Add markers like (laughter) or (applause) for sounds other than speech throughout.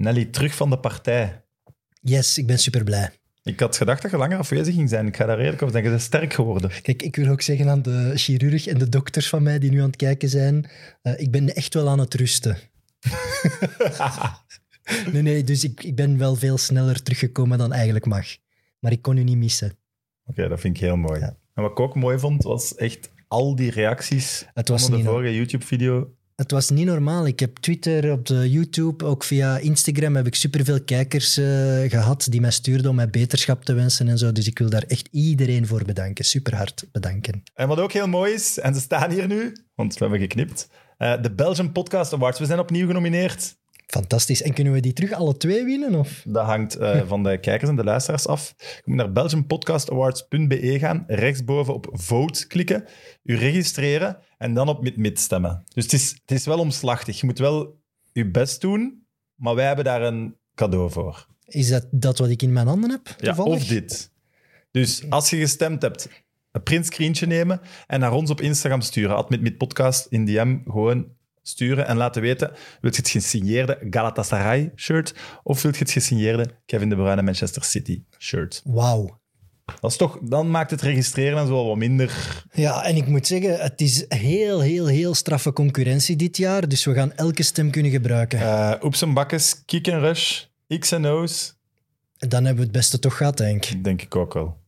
Nelly, terug van de partij. Yes, ik ben super blij. Ik had gedacht dat je langer afwezig ging zijn. Ik ga daar eerlijk over zeggen. Je bent sterk geworden. Kijk, ik wil ook zeggen aan de chirurg en de dokters van mij die nu aan het kijken zijn, eh, ik ben echt wel aan het rusten. (laughs) nee, nee, dus ik, ik ben wel veel sneller teruggekomen dan eigenlijk mag. Maar ik kon u niet missen. Oké, dat vind ik heel mooi. Ja. En wat ik ook mooi vond, was echt al die reacties Het was onder de vorige YouTube-video. Het was niet normaal. Ik heb Twitter, op de YouTube, ook via Instagram heb ik superveel kijkers eh, gehad die mij stuurden om mij beterschap te wensen en zo. Dus ik wil daar echt iedereen voor bedanken. Super hard bedanken. En wat ook heel mooi is, en ze staan hier nu, want we hebben geknipt, eh, de Belgian Podcast Awards. We zijn opnieuw genomineerd. Fantastisch. En kunnen we die terug alle twee winnen? Of? Dat hangt eh, (laughs) van de kijkers en de luisteraars af. Je moet naar belgianpodcastawards.be gaan, rechtsboven op vote klikken, u registreren en dan op mid-mid stemmen. Dus het is, het is wel omslachtig. Je moet wel je best doen, maar wij hebben daar een cadeau voor. Is dat dat wat ik in mijn handen heb? Ja, of dit. Dus als je gestemd hebt, een printscreentje nemen en naar ons op Instagram sturen. Admit podcast in DM gewoon sturen en laten weten. Wilt je het gesigneerde Galatasaray shirt of wilt je het gesigneerde Kevin De Bruyne Manchester City shirt? Wauw. Dat is toch, dan maakt het registreren en zo wel wat minder. Ja, en ik moet zeggen, het is heel, heel, heel straffe concurrentie dit jaar. Dus we gaan elke stem kunnen gebruiken. eh oeps en bakkes, kick en rush, X en O's. Dan hebben we het beste toch gehad, denk ik. Denk ik ook wel.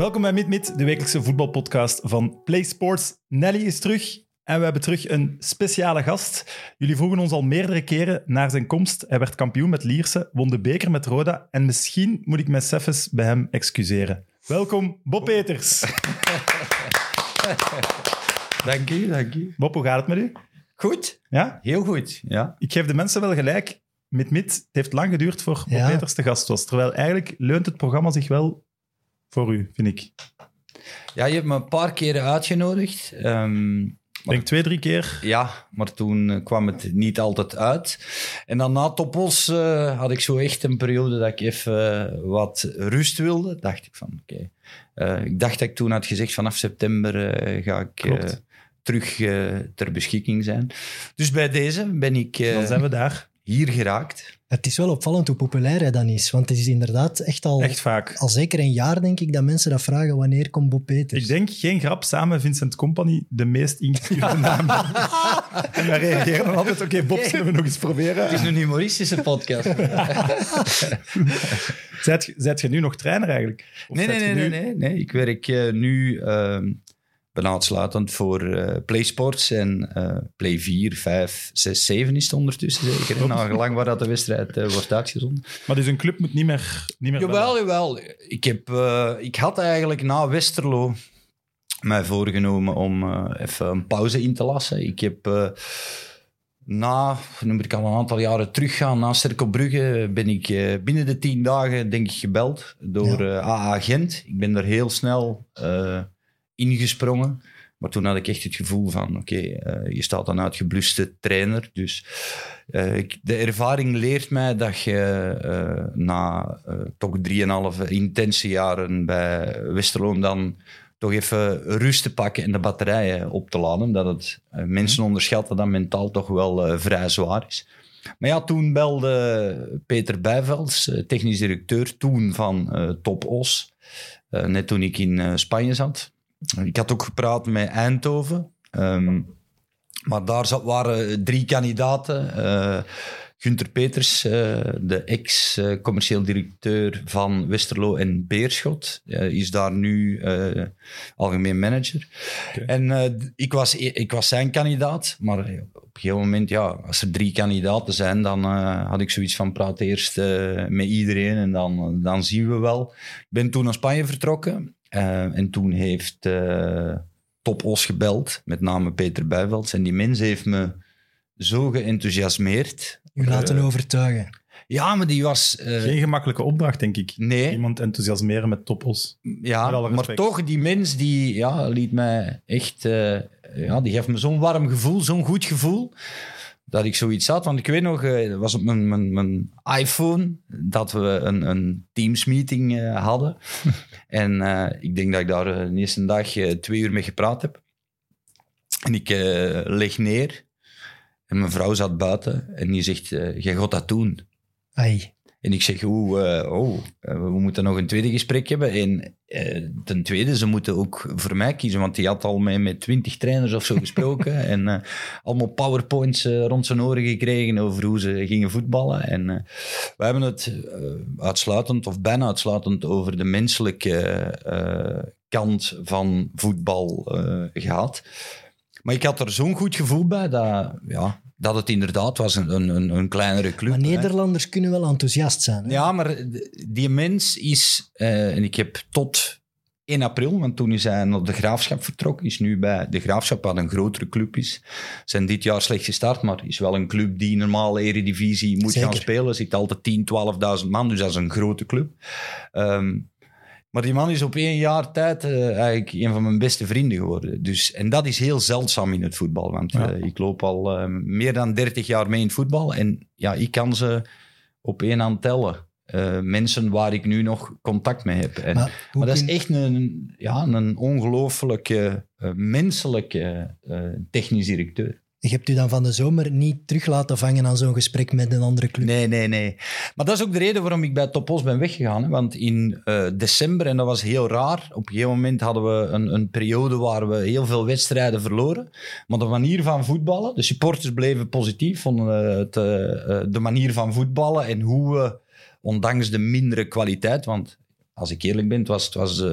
Welkom bij MidMid, de wekelijkse voetbalpodcast van Play Sports. Nelly is terug en we hebben terug een speciale gast. Jullie vroegen ons al meerdere keren naar zijn komst. Hij werd kampioen met Lierse, won de beker met Roda en misschien moet ik mij Seffes bij hem excuseren. Welkom, Bob Peters. (laughs) Dank u, dank u. Bob, hoe gaat het met u? Goed, Ja? heel goed. Ja. Ik geef de mensen wel gelijk. Met Mid, het heeft lang geduurd voor Bob Ja. Peters te gast was. Terwijl eigenlijk leunt het programma zich wel voor u, vind ik. ja, je hebt me een paar keren uitgenodigd. Ik denk twee, drie keer. ja, maar toen eh, kwam het niet altijd uit. En dan na Topos eh, had ik zo echt een periode dat ik even eh, wat rust wilde. Dacht ik van, oké. Ik dacht dat ik toen had gezegd, vanaf september ga ik terug ter beschikking zijn. Dus bij deze ben ik Dan zijn we daar. hier geraakt. Het is wel opvallend hoe populair hij dan is. Want het is inderdaad echt al, Echt vaak. al zeker een jaar, denk ik, dat mensen dat vragen. Wanneer komt Bob Peters? Ik denk, geen grap, samen Vincent Company de meest ingestuurde (laughs) naam. en wij reageren dan altijd, oké, Bob, zullen we nog eens proberen? Het is een humoristische podcast. (laughs) Zijt, zijt je nu nog trainer eigenlijk? Of Nee, nee, nee, nee, nee. Ik werk eh, nu ehm bijna uitsluitend voor eh PlaySports en eh, Play 4, 5, 6, 7 is het ondertussen zeker. Na gelang waar dat de wedstrijd eh, wordt uitgezonden. Maar dus een club moet niet meer, niet meer Jawel, bellen. jawel. Ik, heb, ik had eigenlijk na Westerlo mij voorgenomen om even een pauze in te lassen. Ik heb na, nu moet ik al een aantal jaren teruggaan, na Cerkelbrugge ben ik binnen de tien dagen denk ik gebeld door eh, AA Gent. Ik ben er heel snel ingesprongen. Maar toen had ik echt het gevoel van, oké, eh, je staat een uitgebluste trainer. Dus eh, de ervaring leert mij dat je eh, na toch drieënhalve intense jaren bij Westerlo dan toch even rust te pakken en de batterijen op te laden. Dat het, mensen onderschatten dat mentaal toch wel vrij zwaar is. Maar ja, toen belde Peter Bijvelds, technisch directeur toen van Top Os, net toen ik in Spanje zat. Ik had ook gepraat met Eindhoven. ehm, maar daar zat, waren drie kandidaten. eh Gunther Peters, eh, de ex-commercieel directeur van Westerlo en Beerschot, eh, is daar nu algemeen manager. En ik, was, ik was zijn kandidaat, maar op een gegeven moment, ja, als er drie kandidaten zijn, dan had ik zoiets van praat eerst met iedereen en dan, dan zien we wel. Ik ben toen naar Spanje vertrokken eh, en toen heeft eh Top Os gebeld, met name Peter Bijvelds. En die mens heeft me zo geenthousiasmeerd. U laten overtuigen. Ja, maar die was... eh, Geen gemakkelijke opdracht, denk ik. nee, Iemand enthousiasmeren met topos. Ja, maar toch, die mens die ja, liet mij echt... eh, ja, die gaf me zo'n warm gevoel, zo'n goed gevoel. Dat ik zoiets had. Want ik weet nog, het was op mijn, mijn, mijn iPhone dat we een, een Teams-meeting eh, hadden. (laughs) en eh, ik denk dat ik daar de eerste dag twee uur mee gepraat heb. En ik leg neer. En mijn vrouw zat buiten. En die zegt, jij gaat dat doen. Ai. En ik zeg, eh, oh, eh, we moeten nog een tweede gesprek hebben. En eh, ten tweede, ze moeten ook voor mij kiezen, want die had al met, met twintig trainers of zo gesproken. (laughs) en allemaal powerpoints rond zijn oren gekregen over hoe ze gingen voetballen. En we hebben het uitsluitend, of bijna uitsluitend, over de menselijke kant van voetbal eh, gehad. Maar ik had er zo'n goed gevoel bij dat, ja, dat het inderdaad was een, een, een- kleinere club. Maar hè. Nederlanders kunnen wel enthousiast zijn. Hè? Ja, maar die mens is, eh, en ik heb tot 1 april, want toen is hij naar de Graafschap vertrokken, is nu bij de Graafschap, wat een grotere club is, zijn dit jaar slecht gestart, maar is wel een club die normaal eredivisie moet gaan spelen. Zit altijd 10, 12.000 man, dus dat is een grote club. Ehm, maar die man is op één jaar tijd eh, eigenlijk een van mijn beste vrienden geworden. Dus, en dat is heel zeldzaam in het voetbal. Want Ja. eh, ik loop al eh, meer dan 30 jaar mee in het voetbal. En ja, ik kan ze op één hand tellen. Mensen waar ik nu nog contact mee heb. En, maar, dat is echt een, ja, een ongelooflijke, menselijke technisch directeur. Je hebt u dan van de zomer niet terug laten vangen aan zo'n gesprek met een andere club. Nee, nee, nee. Maar dat is ook de reden waarom ik bij Topos ben weggegaan. Want in eh, december, en dat was heel raar, op een gegeven moment hadden we een, een periode waar we heel veel wedstrijden verloren. Maar de manier van voetballen, de supporters bleven positief, vonden eh, het, eh, de manier van voetballen en hoe we, ondanks de mindere kwaliteit, want als ik eerlijk ben, was, het was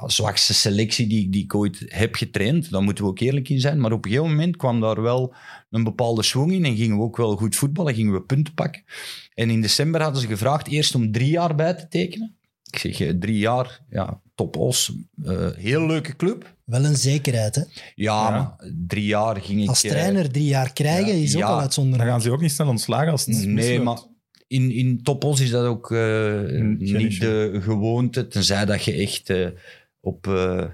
ja, zwakste selectie die, die ik ooit heb getraind. Daar moeten we ook eerlijk in zijn. Maar op een gegeven moment kwam daar wel een bepaalde swing in en gingen we ook wel goed voetballen, gingen we punten pakken. En in december hadden ze gevraagd eerst om drie jaar bij te tekenen. Ik zeg, eh, drie jaar, ja, top os, eh, heel leuke club. Wel een zekerheid. Hè? Ja, Ja. maar drie jaar ging ik... Als eh, trainer drie jaar krijgen ja, is ook ja, al Dan uitzonderlijk. gaan ze ook niet snel ontslagen als het Nee, misloopt. maar in, in Topos is dat ook eh, niet de gewoonte, tenzij dat je echt eh, op eh,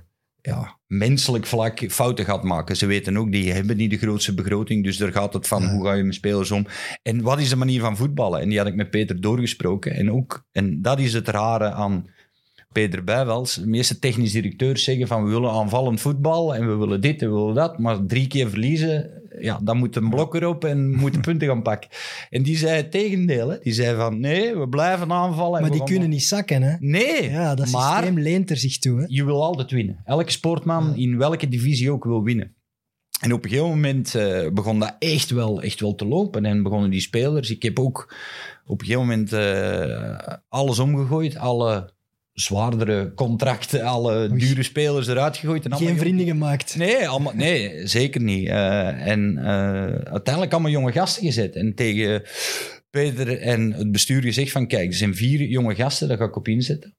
ja, menselijk vlak fouten gaat maken. Ze weten ook, die hebben niet de grootste begroting, dus daar gaat het van, Ja. hoe ga je met spelers om? En wat is de manier van voetballen? En die had ik met Peter doorgesproken. En, ook, en dat is het rare aan Peter Bijwels. De meeste technisch directeurs zeggen van, we willen aanvallend voetbal en we willen dit en we willen dat, maar drie keer verliezen, ja, dan moet een blok erop en (laughs) moeten punten gaan pakken. En die zei het tegendeel. Hè. Die zei van, nee, we blijven aanvallen. en Maar die gaan- kunnen niet zakken. Hè? Nee, Ja, dat maar systeem leent er zich toe. Hè? je wil altijd winnen. Elke sportman Ja. in welke divisie ook wil winnen. En op een gegeven moment eh, begon dat echt wel, echt wel te lopen. En begonnen die spelers. Ik heb ook op een gegeven moment eh, alles omgegooid. Alle zwaardere contracten, alle Oei. dure spelers eruit gegooid. En allemaal Geen vrienden gemaakt. Nee, allemaal, nee, zeker niet. Eh, en eh, uiteindelijk allemaal jonge gasten gezet. En tegen Peter en het bestuur gezegd van... Kijk, er zijn vier jonge gasten, daar ga ik op inzetten.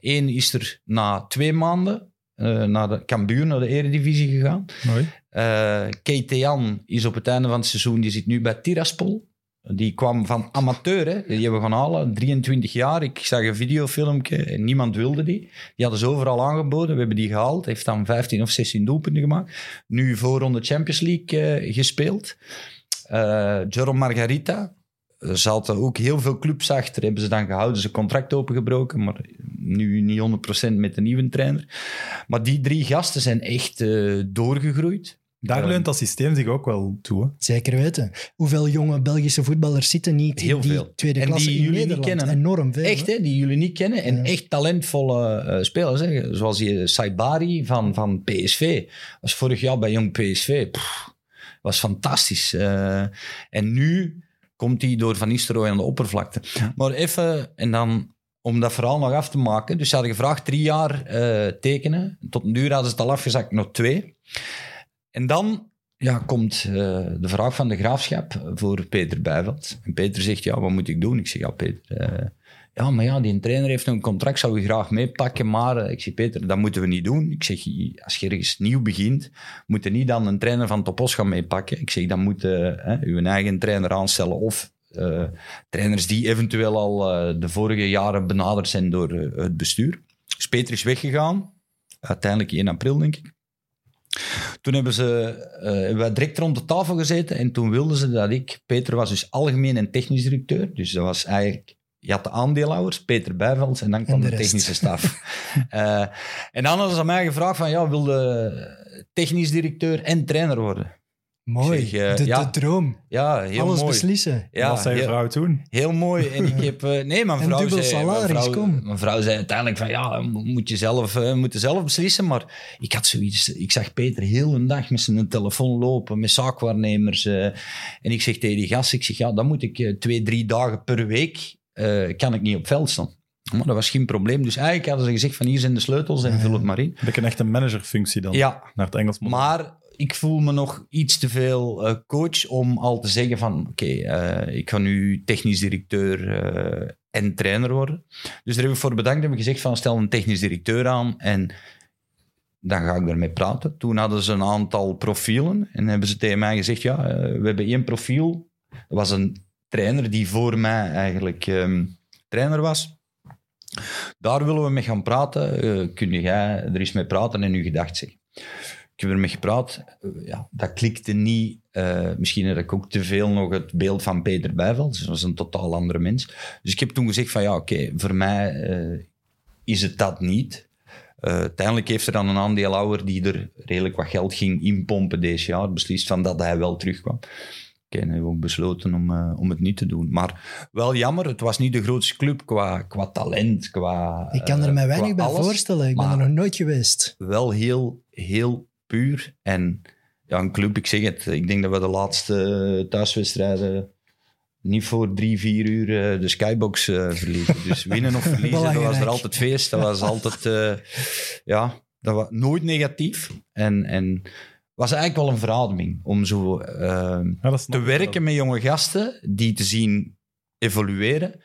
Eén is er na twee maanden eh, naar de Cambuur, naar de eredivisie gegaan. Mooi. Eh Keitean is op het einde van het seizoen, die zit nu bij Tiraspol. Die kwam van amateur, die hebben gaan halen, 23 jaar. Ik zag een videofilmpje en niemand wilde die. Die hadden ze overal aangeboden, we hebben die gehaald. Heeft dan 15 of 16 doelpunten gemaakt. Nu voorronde Champions League eh, gespeeld. Eh Jerome Margarita, er zaten ook heel veel clubs achter, hebben ze dan gehouden, ze contract opengebroken, maar nu niet 100% met de nieuwe trainer. Maar die drie gasten zijn echt eh, doorgegroeid. Daar Ja. leunt dat systeem zich ook wel toe. Hè? Zeker weten. Hoeveel jonge Belgische voetballers zitten niet Heel in die veel. tweede En klasse die in jullie niet kennen? Enorm veel. Echt, hè? die jullie niet kennen. En Ja. echt talentvolle eh, spelers. Hè. Zoals die Saibari van, van PSV. Was vorig jaar bij Jong PSV. Pff, was fantastisch. Eh, en nu komt hij door Van Nistelrooy aan de oppervlakte. Maar even, en dan om dat verhaal nog af te maken. Dus ze hadden gevraagd drie jaar eh, tekenen. Tot een duur hadden ze het al afgezakt, nog twee. En dan ja, komt eh, de vraag van de graafschap voor Peter Bijveld. En Peter zegt, ja, wat moet ik doen? Ik zeg, ja, Peter... eh, ja, maar ja, die trainer heeft een contract, zou je graag meepakken, maar eh, ik zeg, Peter, dat moeten we niet doen. Ik zeg, als je ergens nieuw begint, moet je niet dan een trainer van Topos gaan meepakken. Ik zeg, dan moet je uw eigen trainer aanstellen of trainers die eventueel al de vorige jaren benaderd zijn door het bestuur. Dus Peter is weggegaan, uiteindelijk 1 april, denk ik. Toen hebben, ze, hebben wij direct rond de tafel gezeten en toen wilden ze dat ik... Peter was dus algemeen en technisch directeur. Dus dat was eigenlijk... Je had de aandeelhouders, Peter Bijvelds, en dan kwam de technische staf. (laughs) Eh, en dan hadden ze aan mij gevraagd van, ja, wilde technisch directeur en trainer worden? Mooi. zeg, eh, de, ja. de droom. Ja, heel Alles mooi. beslissen. Ja, Wat zei je vrouw toen? Heel mooi. En ik heb... eh, nee, mijn (laughs) vrouw dubbel zei... mijn salaris, vrouw, kom. Mijn vrouw zei uiteindelijk van... Ja, mo- moet je zelf, eh, moet je zelf beslissen. Maar ik had zoiets... Ik zag Peter heel een dag met zijn telefoon lopen. Met zaakwaarnemers. eh, en ik zeg tegen die gast... Ik zeg, ja, dan moet ik twee, drie dagen per week... eh, kan ik niet op veld staan. Maar dat was geen probleem. Dus eigenlijk hadden ze gezegd van... Hier zijn de sleutels en vul het maar in. Heb ik een echte managerfunctie dan? Ja, Naar het Engels model. maar ik voel me nog iets te veel eh, coach om al te zeggen van oké, eh, ik ga nu technisch directeur eh, en trainer worden. Dus daar heb ik voor bedankt. Heb ik gezegd van stel een technisch directeur aan en dan ga ik daarmee praten. Toen hadden ze een aantal profielen en hebben ze tegen mij gezegd ja, we hebben één profiel. Dat was een trainer die voor mij eigenlijk ehm, trainer was. Daar willen we mee gaan praten. Kun jij er eens mee praten en uw gedacht zeggen? Ik heb ermee gepraat. Ja, dat klikte niet. Eh, misschien had ik ook te veel nog het beeld van Peter Bijveld. Dus dat was een totaal andere mens. Dus ik heb toen gezegd van ja, oké, voor mij eh, is het dat niet. Eh, uiteindelijk heeft er dan een aandeelhouder die er redelijk wat geld ging inpompen deze jaar, beslist van dat hij wel terugkwam. Oké, dan hebben we ook besloten om, om het niet te doen. Maar wel jammer, het was niet de grootste club qua, qua talent, qua Ik kan er mij weinig bij alles voorstellen. Ik ben er nog nooit geweest. wel heel, heel puur. En ja, een club, ik zeg het, ik denk dat we de laatste thuiswedstrijden niet voor drie, vier uur eh, de skybox eh, verliezen. (laughs) Dus winnen of verliezen, dat was er altijd feest. Dat was altijd, eh, ja, dat was nooit negatief. En, en was eigenlijk wel een verademing om zo eh, Ja, snap te wel. werken met jonge gasten, die te zien evolueren.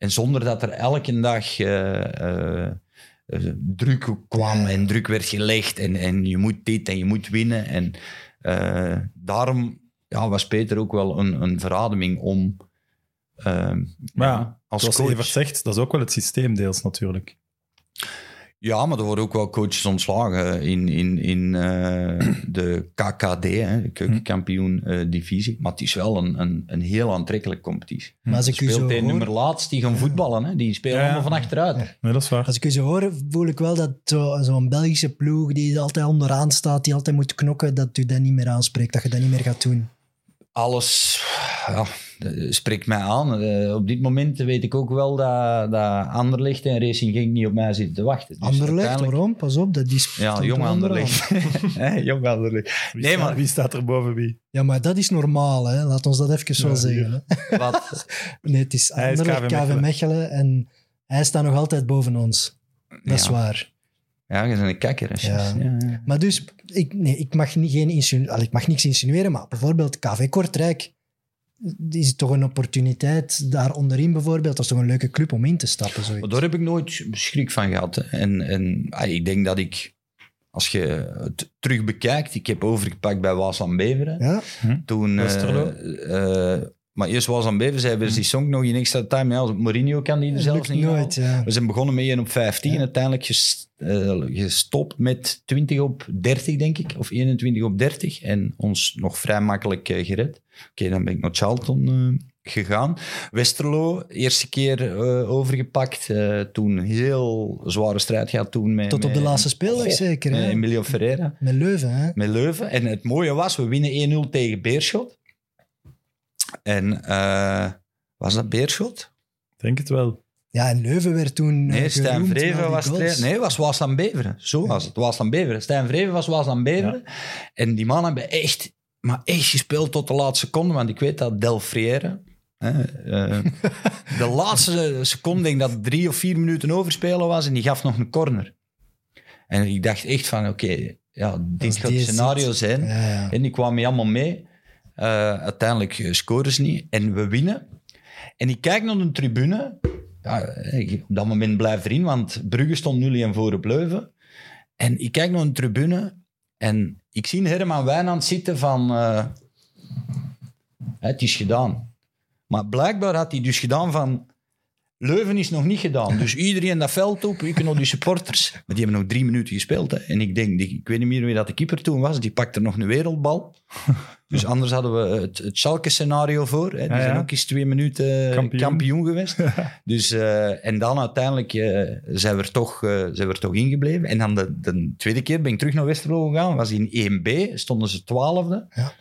En zonder dat er elke dag eh, eh, eh, druk kwam en druk werd gelegd. En, en je moet dit en je moet winnen. En eh, daarom ja, was Peter ook wel een, een verademing om eh, Maar ja, ja, als zoals coach. Evert zegt, dat is ook wel het systeem deels natuurlijk. Ja, maar er worden ook wel coaches ontslagen in, in, in eh, (clears throat) de KKD, hè, de keukenkampioen eh, divisie. Maar het is wel een, een, een heel aantrekkelijke competitie. Maar als ik u zo speelt een hoor, nummer laatst, die gaan voetballen. Hè? Die spelen Ja, ja. allemaal van achteruit. Nee, dat is waar. als ik u zo hoor, voel ik wel dat zo- zo'n Belgische ploeg die altijd onderaan staat, die altijd moet knokken, dat u dat niet meer aanspreekt, dat je dat niet meer gaat doen. Alles ja, spreekt mij aan. Eh, op dit moment weet ik ook wel dat, dat Anderlecht en Racing Genk niet op mij zitten te wachten. Dus Anderlecht, uiteindelijk- waarom? Pas op, dat die Ja, jong er. Anderlecht. (laughs) (laughs) Hè, jong Anderlecht. Wie, Nee, staat, maar- wie staat er boven wie? Ja, maar dat is normaal, hè. Laat ons dat even zo Ja, zeggen. (laughs) Wat? Nee, het is is Anderlecht, KV KV Mechelen. Mechelen en hij staat nog altijd boven ons. Dat is Ja. waar. Ja, je bent een kakker. hè, Ja. Sjors. Ja, ja. Maar dus, ik, nee, ik, mag niet, geen insinu- Allee, ik mag niks insinueren, maar bijvoorbeeld KV Kortrijk is het toch een opportuniteit daar onderin bijvoorbeeld. Dat is toch een leuke club om in te stappen. Zoiets. Maar daar heb ik nooit schrik van gehad. hè. En, en ah, ik denk dat ik, als je het terug bekijkt, ik heb overgepakt bij Waasland Beveren. Ja? Toen, eh, eh, maar eerst Waasland Beveren, zij hebben die song nog in extra time. Ja, Mourinho kan die er zelfs niet nooit, ja. We zijn begonnen met 1 op 15 Ja. en uiteindelijk eh, gestopt met 20 op 30, denk ik. Of 21 op 30. En ons nog vrij makkelijk eh, gered. Oké, dan ben ik naar Charlton eh, gegaan. Westerlo, eerste keer eh, overgepakt. eh, toen heel zware strijd gehad toen met... Tot op de laatste speeldag zeker. met Hè? Emilio Ferreira Met Leuven, hè? met Leuven. En het mooie was, we winnen 1-0 tegen Beerschot. En eh, was dat Beerschot? Denk het wel. Ja, en Leuven werd toen Nee, Stijn Vreven was trainer. Nee, was Waasland Beveren. Zo was het. Waasland Beveren. Stijn Vreven was Waasland Beveren. En die mannen hebben echt, maar echt gespeeld tot de laatste seconde. Want ik weet dat Del Friere... hè, eh, (laughs) de laatste seconde, denk dat drie of vier minuten overspelen was. En die gaf nog een corner. En ik dacht echt van, oké, ja, dit gaat het scenario zit. zijn. Ja, ja. En die kwamen allemaal mee. Eh, uiteindelijk eh, scoren ze niet. En we winnen. En ik kijk naar de tribune. Ja, op dat moment blijft erin, want Brugge stond 0-1 voor op Leuven. En ik kijk naar de tribune. En ik zie Herman Wijnand zitten van... eh, het is gedaan. Maar blijkbaar had hij dus gedaan van... Leuven is nog niet gedaan. Dus iedereen dat veld op, ik nog die supporters. Maar die hebben nog drie minuten gespeeld. Hè. En ik denk, ik weet niet meer wie dat de keeper toen was, die pakte nog een wereldbal. (laughs) Dus anders hadden we het, het Schalke-scenario voor. Hè. Die Ja, ja. zijn ook eens twee minuten Kampioen. kampioen, geweest. (laughs) dus, eh, en dan uiteindelijk eh, zijn, we er toch, eh, zijn we er toch ingebleven. En dan de, de tweede keer ben ik terug naar Westerlo gegaan. Was in 1B, stonden ze twaalfde. Ja.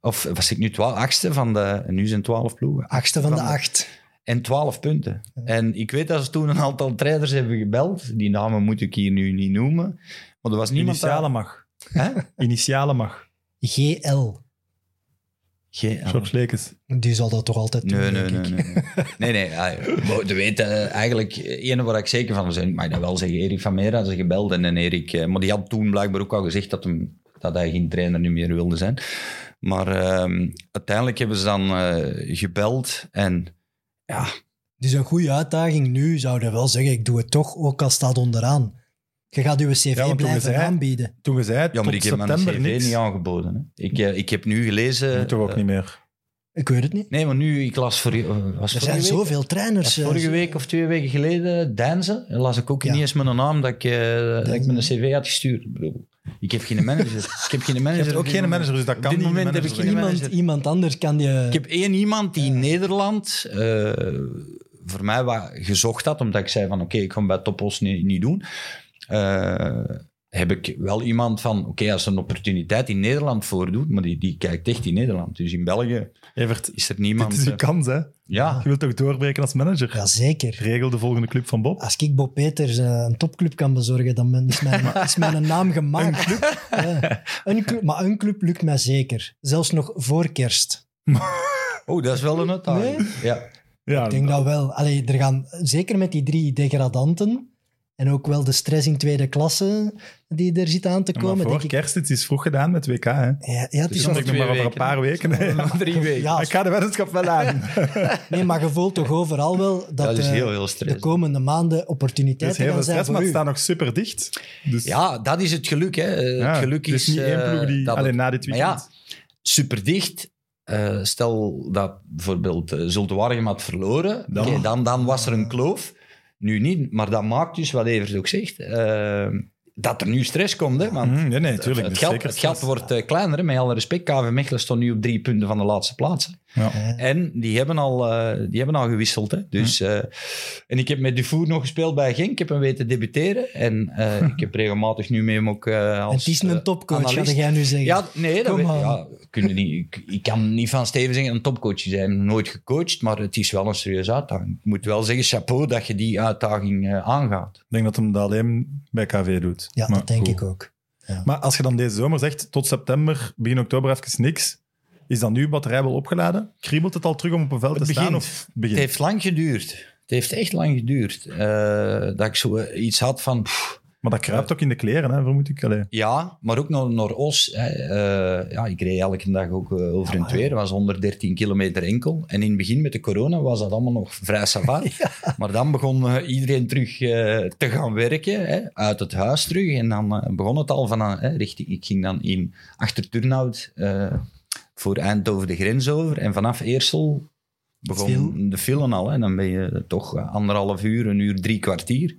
Of was ik nu twaalf, achtste van de... En nu zijn twaalf ploegen. Achtste van de Van de- acht. En 12 punten. En ik weet dat ze toen een aantal trainers hebben gebeld. Die namen moet ik hier nu niet noemen. Maar er was niemand... Initialen mag. Hè? Initialen mag. GL. Geen- George Lekes. Die zal dat toch altijd doen, Nee, nee, denk nee. ik. Nee, nee. (laughs) nee, ja, maar je weet eh, eigenlijk, ene waar ik zeker van ben, ik mag dat wel zeggen, Erik van Meera had ze gebeld. En, en Erik, eh, maar die had toen blijkbaar ook al gezegd dat, hem, dat hij geen trainer nu meer wilde zijn. Maar ehm, uiteindelijk hebben ze dan eh, gebeld en ja, Het is een goede uitdaging nu, zou je wel zeggen. Ik doe het toch, ook al staat onderaan. Je gaat je cv Ja, blijven je zei- aanbieden. Toen je zei, ja maar tot ik heb mijn september cv niks. niet aangeboden. Hè. Ik, eh, ik heb nu gelezen... Moet toch ook eh, niet meer. Ik weet het niet. Nee, maar nu, ik las voor, eh, was Er zijn week? zoveel trainers. Was vorige eh, week of twee weken geleden, Denze, las ik ook Ja. niet eens mijn naam dat ik, eh, dat ik mijn cv had gestuurd. Ik bedoel, Ik heb geen manager. (laughs) Ik heb geen Je manager. hebt op ook dit geen manager, dus dat Op kan dit niet. moment heb ik geen. Iemand, manager. iemand anders kan je... Ik heb één iemand die in Nederland eh, voor mij wat gezocht had, omdat ik zei van oké, ik ga bij Topos niet, niet doen. Eh, heb ik wel iemand van, oké, als er een opportuniteit in Nederland voordoet, maar die, die kijkt echt in Nederland. Dus in België Evert, is er dit niemand... is je eh, kans, hè? ja, Je wilt toch doorbreken als manager? Ja, zeker. Regel de volgende club van Bob. Als ik Bob Peters eh, een topclub kan bezorgen, dan ben- is mijn, is mijn naam gemaakt. Een club? (laughs) Ja. Een club? Maar een club lukt mij zeker. Zelfs nog voor kerst. (laughs) oh, dat is wel een uitdaging. Ja. Ja, Ik denk dat wel. Allee, er gaan, zeker met die drie degradanten en ook wel de stress in tweede klasse die er zit aan te maar komen. voor Denk ik, kerst, het is vroeg gedaan met WK, hè? ja, ja, het Dus is ik nog maar over een paar weken. (laughs) drie weken. Ja. Ik ga de weddenschap wel aan. (laughs) nee, maar je voelt toch overal wel dat, Dat is eh, heel de komende maanden opportuniteiten heel gaan zijn stress, voor maar het staat nog super dicht. Dus Ja, dat is het geluk. Hè. Eh, ja, het geluk is, niet één eh, ploeg die... dat Alleen na dit Maar weekend. ja, super dicht. Eh, stel dat bijvoorbeeld uh, Zulte Waregem had verloren, Dan- dan, dan was er een kloof. Nu niet, maar dat maakt dus, wat Evert ook zegt, dat er nu stress komt. Hè, want Mhm, nee, nee, tuurlijk. het, geld, het wordt eh, kleiner. Hè. Met alle respect, KV Mechelen stond nu op drie punten van de laatste plaats. Ja. En die hebben al, eh, die hebben al gewisseld. Hè. Dus, eh, en ik heb met Dufour nog gespeeld bij Genk. Ik heb hem weten debuteren. En eh, ik heb (laughs) regelmatig nu met hem ook eh als En het is een topcoach, ga jij nu zeggen. Ja, nee, dat weet, ja, kun je niet, ik, ik kan niet van Steven zeggen een topcoach is. Hij heeft nooit gecoacht, maar het is wel een serieuze uitdaging. Ik moet wel zeggen, chapeau dat je die uitdaging eh, aangaat. Ik denk dat hem dat alleen bij KV doet. Ja, Maar dat denk ik ook. Maar als je dan deze zomer zegt, tot september, begin oktober even niks, is dan nu batterij wel opgeladen? Kriebelt het al terug om op een veld Het te staan? begint. Of Het begint? heeft lang geduurd. Het heeft echt lang geduurd. eh, dat ik zo eh, iets had van... pff, Maar dat kruipt ook in de kleren, hè, vermoed ik. Allee. Ja, maar ook naar, naar Os. Hè. Eh, ja, ik reed elke dag ook over en twee. Dat was 113 kilometer enkel. En in het begin met de corona was dat allemaal nog vrij savat. (laughs) Maar dan begon iedereen terug te gaan werken, hè, uit het huis terug. En dan begon het al van, richting... Ik ging dan in achter Turnhout voor Eindhoven de grens over. En vanaf Eersel begon de filen al. Hè. Dan ben je toch eh, anderhalf uur, een uur, drie kwartier.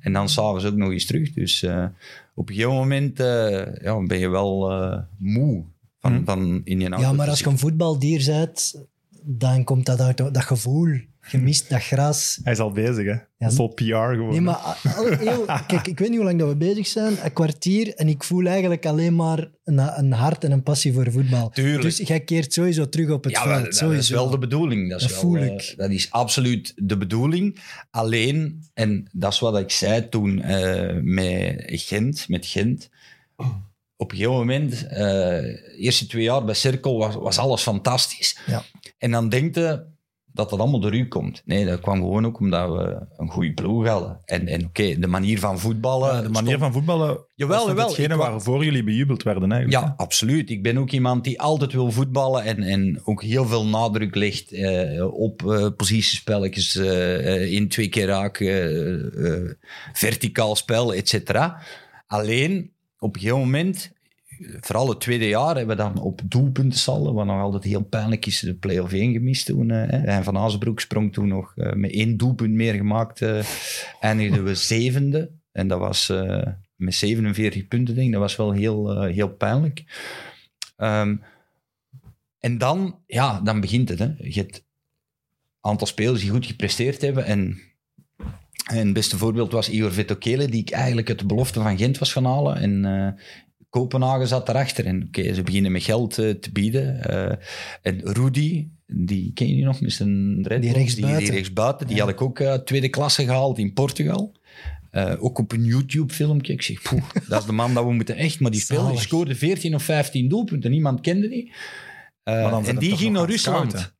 En dan s'avonds ook nog eens terug. Dus eh, op een gegeven moment eh, ja, ben je wel moe van, Hm. van in je auto Ja, maar als je een voetbaldier bent, dan komt dat uit dat gevoel. Je mist dat gras. Hij is al bezig, hè. Dat is al PR gewoon. Nee, maar al- heel, (laughs) kijk, ik weet niet hoe lang dat we bezig zijn. Een kwartier en ik voel eigenlijk alleen maar een, een hart en een passie voor voetbal. Tuurlijk. Dus jij keert sowieso terug op het Ja, veld. dat, sowieso. is wel de bedoeling. Dat, is Dat wel, voel eh, ik. dat is absoluut de bedoeling. Alleen, en dat is wat ik zei toen eh, met Gent, met Gent. Op een gegeven moment, eh, de eerste twee jaar bij Cirkel, was, was alles fantastisch. Ja. En dan denk je dat dat allemaal door u komt. Nee, dat kwam gewoon ook omdat we een goede ploeg hadden. En, en oké, de manier van voetballen... Ja, de manier stond- van voetballen Jawel, jawel. hetgene waarvoor jullie bejubeld werden, eigenlijk. Ja, absoluut. Ik ben ook iemand die altijd wil voetballen en, en ook heel veel nadruk legt eh, op eh, positiespelletjes, eh, eh, in twee keer raak, eh, eh, verticaal spel, et cetera. Alleen, op een gegeven moment, vooral het tweede jaar hebben we dan op doelpuntensaldo, wat nog altijd heel pijnlijk is, de play-off 1 gemist toen. eh, hè. En Van Azenbroek sprong toen nog eh, met één doelpunt meer gemaakt. eh eindigden we (laughs) zevende. En dat was met 47 punten, denk ik. Dat was wel heel, heel pijnlijk. Ehm, en dan, ja, dan begint het. Hè. Je hebt een aantal spelers die goed gepresteerd hebben. En, en het beste voorbeeld was Igor Vetokele, die ik eigenlijk de belofte van Gent was gaan halen. En Kopenhagen zat daarachter. En oké, ze beginnen met geld eh, te bieden. Eh, en Rudy, die ken je nog met zijn Red Die rechtsbuiten. Die, die rechtsbuiten, die Ja. had ik ook uit tweede klasse gehaald in Portugal. Eh, ook op een YouTube-filmpje. Ik zeg, poeh, (laughs) dat is de man dat we moeten echt... Maar die speelde, scoorde 14 of 15 doelpunten. Niemand kende die. Eh, en die ging naar Rusland. scouten.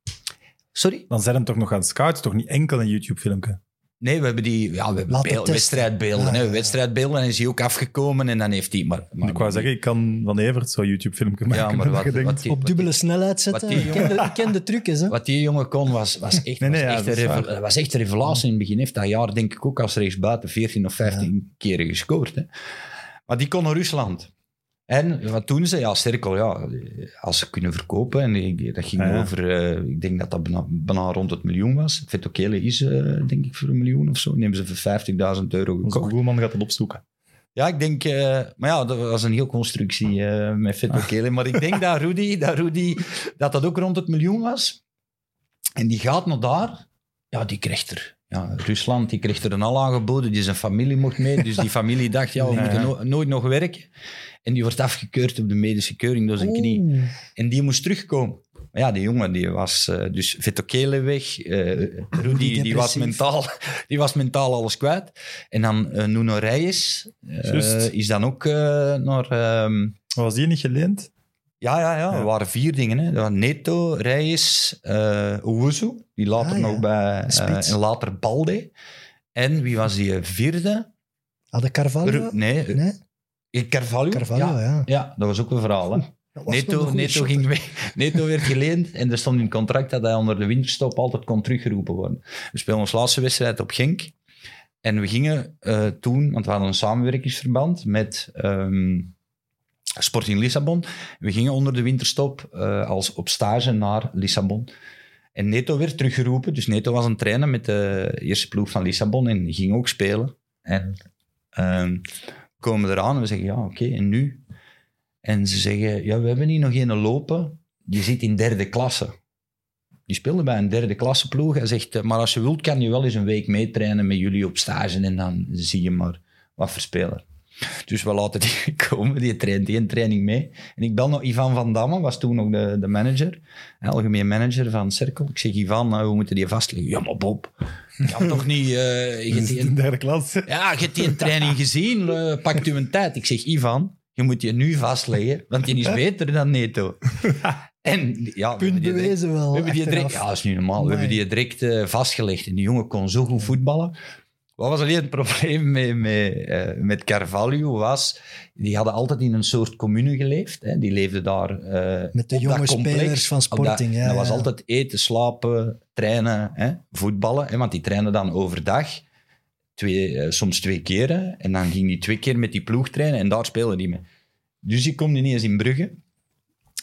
Sorry? Dan zijn hem toch nog aan het scouten, toch niet enkel een YouTube-filmpje. Nee, we hebben die ja, we hebben beeld- wedstrijdbeelden. Hè. ja, ja. Wedstrijdbeelden en is hij ook afgekomen en dan heeft hij... Maar, maar, ik wou zeggen, ik kan van Evert zo'n YouTube-filmpje maken. Ja, maar wat, die, Op wat, dubbele snelheid zetten. die Ik ken de, ik ken de trucjes, hè. wat die jongen kon, was, was echt, Nee, nee, was ja, echt een was echt een revelatie in het begin. Heeft dat jaar denk ik ook als rechtsbuiten 14 of 15 keren gescoord. Hè. Maar die kon naar Rusland. En wat doen ze? Ja, Cirkel, ja, als ze kunnen verkopen. En dat ging Ah, ja. over, eh, ik denk dat dat bijna, bijna rond het miljoen was. Vetokele is, eh, denk ik, voor een miljoen of zo. Die hebben ze voor 50.000 euro gekocht. Google-man gaat het opzoeken. Ja, ik denk... eh, maar ja, dat was een heel constructie met Vetokele. Maar ik denk dat Rudy, dat Rudy... Dat dat ook rond het miljoen was. En die gaat naar daar. Ja, die krijgt er... Ja, Rusland, die kreeg er een al aangeboden. Die zijn familie mocht mee. Dus die familie dacht, ja, we Ja, moeten no- nooit nog werken. En die wordt afgekeurd op de medische keuring door zijn knie. En die moest terugkomen. Maar ja, die jongen die was eh, dus Vetokele weg. eh Rudy die was, mentaal, (laughs) die was mentaal alles kwijt. En dan eh, Nuno Reyes is dan ook naar... ehm, Was die niet geleend? Ja, ja, ja, er waren vier dingen. Hè. Er waren Neto, Reyes, eh Owusu, die later Ah, ja. nog bij... eh, Spits. en later Balde. En wie was die vierde? Hadden Carvalho? Ru- nee, Nee? eh, Carvalho. Carvalho, ja. ja. Ja, dat was ook een verhaal. Hè. Neto, Neto, ging weg. (laughs) Neto werd geleend en er stond in het contract dat hij onder de winterstop altijd kon teruggeroepen worden. We speelden ons laatste wedstrijd op Genk. En we gingen eh, toen, want we hadden een samenwerkingsverband met ehm, Sporting Lissabon. We gingen onder de winterstop eh, als op stage naar Lissabon. En Neto werd teruggeroepen. Dus Neto was aan trainen met de eerste ploeg van Lissabon en ging ook spelen. En ehm, komen eraan en we zeggen, ja, oké, en nu? En ze zeggen, ja, we hebben hier nog een lopen. Die zit in derde klasse. Die speelde bij een derde klasse ploeg. Hij zegt, maar als je wilt, kan je wel eens een week meetrainen met jullie op stage en dan zie je maar wat voor speler. Dus we laten die (laughs) komen, die traint één training mee. En ik bel nog Ivan van Damme, was toen nog de, de manager, algemeen manager van Cirkel. Ik zeg, Ivan, nou, we moeten die vastleggen. Ja, maar Bob, kan toch niet... eh, je die- in derde klas. ja, je hebt die een training gezien, eh, pakt u een tijd. Ik zeg, Ivan, je moet je nu vastleggen, want die is beter dan Neto. (laughs) En ja, we Punt hebben die direct- bewezen wel. we hebben die direct, ja, dat is niet normaal. We hebben die direct eh, vastgelegd. En die jongen kon zo goed voetballen. Wat was alleen het probleem met, met, eh, met Carvalho was, die hadden altijd in een soort commune geleefd. Hè. Die leefden daar eh, Met de jonge dat complex. spelers van Op dat- Sporting, ja, dat was ja. altijd eten, slapen, trainen, hè, voetballen. Hè, want die trainen dan overdag, twee, eh, soms twee keren. En dan ging die twee keer met die ploeg trainen en daar speelde die mee. Dus die komt ineens in Brugge.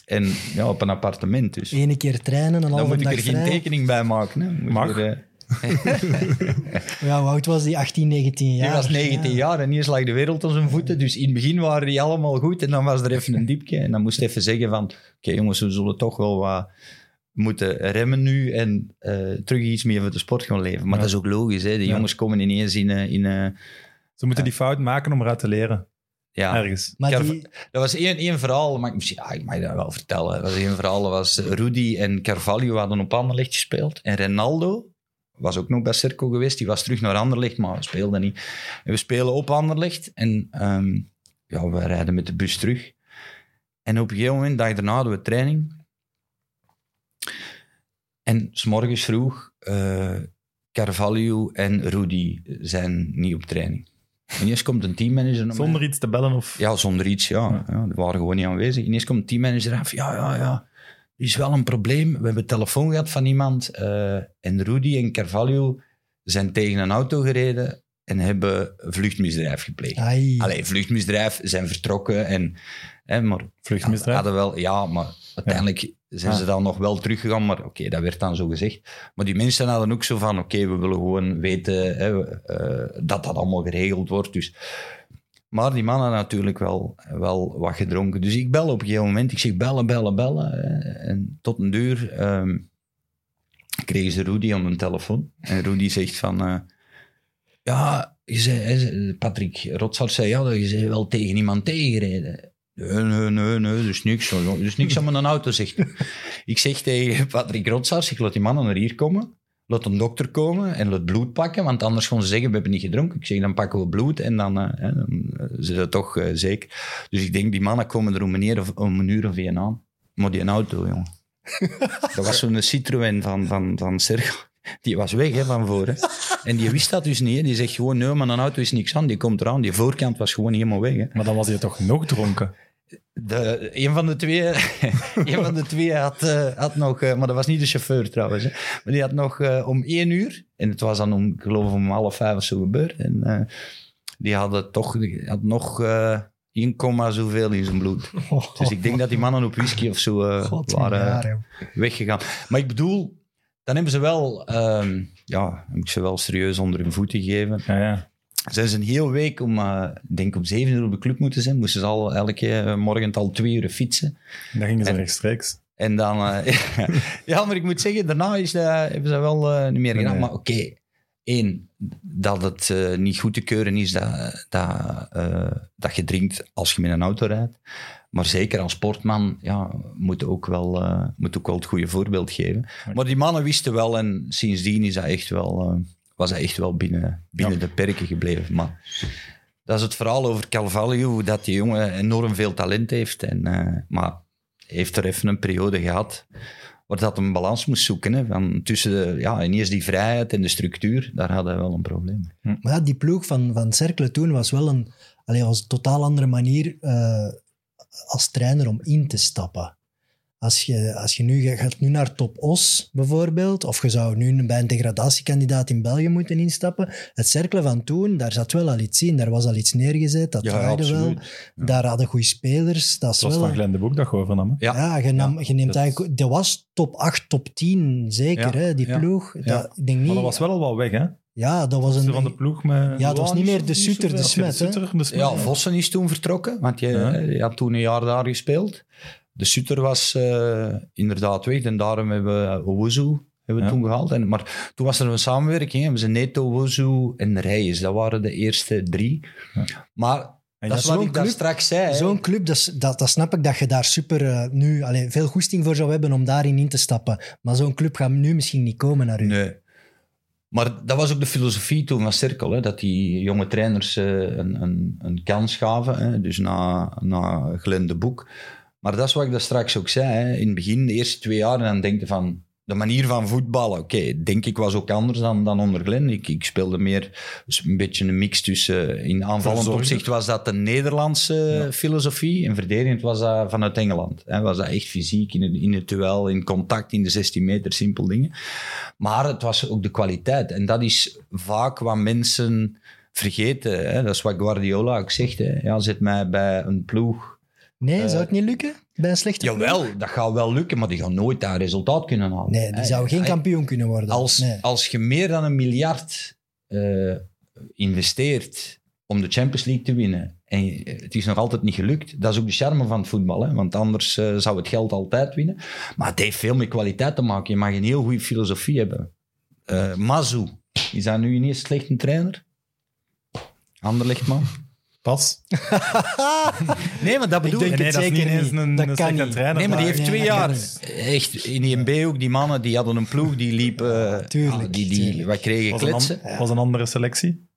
En ja, op een appartement dus. Ene keer trainen, een Dan moet ik er geen tekening bij maken. Hè. Moet Mag. er, (laughs) Ja, hoe oud was die? 18, 19 jaar. die was 19 Ja. jaar en eerst lag de wereld aan zijn voeten. Dus in het begin waren die allemaal goed en dan was er even een diepje. En dan moest hij even zeggen van... Oké jongens, we zullen toch wel wat moeten remmen nu en eh, terug iets meer voor de sport gaan leven. Maar Ja. dat is ook logisch. Hè. De Ja. jongens komen ineens in... eh, in eh, Ze moeten die fout maken om eruit te leren. ja. Ergens. Maar Carv- die, Dat was één, één verhaal, maar ik, misschien- ja, ik mag dat wel vertellen. Dat was één verhaal, dat was Rudy en Carvalho hadden op Anderlecht gespeeld. En Ronaldo was ook nog bij Cirkel geweest, die was terug naar Anderlecht, maar speelde niet. En we spelen op Anderlecht en ehm, ja, we rijden met de bus terug. En op een gegeven moment, dag daarna, hadden we training. En s'morgens vroeg, eh Carvalho en Rudy zijn niet op training. En eerst komt een teammanager. Zonder iets te bellen of... Ja, zonder iets, ja. ja. die waren gewoon niet aanwezig. Ineens komt de teammanager af. Ja, ja, ja. Is wel een probleem. We hebben telefoon gehad van iemand. eh, en Rudy en Carvalho zijn tegen een auto gereden en hebben vluchtmisdrijf gepleegd. Ai. Allee, vluchtmisdrijf zijn vertrokken en... Hè, maar Vluchtmisdrijf? Hadden wel, ja, maar uiteindelijk zijn Ja. ze dan nog wel teruggegaan. Maar oké, dat werd dan zo gezegd. Maar die mensen hadden ook zo van, oké, we willen gewoon weten hè, eh, dat dat allemaal geregeld wordt. Dus. Maar die man had natuurlijk wel, wel wat gedronken. Dus ik bel op een gegeven moment. Ik zeg bellen, bellen, bellen. En tot een deur ehm, kregen ze Rudy aan mijn telefoon. En Rudy zegt van... eh, ja, zei, Patrick Rotsart zei, ja, je zei wel tegen iemand tegengereden. Nee, nee, nee, nee, is niks. Is niks aan mijn auto, zegt. Ik zeg tegen Patrick Rotsart, ik laat die mannen naar hier komen. Laat een dokter komen en laat bloed pakken, want anders gaan ze zeggen, we hebben niet gedronken. Ik zeg, dan pakken we bloed en dan, eh, hè, dan eh, zit toch eh, zeker. Dus ik denk, die mannen komen er om een, uur of, om een uur of één aan. Maar die auto, jongen. (laughs) Dat was zo'n Citroën van, van, van Sergio. Die was weg hè, van voren. En die wist dat dus niet. hè. Die zegt gewoon, nee, maar een auto is niks aan. Die komt eraan. Die voorkant was gewoon helemaal weg. Hè. Maar dan was hij toch nog dronken? De, een van de twee, (laughs) een van de twee had, eh, had nog, eh, maar dat was niet de chauffeur trouwens, hè, maar die had nog eh, om één uur, en het was dan om, ik geloof om half vijf of zo gebeurd, en die hadden toch, die had nog eh 1, zoveel in zijn bloed. (laughs) Dus ik denk dat die mannen op whisky of zo waren weggegaan. Maar ik bedoel, dan hebben ze wel, ehm, ja, heb ik ze wel serieus onder hun voeten gegeven. Ja, ja. Ze een hele week om, ik denk om zeven uur op de club moeten zijn, moesten ze al elke eh, morgen al twee uur fietsen. Dan gingen ze En- rechtstreeks. En dan, eh, (laughs) ja, maar ik moet zeggen, daarna is hebben ze wel niet meer gedaan. Nee. Maar oké, één, dat het niet goed te keuren is dat, dat, dat je drinkt als je met een auto rijdt. Maar zeker als sportman, ja, moet ook wel, moet ook wel het goede voorbeeld geven. Maar die mannen wisten wel en sindsdien is dat echt wel, was dat echt wel binnen, binnen de perken gebleven. Maar dat is het verhaal over Calvalio, dat die jongen enorm veel talent heeft. En, eh, maar heeft er even een periode gehad waar dat een balans moest zoeken. Hè, van tussen de, ja, ineens die vrijheid en de structuur, daar hadden we wel een probleem. Maar ja, die ploeg van, van Cercle toen was wel een, allee, was een totaal andere manier eh, als trainer om in te stappen. Als je, als je nu je gaat nu naar Top Os bijvoorbeeld, of je zou nu bij een degradatiekandidaat in België moeten instappen. Het Cercle van toen, daar zat wel al iets in. Daar was al iets neergezet, dat Ja, draaide wel. Ja. Daar hadden goede spelers. Dat was wel van Glenn de Boek dat overnam. hè? Ja, ja, je, nam, Ja, je neemt dat- eigenlijk... Dat was top 8, top 10, zeker, Ja, hè, die ja, ploeg. ja. Dat, ik denk niet... Maar dat was wel al wel weg, hè? Ja, dat was een... Van de ploeg met... Ja, het was niet meer de Suter, de. Smet. Ja, Vossen is toen vertrokken, want je, Ja. je had toen een jaar daar gespeeld. De Sutter was eh, inderdaad weg en daarom hebben we Owuzu hebben we Ja. toen gehaald. En, maar toen was er een samenwerking. Hebben ze Neto, Owuzu en Reyes. Dat waren de eerste drie. Ja. Maar En dat is wat ik daar straks zei. Zo'n club, dat, dat, dat snap ik dat je daar super eh, nu allee, veel goesting voor zou hebben om daarin in te stappen. Maar zo'n club gaat nu misschien niet komen naar u. Nee. Maar dat was ook de filosofie toen van Cirkel, hè, dat die jonge trainers eh, een, een, een kans gaven. Hè, dus na, na Glenn de Boek. Maar dat is wat ik daar straks ook zei. Hè. In het begin, de eerste twee jaar, en dan denk je van... De manier van voetballen, oké, denk ik was ook anders dan, dan onder Glenn. Ik, ik speelde meer dus een beetje een mix tussen... In aanvallend opzicht was dat de Nederlandse Ja. filosofie. En verdedigend was dat vanuit Engeland. Hè. Was dat echt fysiek, in het, in het duel, in contact, in de 16 meter, simpel dingen. Maar het was ook de kwaliteit. En dat is vaak wat mensen vergeten. Hè? Dat is wat Guardiola ook zegt. Hè? Ja, zet mij bij een ploeg. Nee, zou het niet lukken bij een slechte ploeg? Jawel, dat gaat wel lukken, maar die gaan nooit dat resultaat kunnen halen. Nee, die zou geen kampioen kunnen worden. Als, Nee. als je meer dan een miljard eh, investeert om de Champions League te winnen en het is nog altijd niet gelukt, dat is ook de charme van het voetbal. Hè? Want anders eh, zou het geld altijd winnen. Maar het heeft veel met kwaliteit te maken. Je mag een heel goede filosofie hebben. Eh Mazu, is dat nu ineens slecht een trainer? Anderlecht, man. Pas. (laughs) (laughs) Nee, maar dat bedoel ik. Nee, dat zeker niet. een, Dat een kan niet. trainer. Nee, maar die heeft twee jaar. Echt, in die MB ook, die mannen, die hadden een ploeg, die liepen... Tuurlijk, die, die, tuurlijk. wat kregen was een, kletsen. an- was een andere selectie.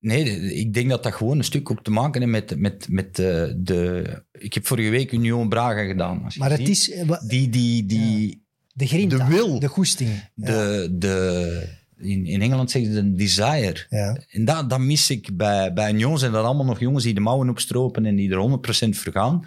Nee, ik denk dat dat gewoon een stuk ook te maken heeft met, met, met eh, de... Ik heb vorige week Union Braga gedaan. Als je Maar het ziet. is eh, Die, die, die, de grinta, de wil. de goesting. De, de, in, in Engeland zeggen ze een desire. Ja. En dat, dat mis ik bij, bij Union. Zijn dat allemaal nog jongens die de mouwen opstropen en die er 100% voor gaan.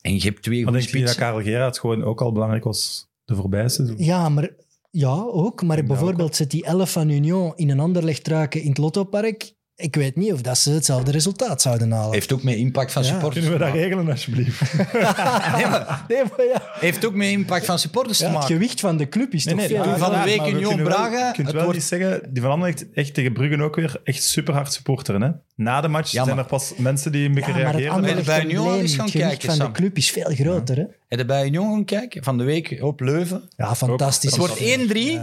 En je hebt twee Maar goede denk je niet dat spitsen. Karel Gerards gewoon ook al belangrijk was de voorbije seizoen? ja, maar Ja, ook. Maar bijvoorbeeld zit die 11 van Union in een ander lichtruiken in het Lottopark. Ik weet niet of dat ze hetzelfde resultaat zouden halen. Heeft ook met impact van Ja. supporters Kunnen we dat regelen, alsjeblieft? (laughs) Nee, maar Nee, maar ja. heeft ook met impact van supporters Ja, te het maken. gewicht van de club is toch veel ja, van de week kunnen wel- Braga, Je kunt het wel wordt- niet zeggen, die van Anderlecht echt tegen Bruggen ook weer echt super hard supporteren. Hè? Na de match Ja, zijn er pas mensen die een beetje Ja, maar het reageren. bij Union is gaan het gewicht kijken, van de club is veel groter. Hè? Heb je bij Union gaan kijken? Van de week op Leuven. Ja, fantastisch. Het wordt 1-3.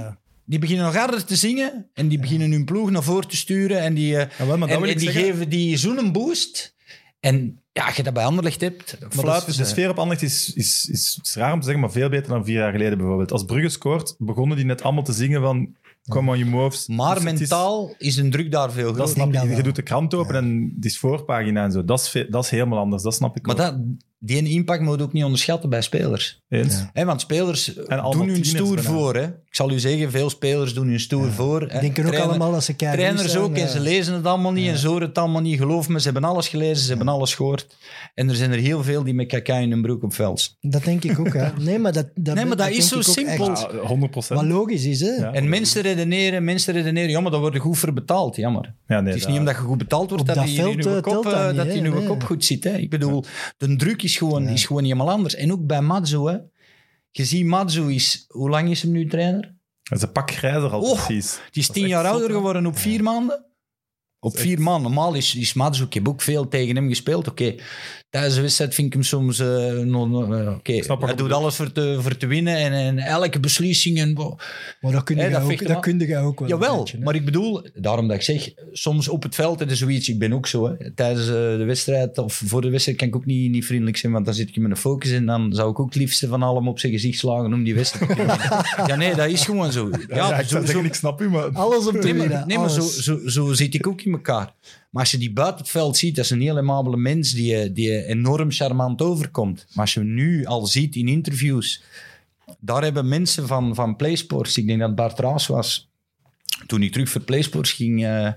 Die beginnen nog harder te zingen. En die beginnen hun ploeg naar voren te sturen. En die, eh, Ja, wel, en, die zeggen. geven die zo'n boost. En ja, als je dat bij Anderlecht hebt, Maar fluiten de, sfeer op Anderlecht is, is, is, is raar om te zeggen, maar veel beter dan vier jaar geleden bijvoorbeeld. Als Brugge scoort, begonnen die net allemaal te zingen van come on you moves. Maar Dus mentaal is een druk daar veel dat groter. snap denk ik. dat Je doet de krant open en het is voorpagina en zo. Dat is, dat is helemaal anders, dat snap ik Maar ook. dat, die impact moet je ook niet onderschatten bij spelers. Eens? Ja. Hè, want spelers doen hun stoer voor. Hè. Ik zal u zeggen, veel spelers doen hun stoer voor. Hè. Denken ook allemaal dat ze keihard Trainers zijn, ook, en ja. ze lezen het allemaal niet en ze horen het allemaal niet. Geloof me, ze hebben alles gelezen, ze hebben alles gehoord. En er zijn er heel veel die met kaka in hun broek op veld staan. Dat denk ik ook. Hè. (laughs) Nee, maar dat, dat, Nee, maar dat is zo simpel. echt. Ja, 100 procent. Wat logisch is, hè? Ja. En mensen redeneren, mensen redeneren, ja, maar dat wordt goed voor betaald. Jammer. Ja, nee, het is dat- niet omdat je goed betaald wordt Op dat, dat in uw eh, kop, dat eh, dat hè? uw Nee. kop goed zit. Hè. Ik bedoel, de druk is gewoon, is gewoon helemaal anders. En ook bij Matzo. Hè. Je ziet, Matzo is... Hoe lang is hem nu trainer? Dat is een pak grijzer al Oh, precies. Die is tien jaar ouder geworden op vier maanden. Op is vier maanden. Normaal is, is Matzo, ik heb ook veel tegen hem gespeeld. Oké, tijdens de wedstrijd vind ik hem soms... eh, nog, eh, Oké, wat hij doet alles voor te, voor te winnen. En, en elke beslissing... En, Maar dat kun je, dat ook, dat wel. kun je ook wel. een Jawel, beetje, maar ik bedoel, daarom dat ik zeg, soms op het veld is zoiets, ik ben ook zo. Hè. Tijdens eh, de wedstrijd of voor de wedstrijd kan ik ook niet, niet vriendelijk zijn, want dan zit ik in mijn focus en dan zou ik ook het liefste van allemaal op zijn gezicht slagen om die wedstrijd te. (laughs) Ja, nee, dat is gewoon zo. Ja, Ja, ik zo, ik snap u, maar... Alles om te nee, maar, nee, maar zo, zo, zo zit ik ook in elkaar. Maar als je die buiten het veld ziet, dat is een heel amabele mens die, je- die enorm charmant overkomt. Maar als je hem nu al ziet in interviews, daar hebben mensen van, van PlaySports, ik denk dat Bart Raas was, toen ik terug voor PlaySports ging, eh,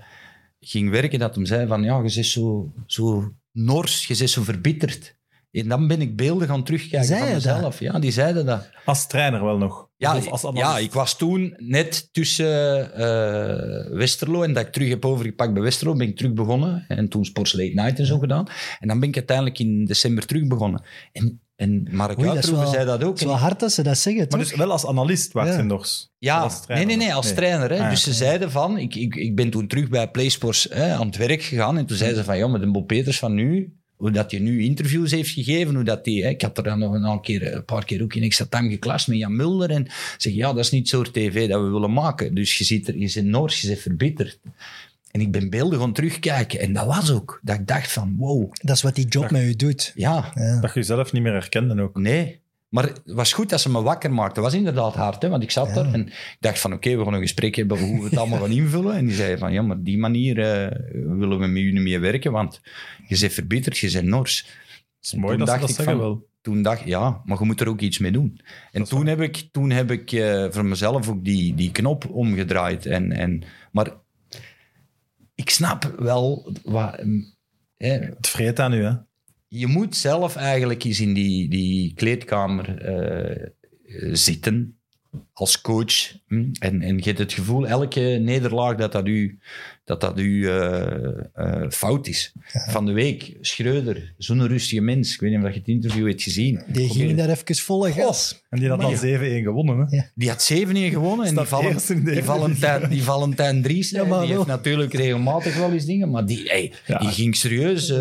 ging werken, dat hem zei van, ja, je bent zo, zo nors, je bent zo verbitterd. En dan ben ik beelden gaan terugkijken Zei van mezelf. Ja, die zeiden dat. Als trainer wel nog. Ja, Of als ja, ik was toen net tussen eh, Westerlo en dat ik terug heb overgepakt bij Westerlo, ben ik terug begonnen. En toen Sports Late Night en zo gedaan. En dan ben ik uiteindelijk in december terug begonnen. En, en Mark Oei, dat wel- zei dat ook. Het is wel hard dat ze dat zeggen, Maar toch? dus wel als analist Ja. je nog. Ja, Als nee, trainer nee, nee, als Nee. trainer. Hè. Ah, ja. dus ze zeiden van, ik, ik, ik ben toen terug bij PlaySports hè, aan het werk gegaan. En toen zeiden ze van, ja, met de Bob Peters van nu, hoe dat hij nu interviews heeft gegeven, hoe dat die, hè, ik had er dan nog een, keer, een paar keer ook in extra time geklast met Jan Mulder. En zeg, ja, dat is niet zo'n tv dat we willen maken. Dus je ziet er, je zit nors, je zit verbitterd. En ik ben beelden gaan terugkijken. En dat was ook, dat ik dacht van, wow, Dat is wat die job met u doet. ja, Ja. Dat je jezelf niet meer herkende ook. Nee. Maar het was goed dat ze me wakker maakte. Het was inderdaad hard, hè, want ik zat Ja. daar en ik dacht van oké, we gaan een gesprek hebben over hoe we het (laughs) allemaal gaan invullen. En die zei van ja, maar die manier eh, willen we met jullie mee werken, want je bent verbitterd, je bent nors. Het is mooi toen dat ze dat ik zeggen van- wel. Toen dacht ik, ja, maar je moet er ook iets mee doen. En toen heb ik, toen heb ik eh, voor mezelf ook die, die knop omgedraaid. En, en, maar ik snap wel wat... hè, Het vreet aan u, hè. Je moet zelf eigenlijk eens in die, die kleedkamer eh, zitten als coach. hm, En, en je hebt het gevoel, elke nederlaag, dat dat u, dat dat u eh, eh, fout is. Van de week, Schreuder, zo'n rustige mens. Ik weet niet of je het interview hebt gezien. Die ging daar even volle gas. En die had al Maar- 7-1 gewonnen, hè. Die had 7 in gewonnen. En die, die. Valentijn, die Valentijn Dries, die wel. heeft natuurlijk regelmatig wel eens dingen. Maar die, hey, Ja. die ging serieus...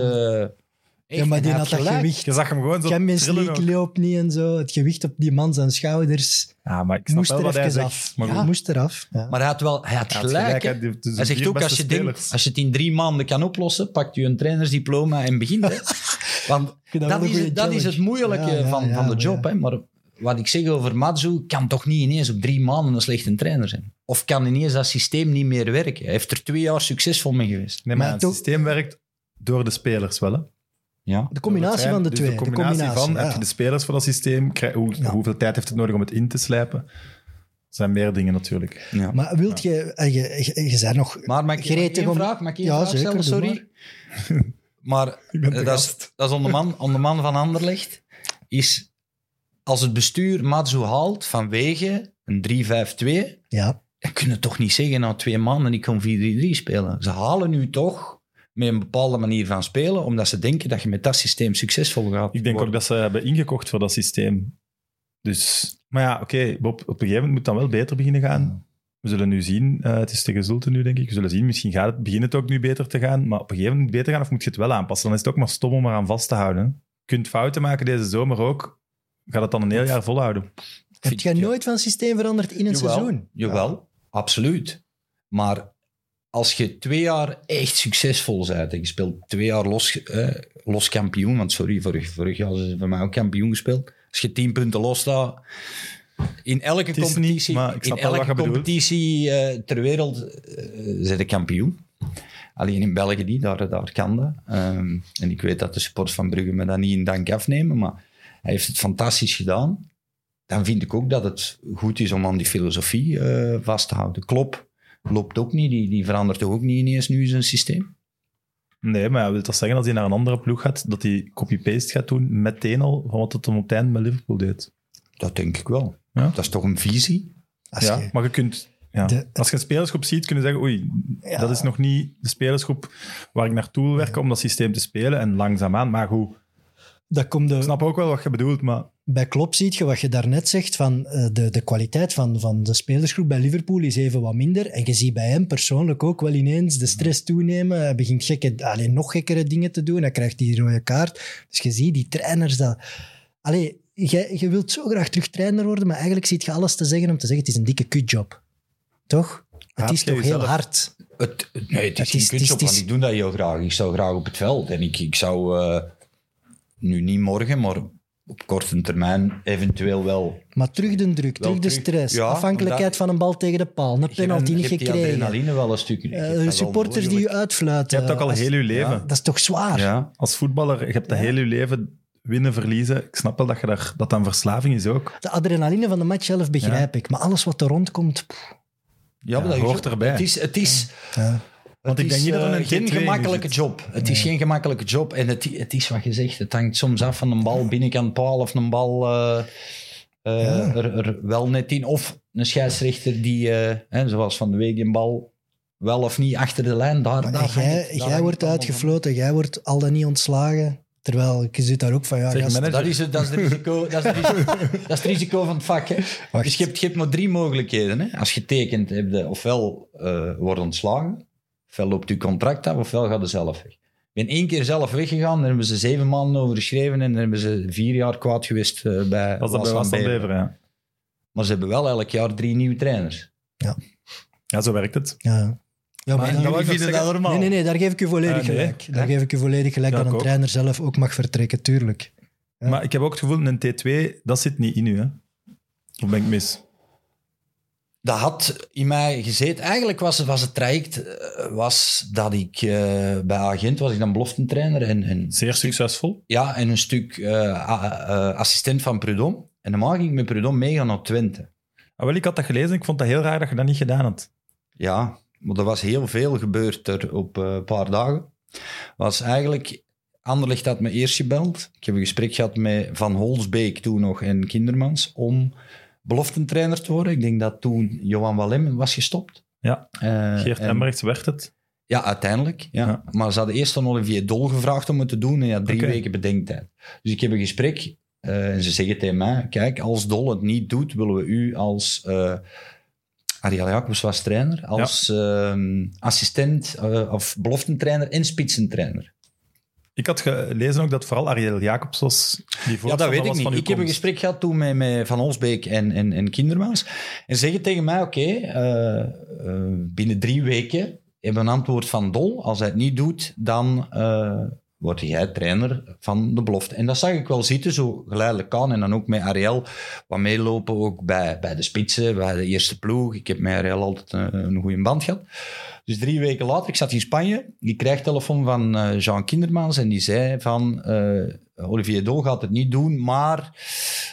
Ja, maar die had dat gelijk. gewicht. Je zag hem gewoon zo Champions League loopt niet en zo. Het gewicht op die man zijn schouders Ja, maar ik snap moest wel er wat hij even zegt. af. Maar Ja, goed, moest eraf. Ja. Maar hij had wel hij had hij had gelijk. Hij zegt ook, als je, denkt, als je het in drie maanden kan oplossen, pakt u een trainersdiploma en begint. Hè. (laughs) Want dat is, het- dat is het moeilijke Ja, van, ja, van de job. ja. Hè. Maar wat ik zeg over Matsu, kan toch niet ineens op drie maanden een slechte trainer zijn. Of kan ineens dat systeem niet meer werken. Hij heeft er twee jaar succesvol mee geweest. Nee, maar, Maar het toch- systeem werkt door de spelers wel, hè. Ja. De combinatie van de Dus twee. De combinatie, van, ja. heb je de spelers voor dat systeem, krijg- hoe, Ja. hoeveel tijd heeft het nodig om het in te slijpen? Er zijn meer dingen natuurlijk. Ja. Maar wilt je... eh, Je, je, je bent nog... Maar mag ik, mag ik Gretig om- vraag, mag ik Ja, vraag zeker, Sorry. Maar (laughs) de Eh, dat, is, dat is onder man, onder man van Anderlecht. Is als het bestuur Matsu haalt vanwege een 3-5-2, Ja, dan kun je toch niet zeggen na twee maanden ik kan 4-3-3 spelen. Ze halen nu toch met een bepaalde manier van spelen, omdat ze denken dat je met dat systeem succesvol gaat Ik denk ook dat ze hebben ingekocht voor dat systeem. Dus, maar ja, oké, Bob, op een gegeven moment moet het dan wel beter beginnen gaan. We zullen nu zien, eh, het is tegen Zulte nu, denk ik. We zullen zien, misschien gaat het, begint het ook nu beter te gaan, maar op een gegeven moment beter gaan of moet je het wel aanpassen? Dan is het ook maar stom om eraan vast te houden. Je kunt fouten maken deze zomer ook. Gaat het dan een heel jaar volhouden? heb je ik- nooit van systeem veranderd in een Jawel, seizoen? Jawel, absoluut. Maar als je twee jaar echt succesvol bent en je speelt twee jaar los, eh, los kampioen, want sorry, vorig, vorig jaar ze voor mij ook kampioen gespeeld. Als je tien punten los staat, in elke is niet, competitie, in elke competitie eh, ter wereld eh zijn de kampioen. Alleen in België niet, daar, daar kan dat. Ehm, en ik weet dat de supporters van Brugge me dat niet in dank afnemen, maar hij heeft het fantastisch gedaan. Dan vind ik ook dat het goed is om aan die filosofie eh, vast te houden. Klop loopt ook niet, die, die verandert toch ook niet ineens nu zijn systeem? Nee, maar ja, wil dat zeggen als hij naar een andere ploeg gaat, dat hij copy-paste gaat doen meteen al van wat het op het einde met Liverpool deed? Dat denk ik wel. Ja? Dat is toch een visie? Als ja, je- maar je kunt... Ja. De- Als je een spelersgroep ziet, kun je zeggen, oei, dat is nog niet de spelersgroep waar ik naartoe wil werken om dat systeem te spelen. En langzaamaan, maar goed, dat komt de, ik snap ook wel wat je bedoelt, maar bij Klopp ziet je wat je daarnet zegt, van eh, de, de kwaliteit van, van de spelersgroep bij Liverpool is even wat minder. En je ziet bij hem persoonlijk ook wel ineens de stress toenemen. Hij begint gekke, alleen nog gekkere dingen te doen. Hij krijgt die rode kaart. Dus je ziet die trainers dat... Allee, je, je wilt zo graag terug trainer worden, maar eigenlijk ziet je alles te zeggen om te zeggen, het is een dikke kutjob. Toch? Het is toch heel hard. Het, het- nee, het is Het geen is- kutjob, het is- want ik doe dat heel graag. Ik zou graag op het veld. En ik, ik zou eh, nu niet morgen, maar op korte termijn eventueel wel. Maar terug de druk, terug de stress, Ja, afhankelijkheid omdat- van een bal tegen de paal, een penalty je niet hebt die gekregen. adrenaline wel een stukje. Wel supporters die je uitfluiten. je hebt ook al Als- heel je leven. Ja. Dat is toch zwaar? Ja, Als voetballer, je hebt dat Ja. heel je leven winnen, verliezen. Ik snap wel dat je daar, dat dan verslaving is ook. De adrenaline van de match zelf begrijp ik, maar alles wat er rondkomt... pff, ja, dat hoort erbij. Het is, het is, ja. Want het ik is, denk niet dat er eh, een geen T2 gemakkelijke job. Het is geen gemakkelijke job. En het, het is wat je zegt. Het hangt soms af van een bal binnenkant paal of een bal eh, eh, Ja. er, er wel net in. Of een scheidsrechter die, hè, zoals van de week, een bal wel of niet achter de lijn. Daar, Maar daar hangt jij, het- daar jij hangt wordt het uitgefloten, jij wordt al dan niet ontslagen. Terwijl je zit daar ook van, ja, gast, Dat is, het, dat, is het risico, (laughs) dat, is het risico, dat is het risico van het vak. Hè. Dus je hebt, je hebt maar drie mogelijkheden. Hè. Als je tekent, heb je ofwel wordt ontslagen, ofwel loopt je contract af, ofwel gaat je zelf weg. Ik ben één keer zelf weggegaan, daar hebben ze zeven maanden over geschreven en daar hebben ze vier jaar kwaad geweest eh, bij Als dat bij was Beveren. Beveren, ja. Maar ze hebben wel elk jaar drie nieuwe trainers. Ja, zo werkt het. Ja. Ja, maar Maar dan- dat zeggen- nee, nee, nee, daar geef ik u volledig Ah, nee. gelijk. Daar geef ik u volledig gelijk Ja, dat een ook. trainer zelf ook mag vertrekken, tuurlijk. Ja. Maar ik heb ook het gevoel, een T2, dat zit niet in u, hè? Of ben ik mis? Dat had in mij gezeten. Eigenlijk was, het- was het traject eh, was dat ik eh, bij Agent was ik dan beloftentrainer en, en Zeer succesvol. Ja, en een stuk eh, assistent van Prudhomme. En normaal ging ik met Prudhomme meegaan naar Twente. Ah, wel, ik had dat gelezen ik vond dat heel raar dat je dat niet gedaan had. Ja, maar er was heel veel gebeurd er op een paar dagen. Was eigenlijk... Anderlecht had me eerst gebeld. Ik heb een gesprek gehad met Van Holsbeek toen nog en Kindermans om beloftentrainer te worden. Ik denk dat toen Johan Wallem was gestopt. Ja, Eh, Geert en- Embrechts werd het. Ja, uiteindelijk. Ja. Ja. Maar ze hadden eerst aan Olivier Dol gevraagd om het te doen en ja, drie Oké. weken bedenktijd. Dus ik heb een gesprek eh, en ze zeggen tegen mij, kijk, als Dol het niet doet, willen we u als... eh Ariel Jacobs was trainer, als ehm, assistent of beloftentrainer en spitsentrainer. Ik had gelezen ook dat vooral Ariel Jacobs was. Die Ja, dat weet ik niet. Ik heb een gesprek gehad toen met, met Van Olsbeek en, en, en Kindermans. En zeggen tegen mij, oké, eh, eh, binnen drie weken hebben we een antwoord van Dol. Als hij het niet doet, dan eh word jij trainer van de belofte. En dat zag ik wel zitten, zo geleidelijk aan. En dan ook met Ariel wat meelopen, ook bij, bij de spitsen, bij de eerste ploeg. Ik heb met Ariel altijd een, een goede band gehad. Dus drie weken later, ik zat in Spanje, ik krijg telefoon van eh, Jean Kindermans en die zei van eh, Olivier Dol gaat het niet doen, maar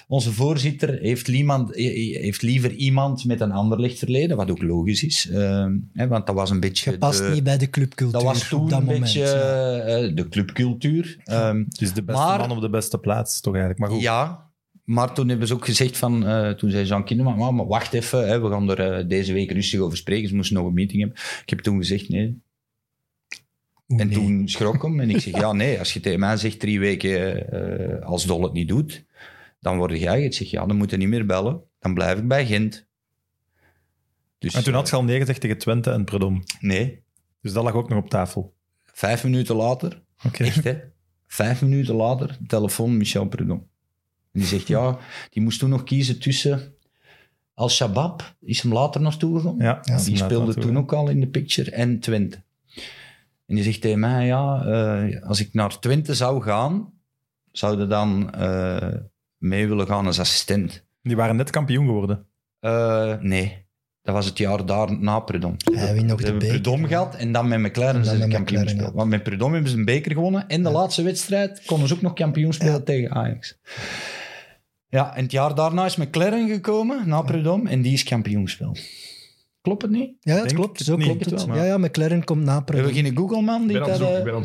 onze voorzitter heeft, iemand, heeft liever iemand met een ander lichtverleden, wat ook logisch is, eh, hè, want dat was een beetje... Je past de- niet bij de clubcultuur dat was toen op dat een moment. beetje ja. eh, de clubcultuur. Ehm, Dus de beste Maar- man op de beste plaats, toch eigenlijk. Maar goed. ja, maar toen hebben ze ook gezegd van, eh, toen zei Jean Kinderman, maar, wacht even, hè, we gaan er eh, deze week rustig over spreken. Ze moesten nog een meeting hebben. Ik heb toen gezegd nee. En nee. toen schrok hem en ik zeg, (laughs) ja nee, als je tegen mij zegt drie weken eh, als Dol het niet doet, dan word jij. Ik zeg, ja, dan moet je niet meer bellen. Dan blijf ik bij Gent. Dus, En toen had eh, je al nee gezegd tegen Twente en Predom. Nee, Dus dat lag ook nog op tafel. vijf minuten later, Oké. echt hè, vijf minuten later, telefoon Michel Prudhomme. En die zegt, ja, die moest toen nog kiezen tussen Al-Shabaab, is hem later naartoe gegaan. Ja, die speelde toen ook al in de picture. En Twente. En die zegt tegen mij, ja, eh, als ik naar Twente zou gaan, zou je dan eh, mee willen gaan als assistent? Die waren net kampioen geworden. Eh, nee, dat was het jaar daar na Prudhomme. Hij wint nog de beker. Prudhomme gehad en dan met McLaren zijn ze kampioen gespeeld. Want met Prudhomme hebben ze een beker gewonnen. En de laatste wedstrijd konden ze ook nog kampioen spelen tegen Ajax. Ja, en het jaar daarna is McLaren gekomen, na Prudhomme, en die is kampioen gespeeld. Klopt het niet? Ja, het Denk klopt. het Zo klopt het het. wel, Ja, ja, McLaren komt na Hebben we Prudhomme. geen Google-man die dat,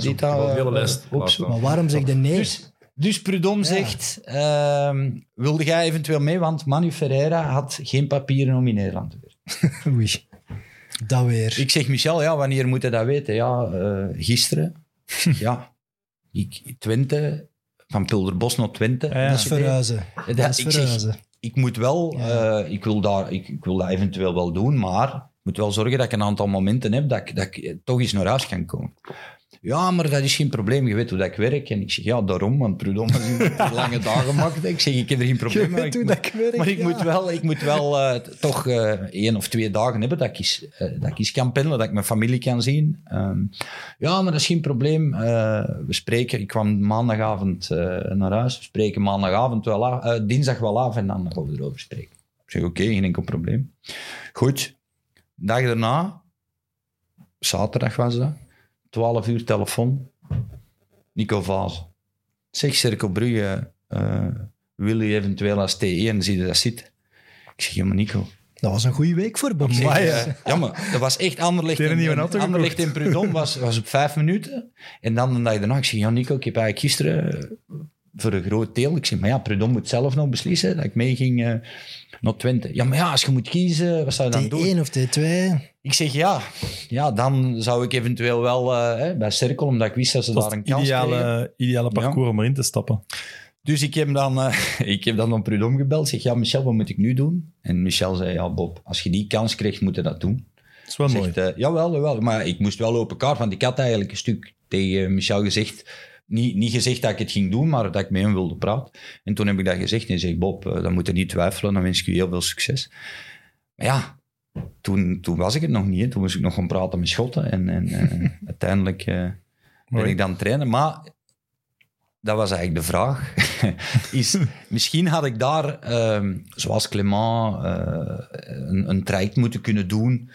ik ben? Maar waarom zeg je nee? Dus, dus Prudhomme Ja. zegt, ehm, wilde jij eventueel mee? Want Manu Ferreira had geen papieren om in Nederland te werken. (laughs) Oei. Dat weer. Ik zeg, Michel, ja, wanneer moet je dat weten? Ja, eh, gisteren. (laughs) Ja, ik, Twente, van Pulderbos naar Twente. Ja, ja. Dat is verhuizen. Dat- Dat is ik zeg, verhuizen. Ik moet wel, Ja. eh, ik, wil daar, ik, ik wil dat eventueel wel doen, maar ik moet wel zorgen dat ik een aantal momenten heb dat ik, dat ik eh, toch eens naar huis kan komen. Ja, maar dat is geen probleem. Je weet hoe dat ik werk. En ik zeg, ja, daarom, want Prudhomme heeft lange dagen maakt. Ik zeg, ik heb er geen probleem mee. weet hoe Ik moet- ik werk, Maar ik ja. moet wel, ik moet wel eh, toch eh, één of twee dagen hebben dat ik, eens, eh, dat ik eens kan pendelen, dat ik mijn familie kan zien. Ehm, ja, maar dat is geen probleem. We spreken, ik kwam maandagavond naar huis. We spreken maandagavond wel af, dinsdag wel af en dan gaan we erover spreken. Ik zeg, oké, geen enkel probleem. Goed. Dag daarna, zaterdag was dat, 12 uur telefoon. Nico Vaas. Zeg, Cirkel Brugge, eh, wil je eventueel als T1, zie je dat zitten? Ik zeg, ja, maar Nico. Dat was een goede week voor Bob. Amai, eh, dat was echt Anderlecht. Nieuwe en- auto Anderlecht en Prudhomme was, was op vijf minuten. En dan de dag daarna, ik zeg, ja Nico, ik heb eigenlijk gisteren voor een groot deel... Ik zeg, maar ja, Prudhomme moet zelf nog beslissen dat ik meeging eh naar Twente. Ja, maar ja, als je moet kiezen, wat zou je dan doen? T1 of T2. Ik zeg, ja, ja dan zou ik eventueel wel eh, hè, bij Cirkel, omdat ik wist dat ze Dat daar een kans kregen. ideale, ideale parcours om erin te stappen. Dus ik heb dan, eh, (laughs) ik heb dan naar Prudhomme gebeld. Ik zeg, ja, Michel, wat moet ik nu doen? En Michel zei, ja, Bob, als je die kans krijgt, moet je dat doen. Dat is wel mooi. Zegt, eh, jawel, jawel. Maar ik moest wel open kaart, want ik had eigenlijk een stuk tegen Michel gezegd. Niet, niet gezegd dat ik het ging doen, maar dat ik met hem wilde praten. En toen heb ik dat gezegd en hij zegt, Bob, eh, dan moet je niet twijfelen. Dan wens ik je heel veel succes. Maar ja, toen, toen was ik het nog niet. hè. Toen moest ik nog gaan praten met Schotten. En, en eh, (laughs) uiteindelijk eh, ben ik dan trainen. Maar dat was eigenlijk de vraag. (laughs) is, misschien had ik daar, ehm, zoals Clément, eh, een, een traject moeten kunnen doen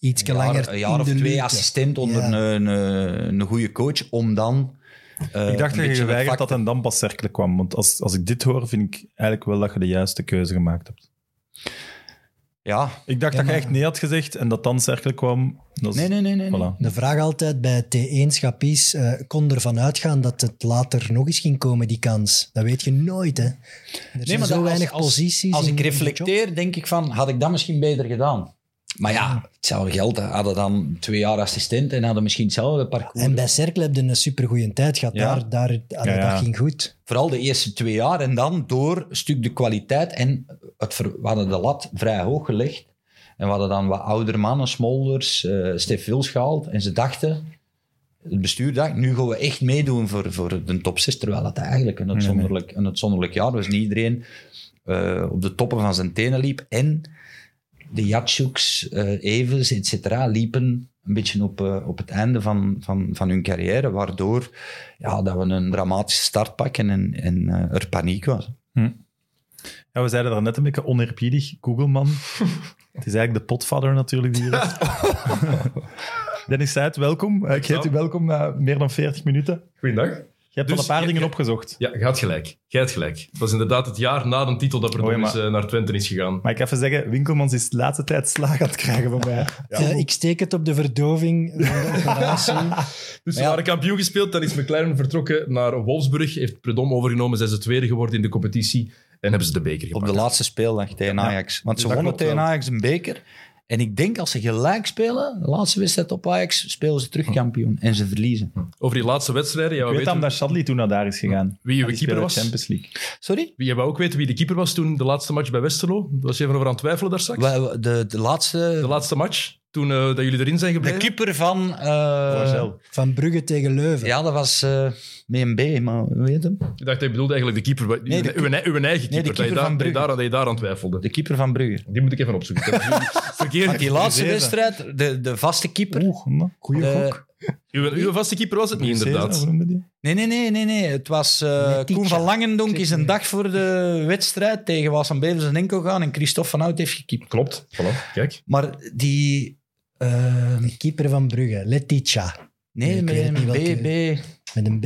Iets een jaar, langer een jaar in of de twee assistent onder Ja. een, een, een goede coach, om dan... eh, Ik dacht dat je geweigerd vak- en dan pas Cercle kwam. Want als, als ik dit hoor, vind ik eigenlijk wel dat je de juiste keuze gemaakt hebt. Ja, Ik dacht Ja, dat je echt nee had gezegd en dat dan Cercle kwam. Dat nee, nee, nee. nee. De vraag altijd bij T1-schap is, eh, kon ervan uitgaan dat het later nog eens ging komen, die kans. Dat weet je nooit, hè. Er zijn maar zo dat- weinig als, posities. Als ik reflecteer, denk ik van, had ik dat misschien beter gedaan? Maar ja, hetzelfde geld. Hadden dan twee jaar assistent en hadden misschien hetzelfde parcours. En bij Cercle heb je een supergoeie tijd gehad. Ja. Daar, daar, allee, Ja, ja. Dat ging goed. Vooral de eerste twee jaar. En dan door een stuk de kwaliteit. En het, we hadden de lat vrij hoog gelegd. En we hadden dan wat oudere mannen, Smolders, eh Stef Wils gehaald. En ze dachten, het bestuur dacht, nu gaan we echt meedoen voor, voor de top 6. Terwijl het eigenlijk een uitzonderlijk, een uitzonderlijk jaar was. Niet iedereen eh, op de toppen van zijn tenen liep. En de Jatschuk's, eh Evens, et cetera, liepen een beetje op, eh, op het einde van, van, van hun carrière. Waardoor ja, dat we een dramatische start pakken en, en eh, er paniek was. Ja, we zeiden daar net een beetje oneerbiedig, Googleman. (laughs) Het is eigenlijk de potvader natuurlijk die hier is. (laughs) Dennis Seid, welkom. Ik heet u welkom na meer dan 40 minuten. Goeiedag. Je hebt Dus al een paar je- dingen je- opgezocht. Ja, je had gelijk. Jij had gelijk. Het was inderdaad het jaar na de titel dat Verdom ja, is, maar- eh, naar Twente is gegaan. Maar ik even zeggen, Winkelmans is de laatste tijd slaag aan het krijgen van mij. (laughs) Eh, ik steek het op de verdoving van de (laughs) operatie. Dus ze Ja. waren kampioen gespeeld. Dan is McLaren vertrokken naar Wolfsburg. Heeft Predom overgenomen. Zijn ze tweede geworden in de competitie. En hebben ze de beker Op gepakt. de laatste speeldag tegen Ajax. Want ze wonnen tegen. Ajax een beker. En ik denk als ze gelijk spelen, de laatste wedstrijd op Ajax, spelen ze terug kampioen. En ze verliezen. Over die laatste wedstrijden. Ja, Ik we weet weten dat Shadley toen naar daar is gegaan. wie uw Die keeper was. Champions League. Sorry? Wie, je wou ook weten wie de keeper was toen de laatste match bij Westerlo. Daar was je even over aan het twijfelen daar straks. De, de laatste... De laatste match, toen eh, dat jullie erin zijn De gebleven. keeper van... eh. Van Brugge tegen Leuven. ja, dat was eh met een B, maar hoe heet hem? Ik dacht, je bedoelde eigenlijk de keeper. Nee, de uw, uw, eigen keeper. de dat, je keeper daar, van dat, je daar, dat je daar aan twijfelde. De keeper van Brugge. Die moet ik even opzoeken. (laughs) Verkeerd. Want die laatste wedstrijd, de, de vaste keeper... Oeh. Goeie gok. Uw, uw vaste keeper was het niet, inderdaad. Nee, nee, nee, nee, nee. Het was eh. Koen van Langendonk is een dag voor de wedstrijd tegen Wassen Bevers en Enkel gaan en Christophe van Hout heeft gekiept. Klopt. Voilà. Kijk. Maar die... eh, De keeper van Brugge, Letitia. nee, met een welke- BB. Met een B.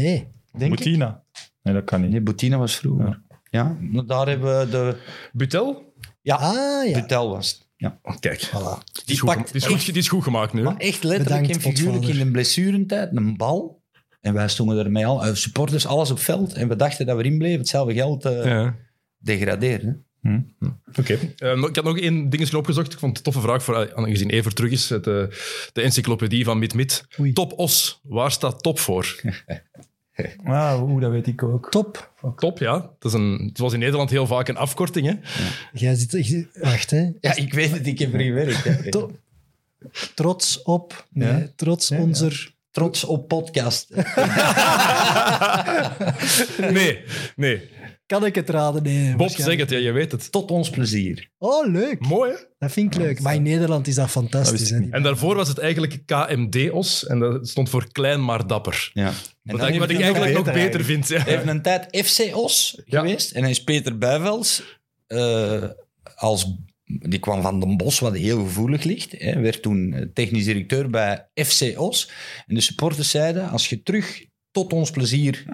Denk. Boutina. Nee, dat kan niet. Nee, Boutina was vroeger. Ja, maar daar hebben we de... Butel? Ja, Ah ja. Butel was het. Ja. Kijk. Voilà. Die Die is, goed, pakt die, is goed, die is goed gemaakt nu. Maar echt letterlijk Bedankt, en figuurlijk in de blessurentijd een bal. En wij stonden ermee al, eh, supporters, alles op veld. En we dachten dat we erin bleven. Hetzelfde geld eh Ja. degraderen. Oké. Eh, ik had nog één dingetje opgezocht. Ik vond het een toffe vraag, voor, eh, aangezien Evert terug is. Het, eh, de encyclopedie van Mit Mit. Oei. Top Os. Waar staat top voor? (laughs) Ah, oeh, dat weet ik ook. Top. Top, ja. Dat is een, het was in Nederland heel vaak een afkorting. Hè? Jij zit... Wacht, hè. Ja, ik weet het. Ik heb er gewerkt. hè. To- trots op... Nee, Ja. trots ja. onze... Trots op podcast. (laughs) Nee, nee. Kan ik het raden? Nee. Bob, waarschijnlijk. zeg het. Ja, je weet het. Tot ons plezier. Oh, leuk. Mooi, hè? Dat vind ik leuk. Maar in Nederland is dat fantastisch. En daarvoor was het eigenlijk KMD-Os. En dat stond voor klein maar dapper. Ja. En Wat, ik- wat ik eigenlijk nog beter beter vind. Ja. even een tijd FC Os Ja. geweest. En hij is Peter Bijvels. eh, als, die kwam van Den Bosch, wat heel gevoelig ligt. Hè, werd toen eh, technisch directeur bij FC Os. En de supporters zeiden, als je terug tot ons plezier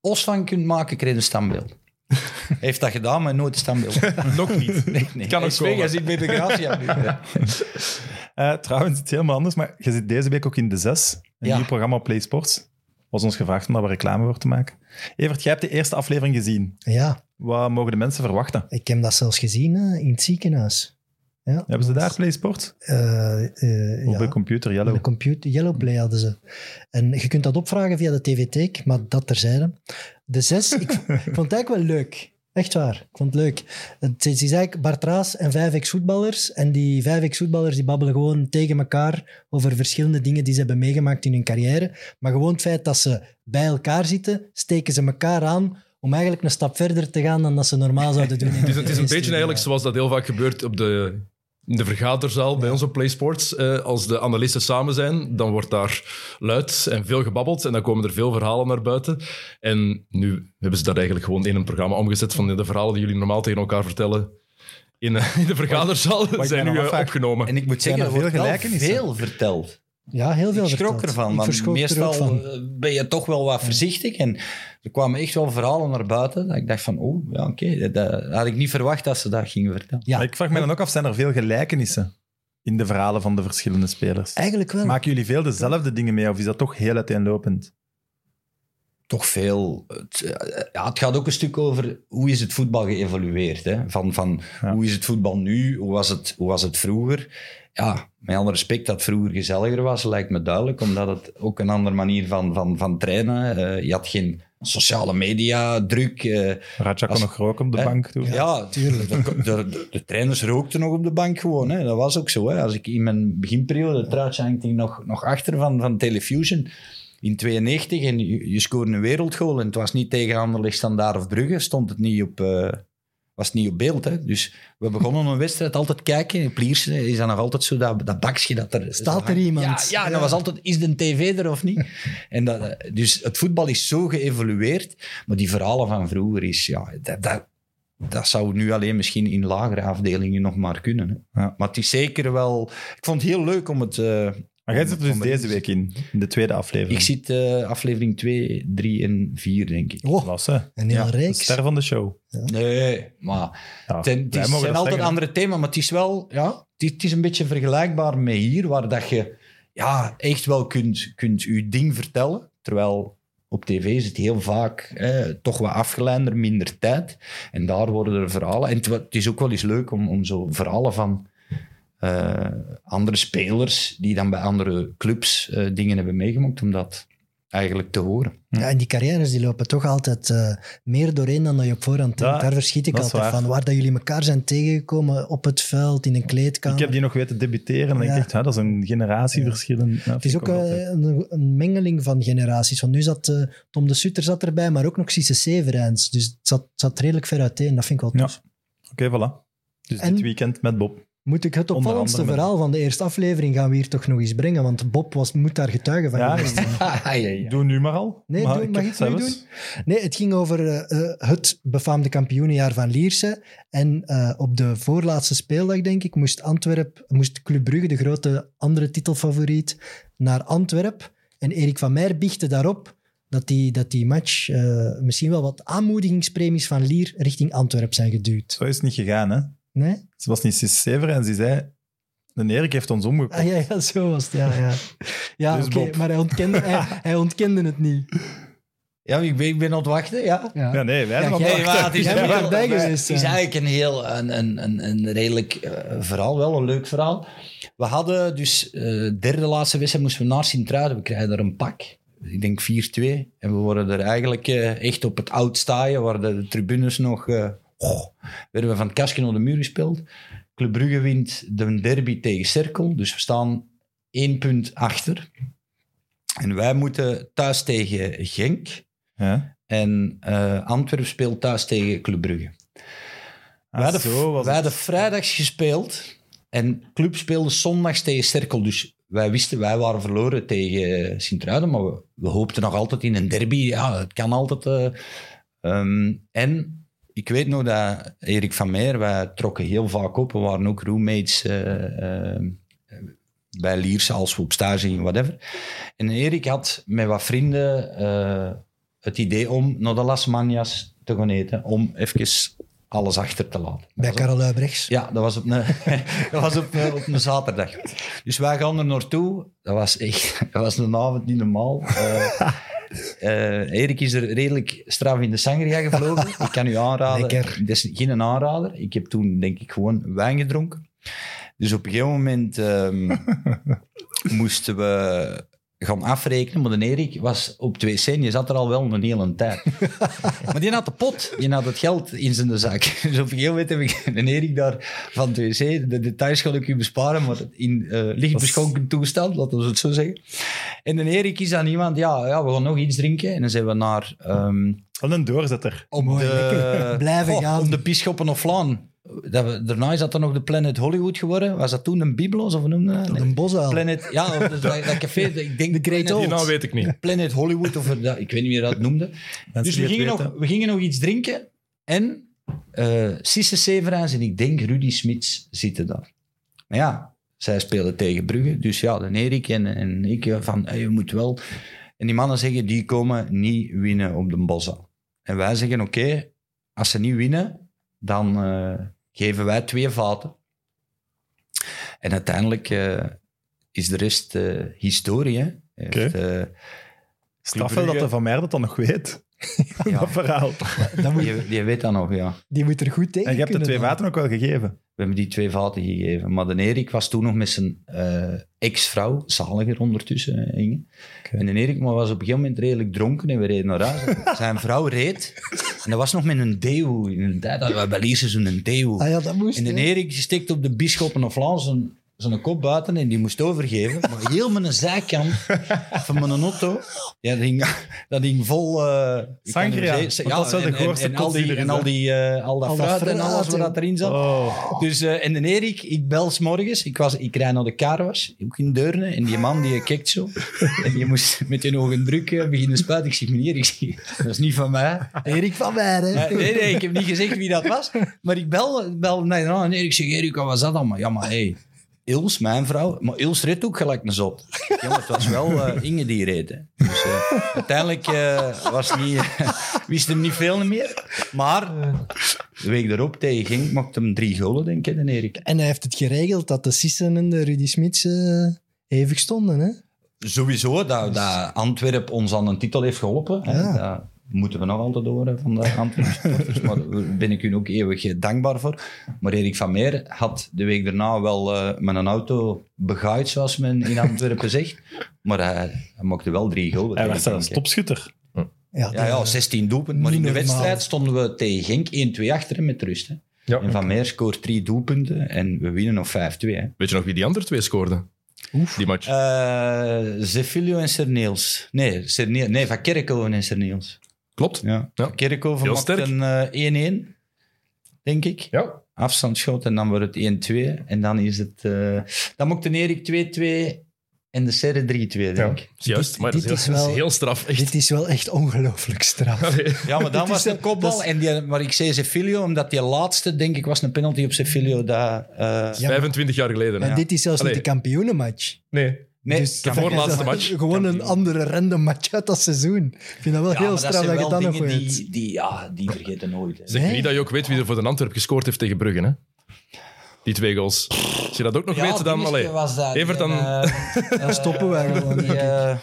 Os van kunt maken, krijg je een standbeeld. Hij heeft dat gedaan, maar nooit een standbeeld. (laughs) Nog niet. Nee, nee. Kan ook komen. hij zit bij de Gracia nu. (laughs) Ja. Eh, trouwens, het is helemaal anders, maar je zit deze week ook in de zes. Een Ja. nieuw programma op Play Sports. Was ons gevraagd om daar reclame voor te maken. Evert, jij hebt de eerste aflevering gezien. Ja, Wat mogen de mensen verwachten? ik heb dat zelfs gezien hè, in het ziekenhuis. Ja, Hebben ze daar Play Sports? Eh, eh, Op ja. de computer, Yellow. De computer, Yellowplay hadden ze. En je kunt dat opvragen via de TV-teek, maar dat terzijde. De zes, ik, ik vond het eigenlijk wel leuk. Echt waar, ik vond het leuk. Het is, eigenlijk Bart Raas en vijf ex-voetballers. En die vijf ex-voetballers die babbelen gewoon tegen elkaar over verschillende dingen die ze hebben meegemaakt in hun carrière. Maar gewoon het feit dat ze bij elkaar zitten, steken ze elkaar aan om eigenlijk een stap verder te gaan dan dat ze normaal zouden doen. in Het is, een beetje eigenlijk zoals dat heel vaak gebeurt op de, in de vergaderzaal bij ons op PlaySports. Eh, als de analisten samen zijn, dan wordt daar luid en veel gebabbeld en dan komen er veel verhalen naar buiten. En nu hebben ze dat eigenlijk gewoon in een programma omgezet van de verhalen die jullie normaal tegen elkaar vertellen in, eh, in de vergaderzaal zijn nu eh, afvraag- opgenomen. En ik moet zeggen, er veel wordt gelijkenissen? veel verteld. Ja, heel veel Ik schrok verteld. ervan, Ik want er meestal van. ben je toch wel wat voorzichtig. En er kwamen echt wel verhalen naar buiten. Dat ik dacht van, oh, ja, oké. dat, dat had ik niet verwacht dat ze dat gingen vertellen. Ja, Maar ik vraag me dan ook af, zijn er veel gelijkenissen in de verhalen van de verschillende spelers? eigenlijk wel. Maken jullie veel dezelfde dingen mee, of is dat toch heel uiteenlopend? Toch veel. Het, eh, ja, het gaat ook een stuk over hoe is het voetbal geëvolueerd. Hè? Van, van Ja. hoe is het voetbal nu? Hoe was het, hoe was het vroeger? Ja, met alle respect dat het vroeger gezelliger was, lijkt me duidelijk. Omdat het ook een andere manier van, van, van trainen. eh, je had geen sociale media, druk. eh, Radja kon nog roken op de Hè? bank toen. Ja, tuurlijk. De, de, de trainers rookten nog op de bank gewoon. Hè. Dat was ook zo. Hè. Als ik in mijn beginperiode, het truitje hangt nog, nog achter van, van Telefusion, in 92 en je, je scoorde een wereldgoal en het was niet tegen Anderlecht Standaard of Brugge, stond het niet op, eh, was niet op beeld. Hè. Dus we begonnen een wedstrijd altijd kijken. In Pliersen is dat nog altijd zo, dat, dat bakje dat er... Staat er iemand? Ja, dat was altijd, is de tv er of niet? En dat, dus het voetbal is zo geëvolueerd, maar die verhalen van vroeger is, ja, dat, dat, dat zou nu alleen misschien in lagere afdelingen nog maar kunnen. Hè. Ja. Maar het is zeker wel... Ik vond het heel leuk om het... eh, Maar jij zit er dus deze week in, in de tweede aflevering. Ik zit eh, aflevering 2, 3 en 4, denk ik. Oh, Klasse. een hele Ja, De reeks. ster van de show. Nee, maar Ja, het, is- zijn altijd zeggen. andere thema's, maar het is wel... Ja, het is, het is een beetje vergelijkbaar met hier, waar dat je ja, echt wel kunt, kunt je ding vertellen, terwijl op tv is het heel vaak eh, toch wat afgeleidender, minder tijd. En daar worden er verhalen. En het is ook wel eens leuk om, om zo verhalen van eh, andere spelers die dan bij andere clubs eh, dingen hebben meegemaakt, om dat eigenlijk te horen. Ja, en die carrières die lopen toch altijd eh, meer doorheen dan dat je op voorhand denkt. Ja, Daar verschiet ik altijd waar. van. Waar dat jullie elkaar zijn tegengekomen op het veld, in een kleedkamer. Ik heb die nog weten debuteren en Ja. ik hè, dat is een generatieverschil. Ja, Het is ook een, een mengeling van generaties. Want nu zat eh, Tom de Sutter zat erbij, maar ook nog Cisse Severijns. Dus het zat, zat redelijk ver uiteen. Dat vind ik wel Ja. tof. Oké, voilà. Dus En- dit weekend met Bob. Moet ik het opvallendste verhaal van de eerste aflevering gaan we hier toch nog eens brengen? Want Bob was, moet daar getuige van Ja, geweest zijn. ja, ja, ja. Doe nu maar al. Nee, maar doe- mag ik het nu zelfs- Nee, het ging over eh, eh, het befaamde kampioenenjaar van Lierse. En eh, op de voorlaatste speeldag, denk ik, moest, Antwerp, moest Club Brugge, de grote andere titelfavoriet, naar Antwerp. En Erik van Meijer biechte daarop dat die, dat die match eh, misschien wel wat aanmoedigingspremies van Lier richting Antwerp zijn geduwd. Zo is het niet gegaan, hè. Nee? Ze was niet Sever en ze zei... De Erik heeft ons omgekocht. Ah, ja, ja, zo was het. Ja, ja. (laughs) ja Dus oké, maar hij ontkende, hij, (laughs) hij ontkende het niet. Ja, ik ben, ik ben aan het wachten, ja. Ja. Ja, nee, wij Ja, zijn aan jij- het Nee, wachten. maar het is, heel- het is eigenlijk een heel een, een, een, een redelijk eh, verhaal, wel een leuk verhaal. We hadden dus eh derde laatste wedstrijd moesten we naar Sint-Truiden. We krijgen daar een pak. Ik denk 4-2. En we worden er eigenlijk eh, echt op het oud staaien, waar de, de tribunes nog... eh oh, werden we van het kastje naar de muur gespeeld. Club Brugge wint de derby tegen Cerkel. Dus we staan één punt achter. En wij moeten thuis tegen Genk. Ja. En eh Antwerpen speelt thuis tegen Club Brugge. Ah, wij hadden, zo was wij het. hadden vrijdags gespeeld en Club speelde zondags tegen Cerkel. Dus wij wisten, wij waren verloren tegen Sint-Truiden, maar we, we hoopten nog altijd in een derby. Ja, het kan altijd. eh, ehm, en ik weet nog dat Erik van Meijer, wij trokken heel vaak op. We waren ook roommates eh, eh, bij Lierse als we op stage gingen, whatever. En Erik had met wat vrienden eh, het idee om naar de Las Manias te gaan eten, om even alles achter te laten. Bij Karel ja, dat was op een, (laughs) dat was op, een- op een zaterdag. Dus wij gaan er naartoe. Dat was echt (laughs) dat was een avond niet normaal. Eh, Erik is er redelijk straf in de sangria gevlogen. (laughs) Ik kan u aanraden. Lekker. Het is geen aanrader. Ik heb toen, denk ik, gewoon wijn gedronken. Dus op een gegeven moment ehm, (laughs) moesten we gaan afrekenen. Maar de Erik was op 2 cent. Je zat er al wel een hele tijd. (laughs) Maar die had de pot. Die had het geld in zijn zak. (laughs) Dus op een gegeven moment heb ik de Erik daar van 2C. De details ga ik u besparen, maar in eh licht beschonken toestand, laten we het zo zeggen. En de Erik is dan iemand, ja, ja, we gaan nog iets drinken. En dan zijn we naar... ehm, Wat een doorzetter. op Mooi, de. (laughs) Blijven gaan. Op de Bisschoppen of Laan. Dat we, daarna is dat dan nog de Planet Hollywood geworden. Was dat toen een Biblos of hoe noemde dat? Een bosuil. Planet, ja, of dat, dat café. (laughs) Ik denk de Great Die naam weet ik niet. Planet Hollywood, of dat, ik weet niet meer hoe dat noemde. (laughs) Mensen Dus we gingen, nog, we gingen nog iets drinken. En eh Sisse Severijns en ik denk Rudy Smits zitten daar. Maar ja, zij spelen tegen Brugge. Dus ja, de Erik en, en ik van, hey, je moet wel... En die mannen zeggen, die komen niet winnen op de Bossa. En wij zeggen, oké, als ze niet winnen, dan eh, geven wij twee vaten. En uiteindelijk eh, is de rest eh, historie. Hè? Heeft, wel dat de Van Meijer dat dan nog weet. (laughs) Ja. Dat verhaal. Dat moet, die, die weet dat nog, ja. die moet er goed tegen En je hebt de twee dan. vaten ook wel gegeven. We hebben die twee vaten gegeven. Maar de Erik was toen nog met zijn eh, ex-vrouw, zaliger ondertussen, eh, Inge. En de Erik maar was op een gegeven moment redelijk dronken en we reden naar huis. (laughs) zijn vrouw reed. En dat was nog met een Deo. In de tijd hadden we bij Lierse zo'n Deo. Ah ja, dat moest. En de. Erik die stikt op de Bisschoppen of Vlaanderen zijn kop buiten en die moest overgeven. Maar heel mijn zijkant van mijn auto, ja, dat, hing, dat hing vol... kan Sangria, want dat zou de en- en- goorste en al die er en al eh, al dat Al fruit en alles wat ja. dat erin zat. Oh. Dus, eh, en de Erik, ik bel s'morgens, ik, was, ik rijd naar de carwas, ook in Deurne, en die man die kijkt zo. En die moest met je ogen druk beginnen spuiten. Ik zeg, meneer, ik zeg, dat is niet van mij. Erik van Meijer, hè. Nee, nee, ik heb niet gezegd wie dat was. Maar ik bel, bel nee, nee, ik zeg, Erik, wat was dat dan? Maar ja, maar hey, Ils, mijn vrouw, maar Ils reed ook gelijk een zot. (laughs) Ja, maar het was wel eh, Inge die reed. hè. Dus eh, uiteindelijk eh, was niet, (laughs) wist hem niet veel meer. Maar de week erop tegen Genk mocht hem drie golen, denk ik, de Erik. En hij heeft het geregeld dat de Sissen en de Rudy Smits eh, eeuwig stonden, hè. sowieso dat, dat Antwerp ons aan een titel heeft geholpen. hè. Ja. Dat moeten we nog altijd horen van de Antwerpse maar daar ben ik u ook eeuwig dankbaar voor. Maar Erik van Meer had de week daarna wel eh, met een auto begaaid, zoals men in Antwerpen zegt. Maar hij, hij maakte wel drie goals. Hij werd tegen zelfs topschutter. Ja, Ja, ja, de- 16 doelpunten. Maar in de normaal. wedstrijd stonden we tegen Genk 1-2 achter hè, met rust. Hè. Ja. En Van Meer scoort drie doelpunten en we winnen nog 5-2. Hè. Weet je nog wie die andere twee scoorden? Die match. Eh Zefilio en Serneels. Nee, nee, Van Kerkhoven en Serneels. Klopt. Ja. Ja. Van Kerkhoven sterk. een eh, 1-1, denk ik. Ja. Afstandsschot en dan wordt het 1-2. En dan is het... eh dan maakte Erik 2-2 en de Serre 3-2, denk ja. ik. Juist, maar dat dit is, heel, wel- heel straf. Echt. Dit is wel echt ongelooflijk straf. Allee. (laughs) Ja, maar dan was is het een- een kopbal. En die, maar ik zei Zefilio, omdat die laatste, denk ik, was een penalty op Zefilio. Dat, eh, Ja, 25 jaar geleden. hè? En dit is zelfs Allee. niet de kampioenenmatch. Nee. Nee, Dus de dat voorlaatste dat- match. Gewoon een andere random match uit dat seizoen. Ik vind dat wel Ja, heel straf zijn dat je dat nog dingen weet. die, die, ja, die vergeten nooit. hè. Zeg Nee. niet dat je ook weet wie er voor de Antwerp gescoord heeft tegen Brugge. Hè? Die twee goals. Als je dat ook nog weet, dan... Allee. was dat. Evert, dan- eh, (laughs) (laughs) Dan stoppen wij gewoon, Die, eh,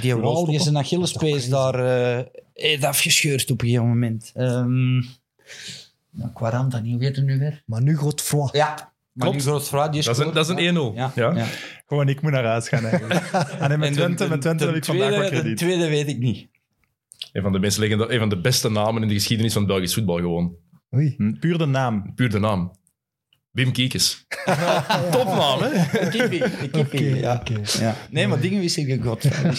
die wal, die zijn Achillespees daar eh, heeft afgescheurd op een gegeven moment. Ehm nou, Quaranta, niet, hoe heet hem nu weer? Maar nu Godfroy. Ja, maar Klopt. nu Godfroy, die Dat is een, dat is een 1-0. Ja, Ja. ja. Gewoon, ik moet naar huis gaan eigenlijk. (laughs) En met En de- Twente, de- met Twente de heb ik vandaag tweede- wat De krediet. tweede weet ik niet. Een, van de meest legenda- een van de beste namen in de geschiedenis van het Belgisch voetbal gewoon. Oei. Hm, Puur de naam. Puur de naam. Wim Kiekes. (laughs) Topnaam, hè? De kippie. De kippie, Oké, ja. ja. Nee, maar dingen wist ik Godfroy.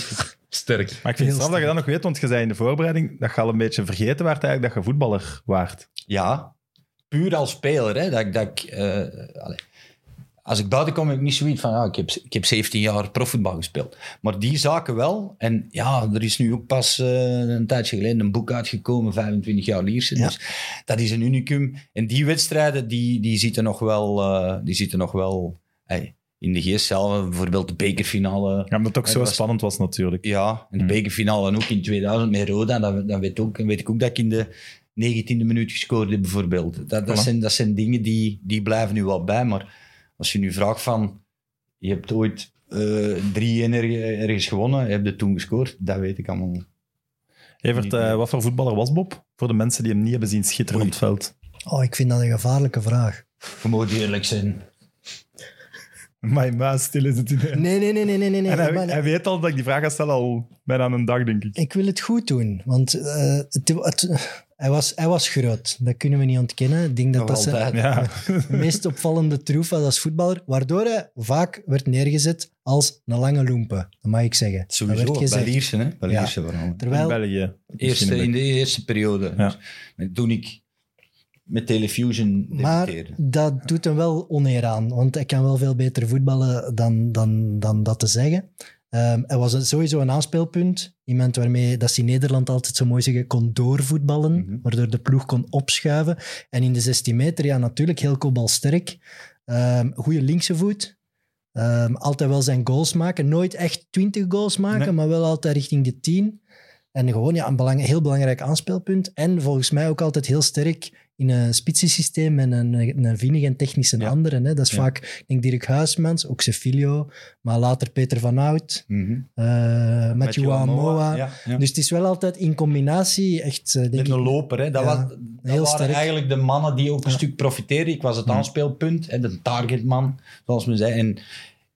Sterk. Maar ik vind het straf dat je dat nog weet, want je zei in de voorbereiding dat je al een beetje vergeten waart eigenlijk dat je voetballer waart. Ja, puur als speler. Hè, dat, dat ik, allee. als ik buiten kom, heb ik niet zoiets van... Ja, ik, heb, ik heb 17 jaar profvoetbal gespeeld. Maar die zaken wel. En ja, er is nu ook pas eh, een tijdje geleden een boek uitgekomen, 25 jaar Lierse. Ja. Dus dat is een unicum. En die wedstrijden, die, die zitten nog wel... eh, die zitten nog wel hey, in de geest zelf. Bijvoorbeeld de bekerfinale... Ja, omdat het ook zo was- spannend was natuurlijk. Ja, en de Hmm. bekerfinale en ook in 2000 met Roda. Dan, dan weet, ook, weet ik ook dat ik in de 19e minuut gescoord heb, bijvoorbeeld. Dat, dat, Voilà. zijn, dat zijn dingen die, die blijven nu wel bij. Maar als je nu vraagt van... Je hebt ooit eh drie en erg- ergens gewonnen. Heb je toen gescoord? Dat weet ik allemaal. Evert, Niet eh, wat voor voetballer was Bob? Voor de mensen die hem niet hebben zien schitteren Oei. op het veld. Oh, ik vind dat een gevaarlijke vraag. Je moet eerlijk zijn. Mijn muis stil is het. in- Nee, nee, nee, nee, nee. nee. En hij, Maar- hij weet al dat ik die vraag ga stellen al bijna een dag, denk ik. Ik wil het goed doen, want eh, het, het- hij, was, hij was groot. Dat kunnen we niet ontkennen. Ik denk dat Nog dat zijn. Ja. (laughs) meest opvallende troef was als voetballer, waardoor hij vaak werd neergezet als een lange loempe. Dat mag ik zeggen. Sowieso, bij hè? Bij Ja. Vooral. In Terwijl, België. Eerste, in de eerste periode. Ja. Dus, toen ik met Telefusion maar dat doet hem wel oneer aan, want hij kan wel veel beter voetballen dan, dan, dan dat te zeggen. Ehm, hij was sowieso een aanspeelpunt. Iemand waarmee, dat ze in Nederland altijd zo mooi zeggen, kon doorvoetballen, Mhm. waardoor de ploeg kon opschuiven. En in de 16 meter, ja, natuurlijk heel kopbalsterk. Ehm goede linkse voet. Ehm, altijd wel zijn goals maken. Nooit echt 20 goals maken, Nee. maar wel altijd richting de 10. En gewoon ja, een belang, heel belangrijk aanspeelpunt. En volgens mij ook altijd heel sterk in een spitsensysteem en een, een vinnig en technisch een Ja. andere. Hè. Dat is Ja. vaak, ik denk Dirk Huismans, ook Cefilio, maar later Peter van Hout, Mhm. eh Mathieu Amoa. Ja, ja. Dus het is wel altijd in combinatie echt, eh, denk Met ik, een loper, hè. Dat, Ja, was, dat heel waren sterk. eigenlijk de mannen die ook een Ja. stuk profiteerden. Ik was het Ja. aanspeelpunt, hè, de targetman, zoals men zei. En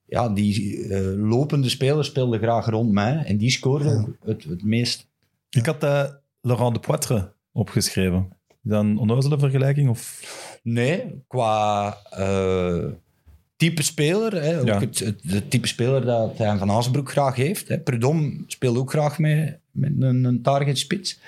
ja, die eh, lopende spelers speelden graag rond mij. En die scoorden Ja. ook het, het meest. Ik had eh, Laurent de Poitre opgeschreven. Is dat een onnozele vergelijking? Of... Nee, qua eh, type speler. Hè, ook Ja. het, het, het type speler dat hij Van Haasbroek graag heeft. Hè. Prudhomme speelde ook graag mee met een, een target spits.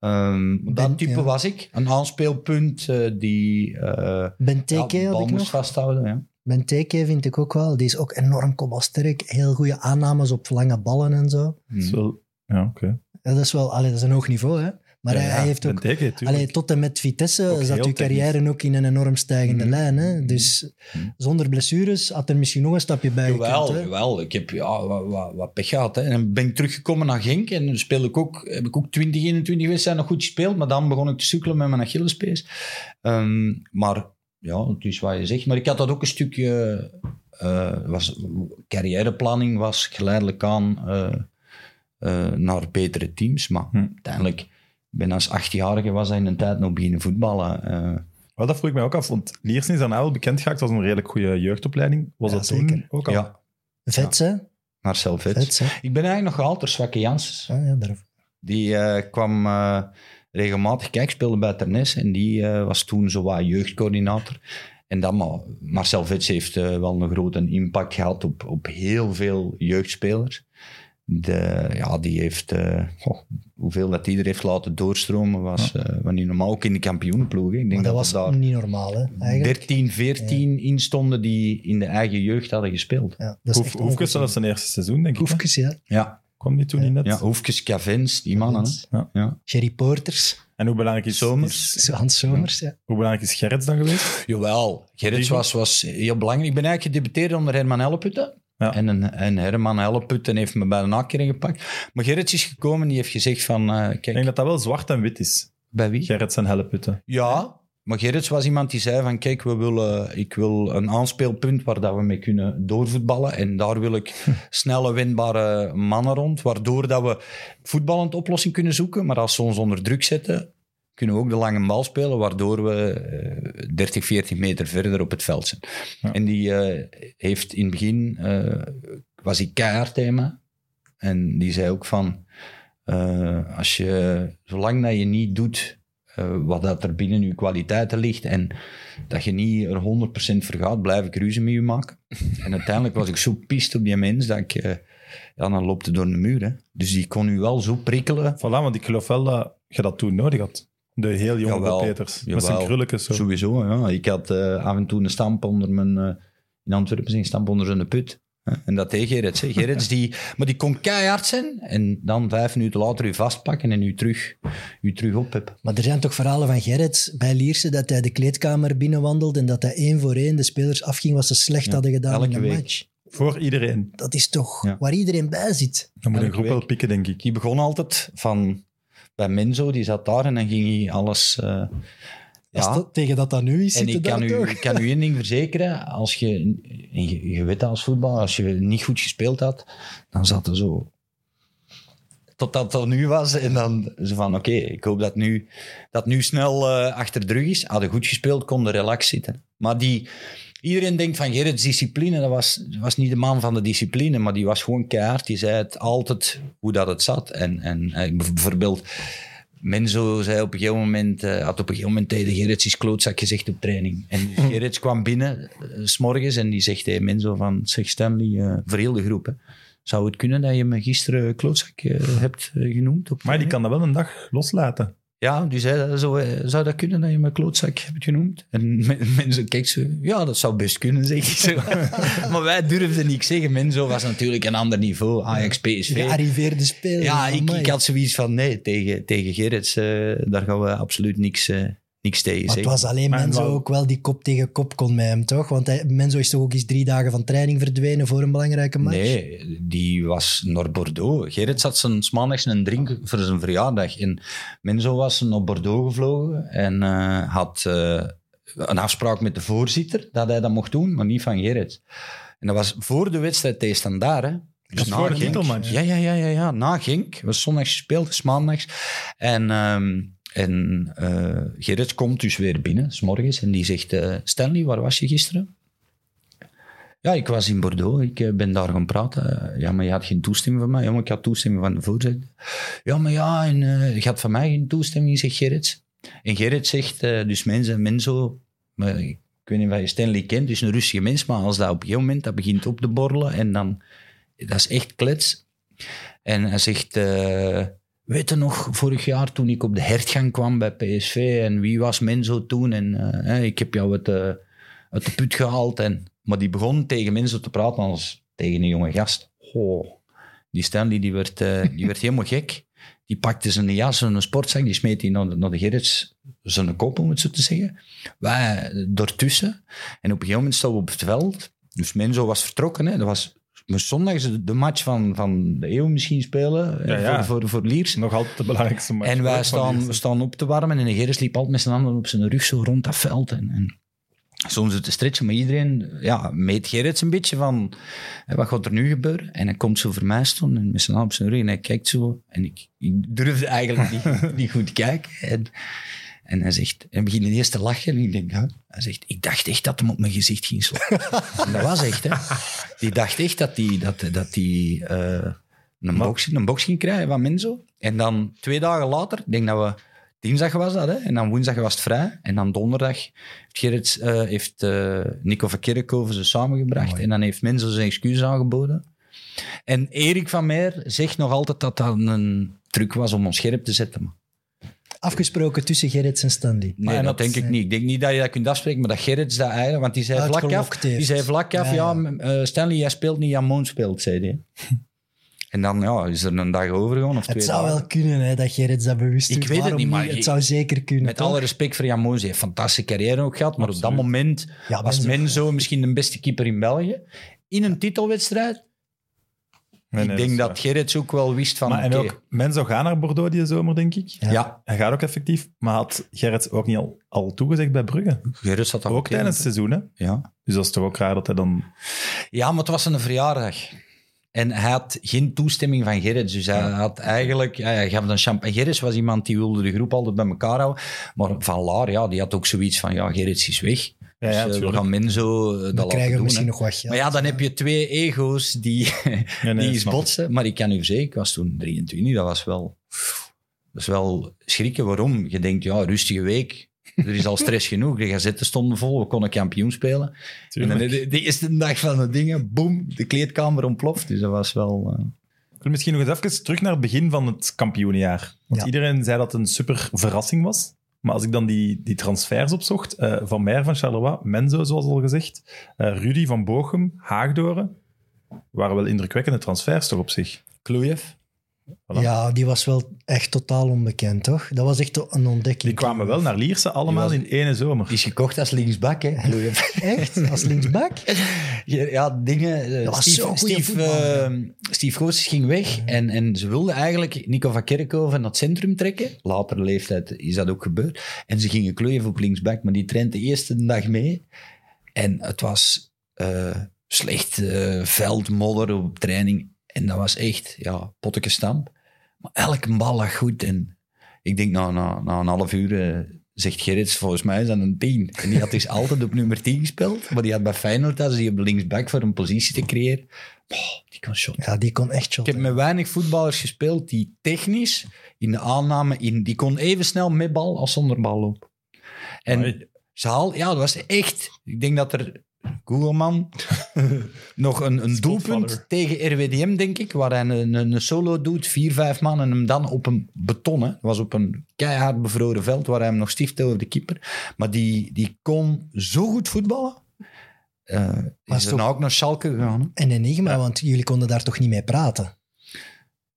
Ehm, dat type ja. was ik. Een aanspeelpunt eh, die eh Benteke ja, de had bal ik moest nog. vasthouden. Ja. Benteke vind ik ook wel. Die is ook enorm kopbalsterk. Heel goede aannames op lange ballen en zo. Dat is wel... Ja, oké. Dat, is wel, allee, dat is een hoog niveau, hè. Maar Ja, hij, heeft ook... Allee, tot en met Vitesse Ook zat uw carrière ook in een enorm stijgende Mhm. lijn. Hè? Dus Mhm. zonder blessures had er misschien nog een stapje bij Jawel, gekund. Jawel. Ik heb ja, wat, wat, wat pech gehad. Hè. En dan ben ik teruggekomen naar Genk en speel ik ook, heb ik ook 20, 21 wedstrijden nog goed gespeeld. Maar dan begon ik te sukkelen met mijn Achillespees. Ehm, maar ja, het is wat je zegt. Maar ik had dat ook een stukje... eh, was, carrièreplanning was geleidelijk aan eh, eh, naar betere teams. Maar Hm. uiteindelijk, ben als achtjarige was hij in een tijd nog beginnen voetballen. eh. Wel, dat vroeg ik mij ook af, want Liersen is daarna wel bekend geraakt als een redelijk goede jeugdopleiding. Was Ja, dat toen zeker. ook al? ja, Vets, hè? Marcel Vets. Vets, hè? Ik ben eigenlijk nog altijd Zwakke Janssens. Ah, ja, daar. Die eh, kwam eh, regelmatig kijkspelen bij Ternes en die eh, was toen zo wat jeugdcoördinator. En dan, maar Marcel Vets heeft eh, wel een grote impact gehad op, op heel veel jeugdspelers. De, ja, die heeft, eh, goh, hoeveel dat die er heeft laten doorstromen, was, eh was niet normaal. Ook in de kampioenenploeg. hè. Ik denk Maar dat dat, was daar niet normaal, hè? Eigenlijk. 13, 14 instonden die in de eigen jeugd hadden gespeeld. Ja, dat is Hoef, echt Hoefkes, dat was zijn eerste seizoen, denk ik. Hoefkes, ja. Ja, Kwam die toen niet net? ja Hoefkes, Cavens, die mannen. Ja. Ja. Jerry Porters, En hoe belangrijk is, Somers. is- Hans Somers, ja. hoe belangrijk is Gerrits dan geweest? Jawel, Gerrits was, was heel belangrijk. Ik ben eigenlijk gedebuteerd onder Herman Helleputten. Ja. En, een, en Herman Helleputten heeft me bij de nakering gepakt. Maar Gerrits is gekomen en die heeft gezegd van... eh, Ik kijk, denk dat dat wel zwart en wit is. bij wie? Gerrits en Helleputten. Ja, maar Gerrits was iemand die zei van... Kijk, we willen, ik wil een aanspeelpunt waar dat we mee kunnen doorvoetballen. En daar wil ik (laughs) snelle, winbare mannen rond. Waardoor dat we voetballend oplossing kunnen zoeken. Maar als ze ons onder druk zetten, kunnen we ook de lange bal spelen. Waardoor we eh, 30, 40 meter verder op het veld zijn. Ja. En die eh, heeft in het begin... eh, was hij keihard me. En die zei ook van... eh, als je, zolang dat je niet doet eh, wat dat er binnen je kwaliteiten ligt en dat je niet er 100% voor gaat, blijf ik ruzie met je maken. (laughs) En uiteindelijk was ik zo pist op die mens dat ik... eh, ja, dan loopt het door de muur. Hè. Dus die kon u wel zo prikkelen. Voilà, want ik geloof wel dat je dat toen nodig had. De heel jonge Jawel, Peters. Met zijn jawel. krulletjes zo. Sowieso, ja. Ik had eh, af en toe een stamp onder mijn... eh, in Antwerpen zijn stamp onder zijn put. En dat deed Gerrits. Gerrits die, (laughs) maar die kon keihard zijn. En dan vijf minuten later u vastpakken en u terug, u terug opheppen. Maar er zijn toch verhalen van Gerrit bij Lierse dat hij de kleedkamer binnenwandelde en dat hij één voor één de spelers afging wat ze slecht Ja, hadden gedaan in een week. match. Voor iedereen. Dat is toch Ja. waar iedereen bij zit. Dan moet een groep wel pikken, denk ik. Die begon altijd van... Bij Menzo, die zat daar en dan ging hij alles... eh, ja, dat tegen dat dat nu is, En ik kan, u, toch? ik kan u één ding verzekeren. Als je, je, je weet dat als voetbal, als je niet goed gespeeld had, dan zat er zo... Totdat er nu was. En dan zo van, oké, ik hoop dat nu, dat nu snel eh, achter de rug is. Hadden goed gespeeld, konden relax zitten. Maar die... Iedereen denkt van Gerrits discipline, dat was, was niet de man van de discipline, maar die was gewoon keihard. Die zei het altijd hoe dat het zat. En, en eh, bijvoorbeeld, Menzo zei op een gegeven moment, eh, had op een gegeven moment tegen Gerrits is klootzak gezegd op training. En Gerrits kwam binnen, s s'morgens, en die zegt tegen Menzo van, zeg Stanley, eh voor heel de groep, hè. zou het kunnen dat je me gisteren klootzak hebt genoemd? Op Maar die training?" kan dat wel een dag loslaten. Ja, die zei, dat zo, eh, zou dat kunnen dat je me klootzak hebt genoemd? En (laughs) men- mensen kijken zo, ja, dat zou best kunnen, zeg ik zo. (laughs) maar wij durfden niet zeggen. Menzo was natuurlijk een ander niveau, Ajax, PSV. Gearriveerde speler. Ja, ik had zoiets van, nee, tegen, tegen Gerrits, eh, daar gaan we absoluut niks, eh, niks tegen Maar het was alleen Maar Menzo ook wel die kop tegen kop kon met hem, toch? Want hij, Menzo is toch ook eens drie dagen van training verdwenen voor een belangrijke match? Nee, die was naar Bordeaux. Gerrits had zijn 's maandags een drink voor zijn verjaardag. En Menzo was naar Bordeaux gevlogen en eh, had eh, een afspraak met de voorzitter dat hij dat mocht doen, maar niet van Gerrits. En dat was voor de wedstrijd tegen Standaard, hè. Dus Dat is voor de Genk. titelmatch. Ja, ja, ja, ja, ja. Na Genk. Het was zondags gespeeld, dus maandags. En, ehm en eh Gerrits komt dus weer binnen, s morgens, en die zegt... eh, Stanley, waar was je gisteren? Ja, ik was in Bordeaux. Ik eh, ben daar gaan praten. Ja, maar je had geen toestemming van mij. Ja, maar ik had toestemming van de voorzitter. Ja, maar ja, en, je had van mij geen toestemming, zegt Gerrits. En Gerrits zegt, dus mensen, Menzo... Maar ik weet niet of je Stanley kent, dus een rustige mens. Maar als dat op een gegeven moment dat begint op te borrelen en dan... Dat is echt klets. En hij zegt... Weet je nog, vorig jaar toen ik op de hertgang kwam bij PSV en wie was Menzo toen? En eh, ik heb jou uit de, uit de put gehaald. En, maar die begon tegen Menzo te praten als tegen een jonge gast. Oh, die Stanley die werd, eh, die werd helemaal gek. Die pakte zijn jas, zijn sportzak, die smeet hij naar de, naar de Gerrits, zijn kop, om het zo te zeggen. Wij eh, daartussen. En op een gegeven moment staan we op het veld. Dus Menzo was vertrokken. Hè. Dat was maar zondag de, de match van, van de eeuw misschien spelen. eh, Ja, ja. Voor, voor, voor Liers. Nog altijd de belangrijkste match. En wij staan, we staan op te warmen en de Gerrits liep altijd met zijn handen op zijn rug zo rond dat veld. En, en soms zo te stretchen, maar iedereen ja, meet Gerrits een beetje van hè, wat gaat er nu gebeuren? En hij komt zo voor mij staan en met zijn hand op zijn rug en hij kijkt zo. En ik, ik durfde eigenlijk niet, (laughs) niet goed kijken. En, en hij zegt, en begint ineens te lachen en ik denk, huh? hij zegt, ik dacht echt dat hem op mijn gezicht ging slaan. (laughs) en dat was echt, hè. Die dacht echt dat hij dat, dat die, eh, een, box, een box ging krijgen van Menzo. En dan twee dagen later, ik denk dat we... Dinsdag was dat, hè? en dan woensdag was het vrij. En dan donderdag heeft, Gerrits, eh, heeft eh, Nico van Kerkhoven ze samengebracht. En dan heeft Menzo zijn excuses aangeboden. En Erik van Meer zegt nog altijd dat dat een truc was om ons scherp te zetten. Afgesproken tussen Gerrits en Stanley. Nee, dat, dat- denk ik niet. Ik denk niet dat je dat kunt afspreken, maar dat Gerrits dat eigenlijk... Want die zei vlak af, die zei vlak af Ja, ja, eh, Stanley, jij speelt niet, Jan Moon speelt, zei hij. (laughs) En dan ja, is er een dag overgegaan of twee Het zou dagen. wel kunnen hè, dat Gerrits dat bewust Ik doet. weet het Waarom niet, maar Het zou zeker kunnen. Met toch? alle respect voor Jan Moos, hij heeft een fantastische carrière ook gehad, maar op dat moment Ja, was Menzo- Menzo misschien de beste keeper in België. In een titelwedstrijd. Nee, nee, ik denk dat waar. Gerrits ook wel wist van... Maar en ook, men zou gaan naar Bordeaux die zomer, denk ik. Ja. ja, Hij gaat ook effectief. Maar had Gerrits ook niet al, al toegezegd bij Brugge? Gerrits had dat Ook tijdens het seizoen, hè? Ja. Dus dat is toch ook raar dat hij dan... ja, maar het was een verjaardag. En hij had geen toestemming van Gerrits. Dus hij had eigenlijk... Ja, hij gaf een champagne. Gerrits was iemand die wilde de groep altijd bij elkaar houden. Maar Van Laar, ja, die had ook zoiets van... Ja, Gerrits is weg. Ja, dus ja, eh, we gaan Menzo eh, dat Dan laten krijgen we doen. misschien hè. nog wat geld. Maar ja, dan heb je twee ego's die, (laughs) nee, die eens botsen. Maar ik kan u verzekeren, ik was toen 23, dat was wel, dat is wel schrikken. Waarom? Je denkt, ja, rustige week. Er is al (laughs) stress genoeg. De gazetten stonden vol, we konden kampioen spelen. En Tuurlijk. dan de, de eerste dag van de dingen, boem, de kleedkamer ontploft. Dus dat was wel... eh, Ik wil misschien nog eens even terug naar het begin van het kampioenjaar. Want Ja. iedereen zei dat het een super verrassing was. Maar als ik dan die, die transfers opzocht, eh, Van Meijer van Charleroi, Menzo, zoals al gezegd, eh, Rudy van Bochum, Haagdoren, waren wel indrukwekkende transfers toch op zich. Kloejev. Voilà. Ja, die was wel echt totaal onbekend, toch? Dat was echt een ontdekking. Die kwamen wel naar Lierse allemaal in ene zomer. Die is gekocht als linksback, hè. (laughs) Echt? Als linksback? (laughs) Ja, dingen. eh, Dat was Steve, Steve, eh, Steve Goossens ging weg en, en ze wilden eigenlijk Nico van Kerkhoven naar het centrum trekken. Later leeftijd is dat ook gebeurd. En ze gingen Kleuven op linksback, maar die traint de eerste dag mee. En het was eh, slecht eh, veld, modder op training. En dat was echt, ja, pottekenstamp. Maar elke bal lag goed. En ik denk, na, na, na een half uur eh, zegt Gerrits, volgens mij is dat een 10. En die had dus (laughs) altijd op nummer 10 gespeeld. Maar die had bij Feyenoord, als hij op linksback voor een positie te creëren. Oh, die kan shot. Ja, die kon echt Ik shotten. heb met weinig voetballers gespeeld die technisch in de aanname, in, die kon even snel met bal als zonder bal lopen. En ze haal, ja, dat was echt. Ik denk dat er Goegelman (laughs) nog een, een doelpunt tegen RWDM, denk ik, waar hij een, een, een solo doet, vier, vijf man, en hem dan op een beton, hè. Dat was op een keihard bevroren veld, waar hij hem nog stiefde over de keeper. Maar die, die kon zo goed voetballen. Eh Maar is daarna toch- ook naar Schalke gegaan. Een enigma, want jullie konden daar toch niet mee praten?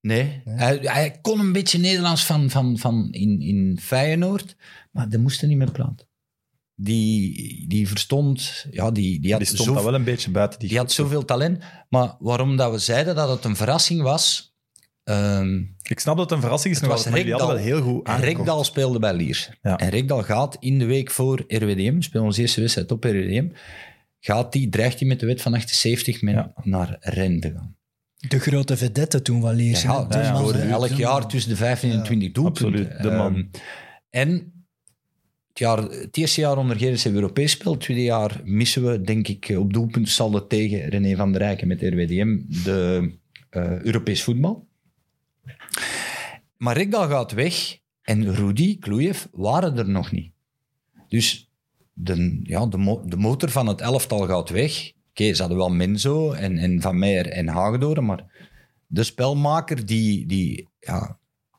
Nee, Hij, hij kon een beetje Nederlands van, van, van in, in Feyenoord, maar daar moest hij niet meer praten. Die, die verstond, ja, die, die had, Die stond zo, daar wel een beetje buiten die die had zoveel talent. Maar waarom dat we zeiden dat het een verrassing was, ehm, Ik snap dat het een verrassing is, Het nog was maar jullie hadden wel Rekdal. heel goed aangekocht. Rekdal speelde bij Liers. Ja. En Rekdal gaat in de week voor RWDM, spelen onze eerste wedstrijd op RWDM, gaat die, dreigt hij met de wet van 78 met Ja. naar Rennes te gaan. De grote vedette toen van Liers. Ja, dus ja, elk jaar tussen de 15 en Ja, 20 doelpunten. absoluut, de man. Ehm, en het, jaar, het eerste jaar onder Gerrits hebben Europees gespeeld. Het tweede jaar missen we, denk ik, op doelpuntensaldo tegen René van der Rijken met RWDM de eh, Europees voetbal. Maar Rekdal gaat weg en Rudy, Kloejev waren er nog niet. Dus de, ja, de, mo- de motor van het elftal gaat weg. Oké, ze hadden wel Menzo en, en Van Meijer en Hagedoren, maar de spelmaker die, die ja,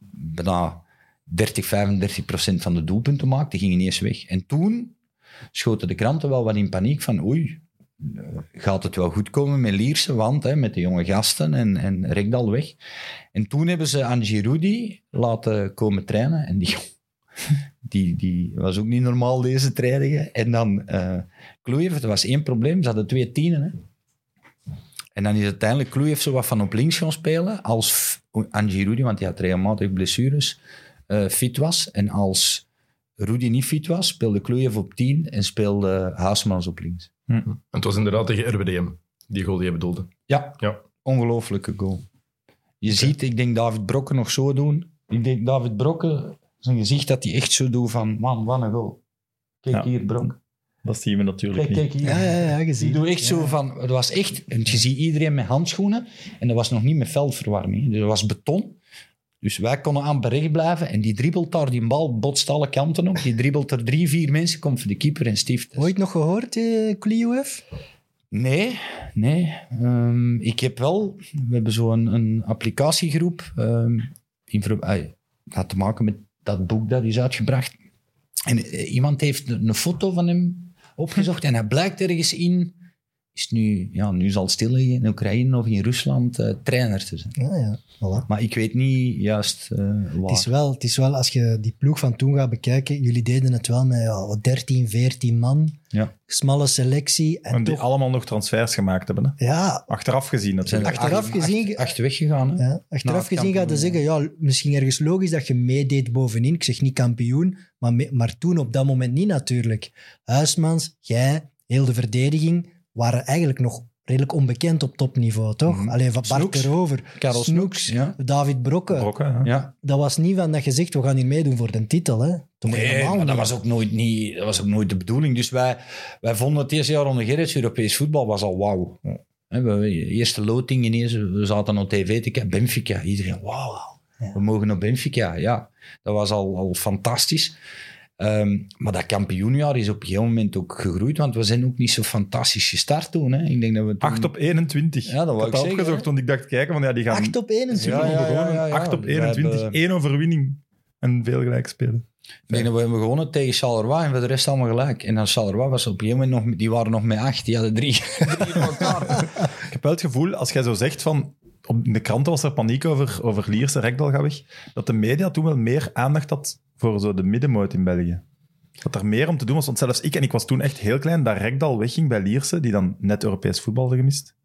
bijna 30, 35 procent van de doelpunten maakte, die ging ineens weg. En toen schoten de kranten wel wat in paniek van oei, eh, gaat het wel goed komen met Lierse, want hè, met de jonge gasten en, en Rekdal weg. En toen hebben ze Angie laten komen trainen en die, (laughs) die, die was ook niet normaal deze trainingen. En dan uh, er was één probleem, ze hadden twee tienen. Hè. En dan is uiteindelijk Kloejev zo wat van op links gaan spelen als Angie want die had regelmatig blessures, eh, fit was. En als Rudy niet fit was, speelde Klujev op 10 en speelde Haasmans op links. En het was inderdaad tegen RWDM, die goal die je bedoelde. Ja, Ja. ongelooflijke goal. Je ziet, ik denk David Brokken nog zo doen. Ik denk David Brokken, zijn gezicht dat hij echt zo doet van, man, wat een goal. Kijk Ja. hier, Bronk. Dat zien we natuurlijk Kijk, niet. kijk hier. Ja, ja, ja, gezien. doet echt zo van, het was echt, en je ziet iedereen met handschoenen en dat was nog niet met veldverwarming. Dus dat was beton. Dus wij konden aan bericht blijven en die dribbelt daar, die bal botst alle kanten op. Die dribbelt er drie, vier mensen, komt voor de keeper en stift. Ooit nog gehoord, eh, Klioef? Nee, nee. Ehm, ik heb wel, we hebben zo'n een applicatiegroep. ehm in, had te maken met dat boek dat is uitgebracht. En eh, iemand heeft een foto van hem opgezocht en hij blijkt ergens in, is nu, ja, nu zal het stil liggen in Oekraïne of in Rusland, eh, trainer te zijn. Ja, ja, voilà. Maar ik weet niet juist eh waar. Het is, wel, het is wel, als je die ploeg van toen gaat bekijken, jullie deden het wel met ja, wat 13, 14 man, Ja. smalle selectie. En En die toch, allemaal nog transfers gemaakt hebben. Hè? ja, Achteraf gezien zijn natuurlijk. er achteraf acht- gezien- Acht, acht weggegaan. Hè? ja, achteraf gezien gaat je zeggen, ja, misschien ergens logisch dat je meedeed bovenin. Ik zeg niet kampioen, maar, maar toen op dat moment niet natuurlijk. Huismans, jij, heel de verdediging, waren eigenlijk nog redelijk onbekend op topniveau, toch? Mhm. Alleen van Bart erover. Karel Snoeks, Ja. David hè? ja. Dat was niet van dat je zegt, we gaan hier meedoen voor de titel. Hè? Nee, maar dat was, ook nooit niet, dat was ook nooit de bedoeling. Dus wij, wij vonden het eerste jaar onder Gerrits Europees voetbal was al wauw. Hè, we- Eerste loting ineens, we zaten op tv te kijken, Benfica. Iedereen, wauw, we mogen naar Benfica. Ja, dat was al, al fantastisch. Ehm, maar dat kampioenjaar is op een gegeven moment ook gegroeid, want we zijn ook niet zo fantastisch gestart toen. Hè. Ik denk dat we toen... 8 op 21. Ja, dat wou ik dat zeggen, opgezocht, hè. want ik dacht kijken, van ja, die gaan 8 op 21. Ja, ja, ja, begonnen. ja, ja. 8 op We 21, hebben- één overwinning en veel gelijk spelen. Ik denk dat we hebben gewonnen tegen Charleroi en voor de rest allemaal gelijk. En dan Charleroi was op een gegeven moment nog, die waren nog met acht, die hadden drie, (laughs) drie van elkaar. Ik heb wel het gevoel, als jij zo zegt van... Op de kranten was er paniek over, over Lierse, Rekdal gaat weg. Dat de media toen wel meer aandacht had voor zo de middenmoot in België. Dat er meer om te doen was. Want zelfs ik, en ik was toen echt heel klein, dat Rekdal wegging bij Lierse, die dan net Europees voetbal hadden gemist.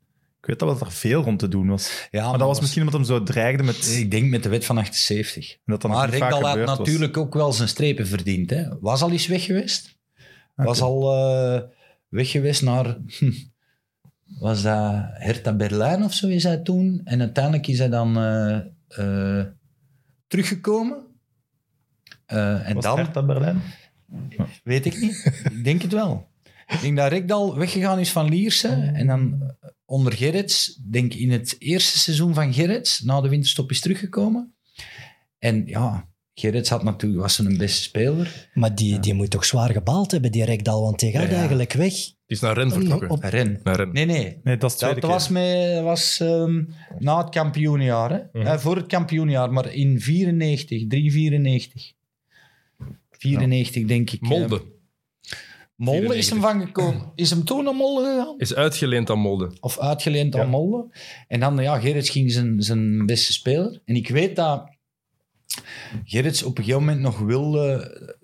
Ik weet dat wel dat er veel rond te doen was. Ja, maar dat was misschien omdat hem zo dreigde met... Ik denk met de wet van 78. dat maar Rekdal had was. natuurlijk ook wel zijn strepen verdiend. Hè. Was al eens weg geweest. Was al eh, weg geweest naar... was dat Hertha Berlijn of zo is hij toen. En uiteindelijk is hij dan eh, eh, teruggekomen. Eh, en Was dan... Hertha Berlijn? Weet ik niet. ik denk het wel. Ik denk dat Rekdal weggegaan is van Lierse. En dan onder Gerrits, denk in het eerste seizoen van Gerrits, na de winterstop is teruggekomen. En ja, Gerrits had natuurlijk, was een beste speler. Maar die, die moet toch zwaar gebaald hebben, die Rekdal, want die gaat Ja, ja. eigenlijk weg. Die is naar Ren vertrokken. Op- Ren. Naar Ren. Nee, nee. Nee, dat is Dat was, met, was ehm, na het kampioenjaar. Hè? Mhm. Eh, voor het kampioenjaar, maar in 94, 394. 94 denk ik. eh, Molde Molde is hem van gekomen. Is hem toen naar Molde gegaan? is uitgeleend aan Molde. Of uitgeleend aan. Molde. En dan, ja, Gerrits ging zijn, zijn beste speler. En ik weet dat Gerrits op een gegeven moment nog wilde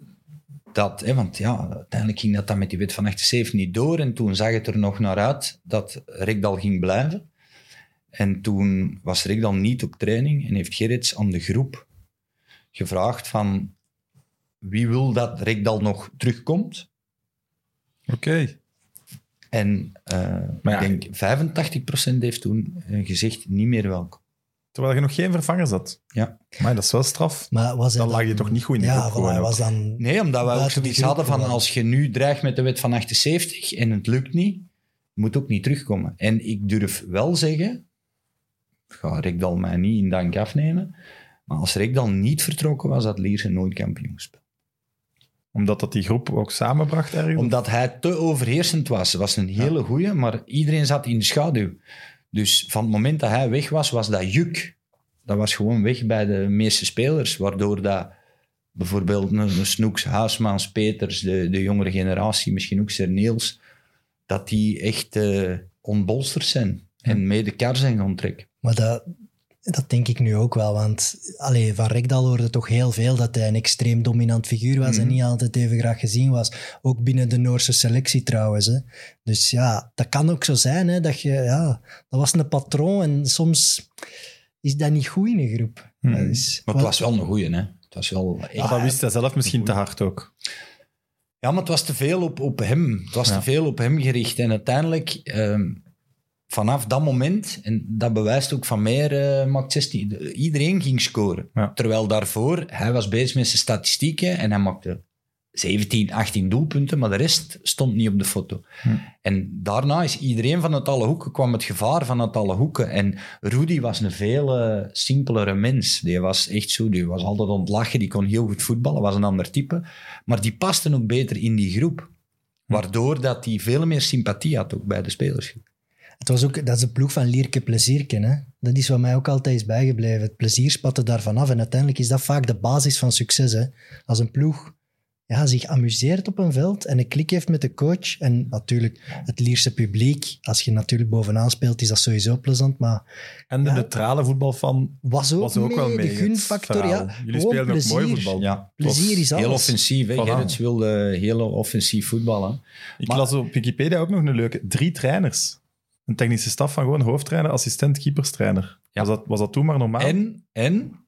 dat... Hè, want ja, uiteindelijk ging dat dan met die wet van 78 niet door. En toen zag het er nog naar uit dat Rekdal ging blijven. En toen was Rekdal niet op training en heeft Gerrits aan de groep gevraagd van... Wie wil dat Rekdal nog terugkomt? Oké. En eh, ja, ik denk 85% heeft toen eh, gezegd niet meer welkom. Terwijl je nog geen vervangers had. Ja. Maar dat is wel straf. Maar was Dan lag je toch niet goed in de Ja, groep was dan... Nee, omdat wij ook zoiets hadden van als je nu dreigt met de wet van 78 en het lukt niet, moet ook niet terugkomen. En ik durf wel zeggen, ga Rekdal mij niet in dank afnemen, maar als Rekdal niet vertrokken was, had Lierse nooit kampioen gespeeld. Omdat dat die groep ook samenbracht ergens. Omdat hij te overheersend was. Was een hele goeie, maar iedereen zat in de schaduw. Dus van het moment dat hij weg was, was dat juk. Dat was gewoon weg bij de meeste spelers, waardoor dat bijvoorbeeld een, een Snoeks, Huismans, Peters, de, de jongere generatie, misschien ook Serneels, dat die echt onbolsterd zijn en mee de kar zijn gaan trekken. Maar dat, dat denk ik nu ook wel, want allee, van Rekdal hoorde toch heel veel dat hij een extreem dominant figuur was en Mhm. niet altijd even graag gezien was. Ook binnen de Noorse selectie trouwens. Hè. Dus ja, dat kan ook zo zijn, hè, dat je, ja, dat was een patroon en soms is dat niet goed in een groep. Dat is, Maar het was wel een goeie, hè. Het was wel echt- Ja, dat wist hij zelf misschien te hard ook. Ja, maar het was te veel op, op hem. Het was Ja. te veel op hem gericht. En uiteindelijk, ehm, vanaf dat moment, en dat bewijst ook van meer, eh maakt 16, de- iedereen ging scoren. Ja. Terwijl daarvoor, hij was bezig met zijn statistieken en hij maakte 17, 18 doelpunten, maar de rest stond niet op de foto. Hm. En daarna is iedereen van het alle hoeken, kwam het gevaar van het alle hoeken. En Rudy was een veel eh, simpelere mens. Die was echt zo, die was altijd ontlachen, die kon heel goed voetballen, was een ander type. Maar die paste ook beter in die groep. Waardoor dat hij veel meer sympathie had ook bij de spelersgroep. Het was ook, dat is de ploeg van Lierke Plezierken. Hè? Dat is wat mij ook altijd is bijgebleven. Het plezier spatte daarvan af. En uiteindelijk is dat vaak de basis van succes. Hè? Als een ploeg ja, zich amuseert op een veld en een klik heeft met de coach. En natuurlijk het Lierse publiek. Als je natuurlijk bovenaan speelt, is dat sowieso plezant. Maar En de Ja. neutrale voetbalfan was ook, was ook mee, wel mee. de gunfactor. Ja, Jullie spelen ook mooi voetbal. Ja, Plezier is alles. heel offensief. Hè. Wilde heel offensief voetballen. Ik Maar- las op Wikipedia ook nog een leuke. Drie trainers. Een technische staf van gewoon hoofdtrainer, assistent, keeperstrainer. Ja. Was, dat, was dat toen maar normaal? En, en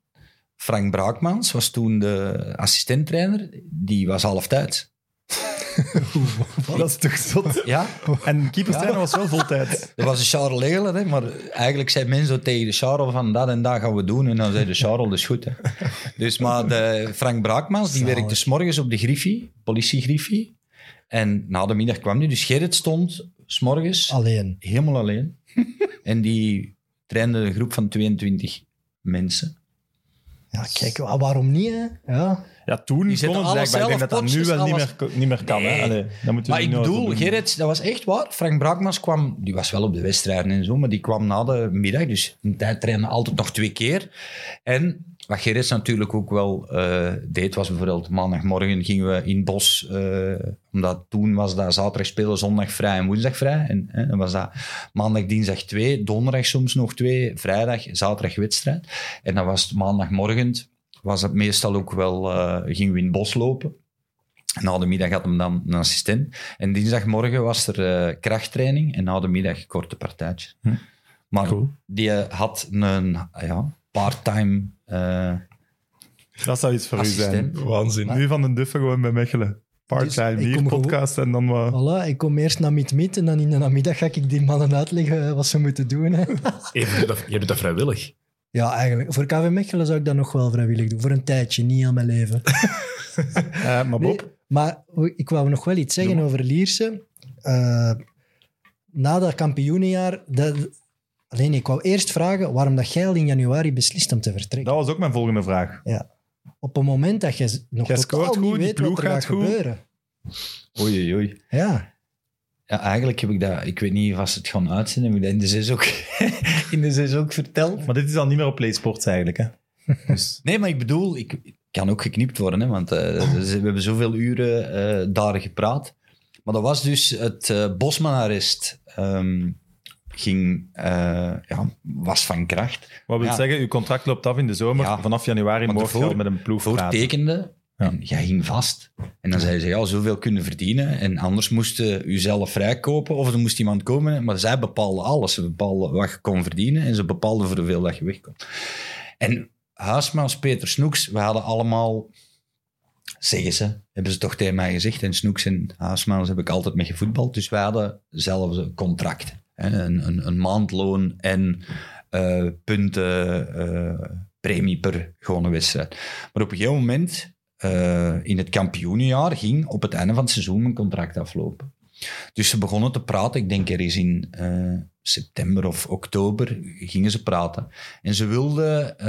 Frank Braakmans was toen de assistenttrainer. Die was halftijd. (laughs) (laughs) Dat is toch zot? Ja, En keeperstrainer was wel voltijd. dat was de Charles Legelen. Hè, maar eigenlijk zei men zo tegen de Charles van dat en dat gaan we doen. En dan zei de Charles, dat is goed. Hè. Dus maar de Frank Braakmans, die Zalig. werkte s'morgens op de Griffie, politiegriffie. En na de middag kwam hij. Dus Gerrit stond s'morgens Alleen. helemaal alleen. (laughs) en die trainde een groep van 22 mensen. Ja, kijk, wa- waarom niet? Hè? Ja. Ja, toen Die kon het blijkbaar. Ik denk dat dat nu wel niet alles. meer, niet meer kan. Hè? Allee, dat Maar ik bedoel. Gerrit, dat was echt waar. Frank Braakmans kwam, die was wel op de wedstrijden en zo, maar die kwam na de middag. Dus een tijd trainen altijd nog twee keer. En wat Gerrit natuurlijk ook wel eh, deed, was bijvoorbeeld maandagmorgen gingen we in het bos, eh, omdat toen was dat zaterdag spelen, zondag vrij en woensdag vrij. En hè, dan was dat maandag, dinsdag twee, donderdag soms nog twee, vrijdag, zaterdag wedstrijd. En dan was het maandagmorgen, was het meestal ook wel, eh, gingen we in het bos lopen. Na de middag had hem dan een assistent. En dinsdagmorgen was er eh, krachttraining en na de middag korte partijtjes. Hm. Maar Cool. die had een ja, part-time eh, Dat zou iets voor u zijn. Waanzin. Nu van den Duffen gewoon bij Mechelen. Part-time, Dus hier gewoon- podcast en dan wat... Voilà, ik kom eerst naar Meet en dan in de namiddag ga ik die mannen uitleggen eh, wat ze moeten doen. Hè. (laughs) Je, doet dat, je doet dat vrijwillig. Ja, eigenlijk. Voor KV Mechelen zou ik dat nog wel vrijwillig doen. Voor een tijdje, niet aan mijn leven. (laughs) Eh, maar Bob, Nee, maar ik wou nog wel iets zeggen over Lierse. Eh, na dat kampioenenjaar... Dat, alleen, ik wou eerst vragen waarom dat jij al in januari beslist om te vertrekken. dat was ook mijn volgende vraag. Op een moment dat je nog Jij totaal niet goed, weet wat er gaat goed. gebeuren. Oei, oei, oei. Ja. Ja, eigenlijk heb ik dat... Ik weet niet of ze het gaan uitzenden, heb ik dat in de zes ook, in de zes ook verteld. Maar dit is al niet meer op PlaySports eigenlijk. Hè? (laughs) Dus, Nee, maar ik bedoel, ik ik kan ook geknipt worden, hè, want eh, we hebben zoveel uren eh, daar gepraat. Maar dat was dus het eh Bosman-arrest. ehm, ging, eh, ja, was van kracht. wat wil Ja. zeggen, uw contract loopt af in de zomer. Ja. Vanaf januari mocht je al met een ploeg praten. Voortekende Ja. en jij ging vast. En dan zeiden ze, ja, zoveel kunnen verdienen. En anders moest je jezelf vrijkopen of er moest iemand komen. Maar zij bepaalden alles. Ze bepaalden wat je kon verdienen en ze bepaalden voor hoeveel dat je weg kon. En Huismaals, Peter Snoeks, we hadden allemaal, zeggen ze, hebben ze toch tegen mij gezegd. En Snoeks en Huismaals heb ik altijd mee gevoetbald. Dus wij hadden zelfs contracten. Hè, Een, een, een maandloon en eh, punten, eh, premie per gewone wedstrijd. Maar op een gegeven moment, eh, in het kampioenenjaar, ging op het einde van het seizoen mijn contract aflopen. Dus ze begonnen te praten. Ik denk er is in september of oktober gingen ze praten. En ze wilden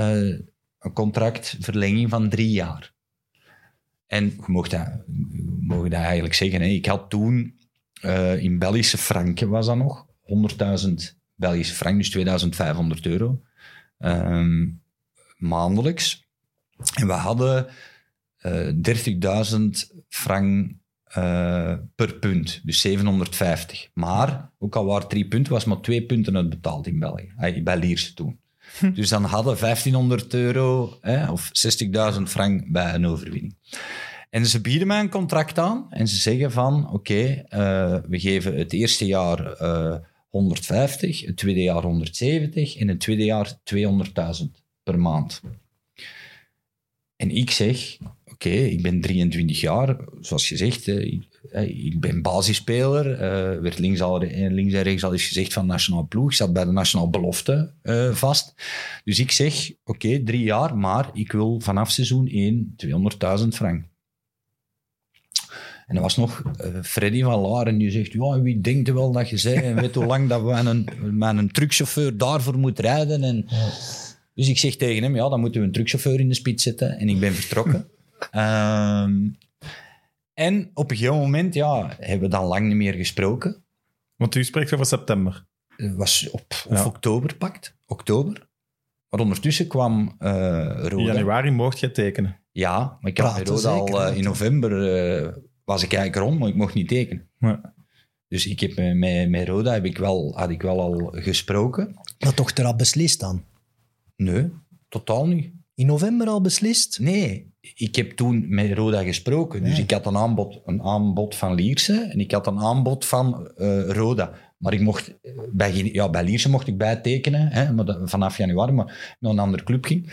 een contractverlenging van drie jaar. En je mocht dat, dat eigenlijk zeggen. Hè. Ik had toen in Belgische franken was dat nog 100.000 Belgische frank, dus 2500 euro. Ehm, maandelijks. En we hadden eh 30.000 frank eh, per punt, dus 750. Maar, ook al waren drie punten, was maar twee punten uitbetaald in België, eh, bij Lierse toen. (laughs) Dus dan hadden 1500 euro hè, of 60.000 frank bij een overwinning. En ze bieden mij een contract aan en ze zeggen van, oké, eh, we geven het eerste jaar eh 150, het tweede jaar 170 en het tweede jaar 200.000 per maand. En ik zeg, oké, ik ben 23 jaar, zoals eh, ik, ik ben basisspeler. eh, werd links, al, eh, links en rechts al eens gezegd van nationaal ploeg. Ik zat bij de nationaal belofte eh, vast. Dus ik zeg, oké, drie jaar, maar ik wil vanaf seizoen 1 200.000 frank. En er was nog eh, Freddy van Laren die zegt, ja, wie denkt er wel dat je zei en weet hoe lang dat we met een, met een truckchauffeur daarvoor moet rijden. En, Dus ik zeg tegen hem, ja, dan moeten we een truckchauffeur in de spits zetten. En ik ben vertrokken. (laughs) Ehm, en op een gegeven moment, ja, hebben we dan lang niet meer gesproken. Want u spreekt over september. Het was op of Ja. oktober pakt, oktober. Maar ondertussen kwam eh In januari mocht je tekenen. Ja, maar ik had Roda al zeker, eh, in november eh, was ik eigenlijk rond, maar ik mocht niet tekenen. Ja. Dus ik heb eh, met, met Roda heb ik wel, had ik wel al gesproken. Maar toch erop beslist dan? Nee, totaal niet. In november al beslist? Nee, ik heb toen met Roda gesproken. Dus Nee. ik had een aanbod, een aanbod van Lierse en ik had een aanbod van eh, Roda. Maar ik mocht, eh, bij, ja, bij Lierse mocht ik bijtekenen, hè, maar dat- vanaf januari, maar naar een andere club ging.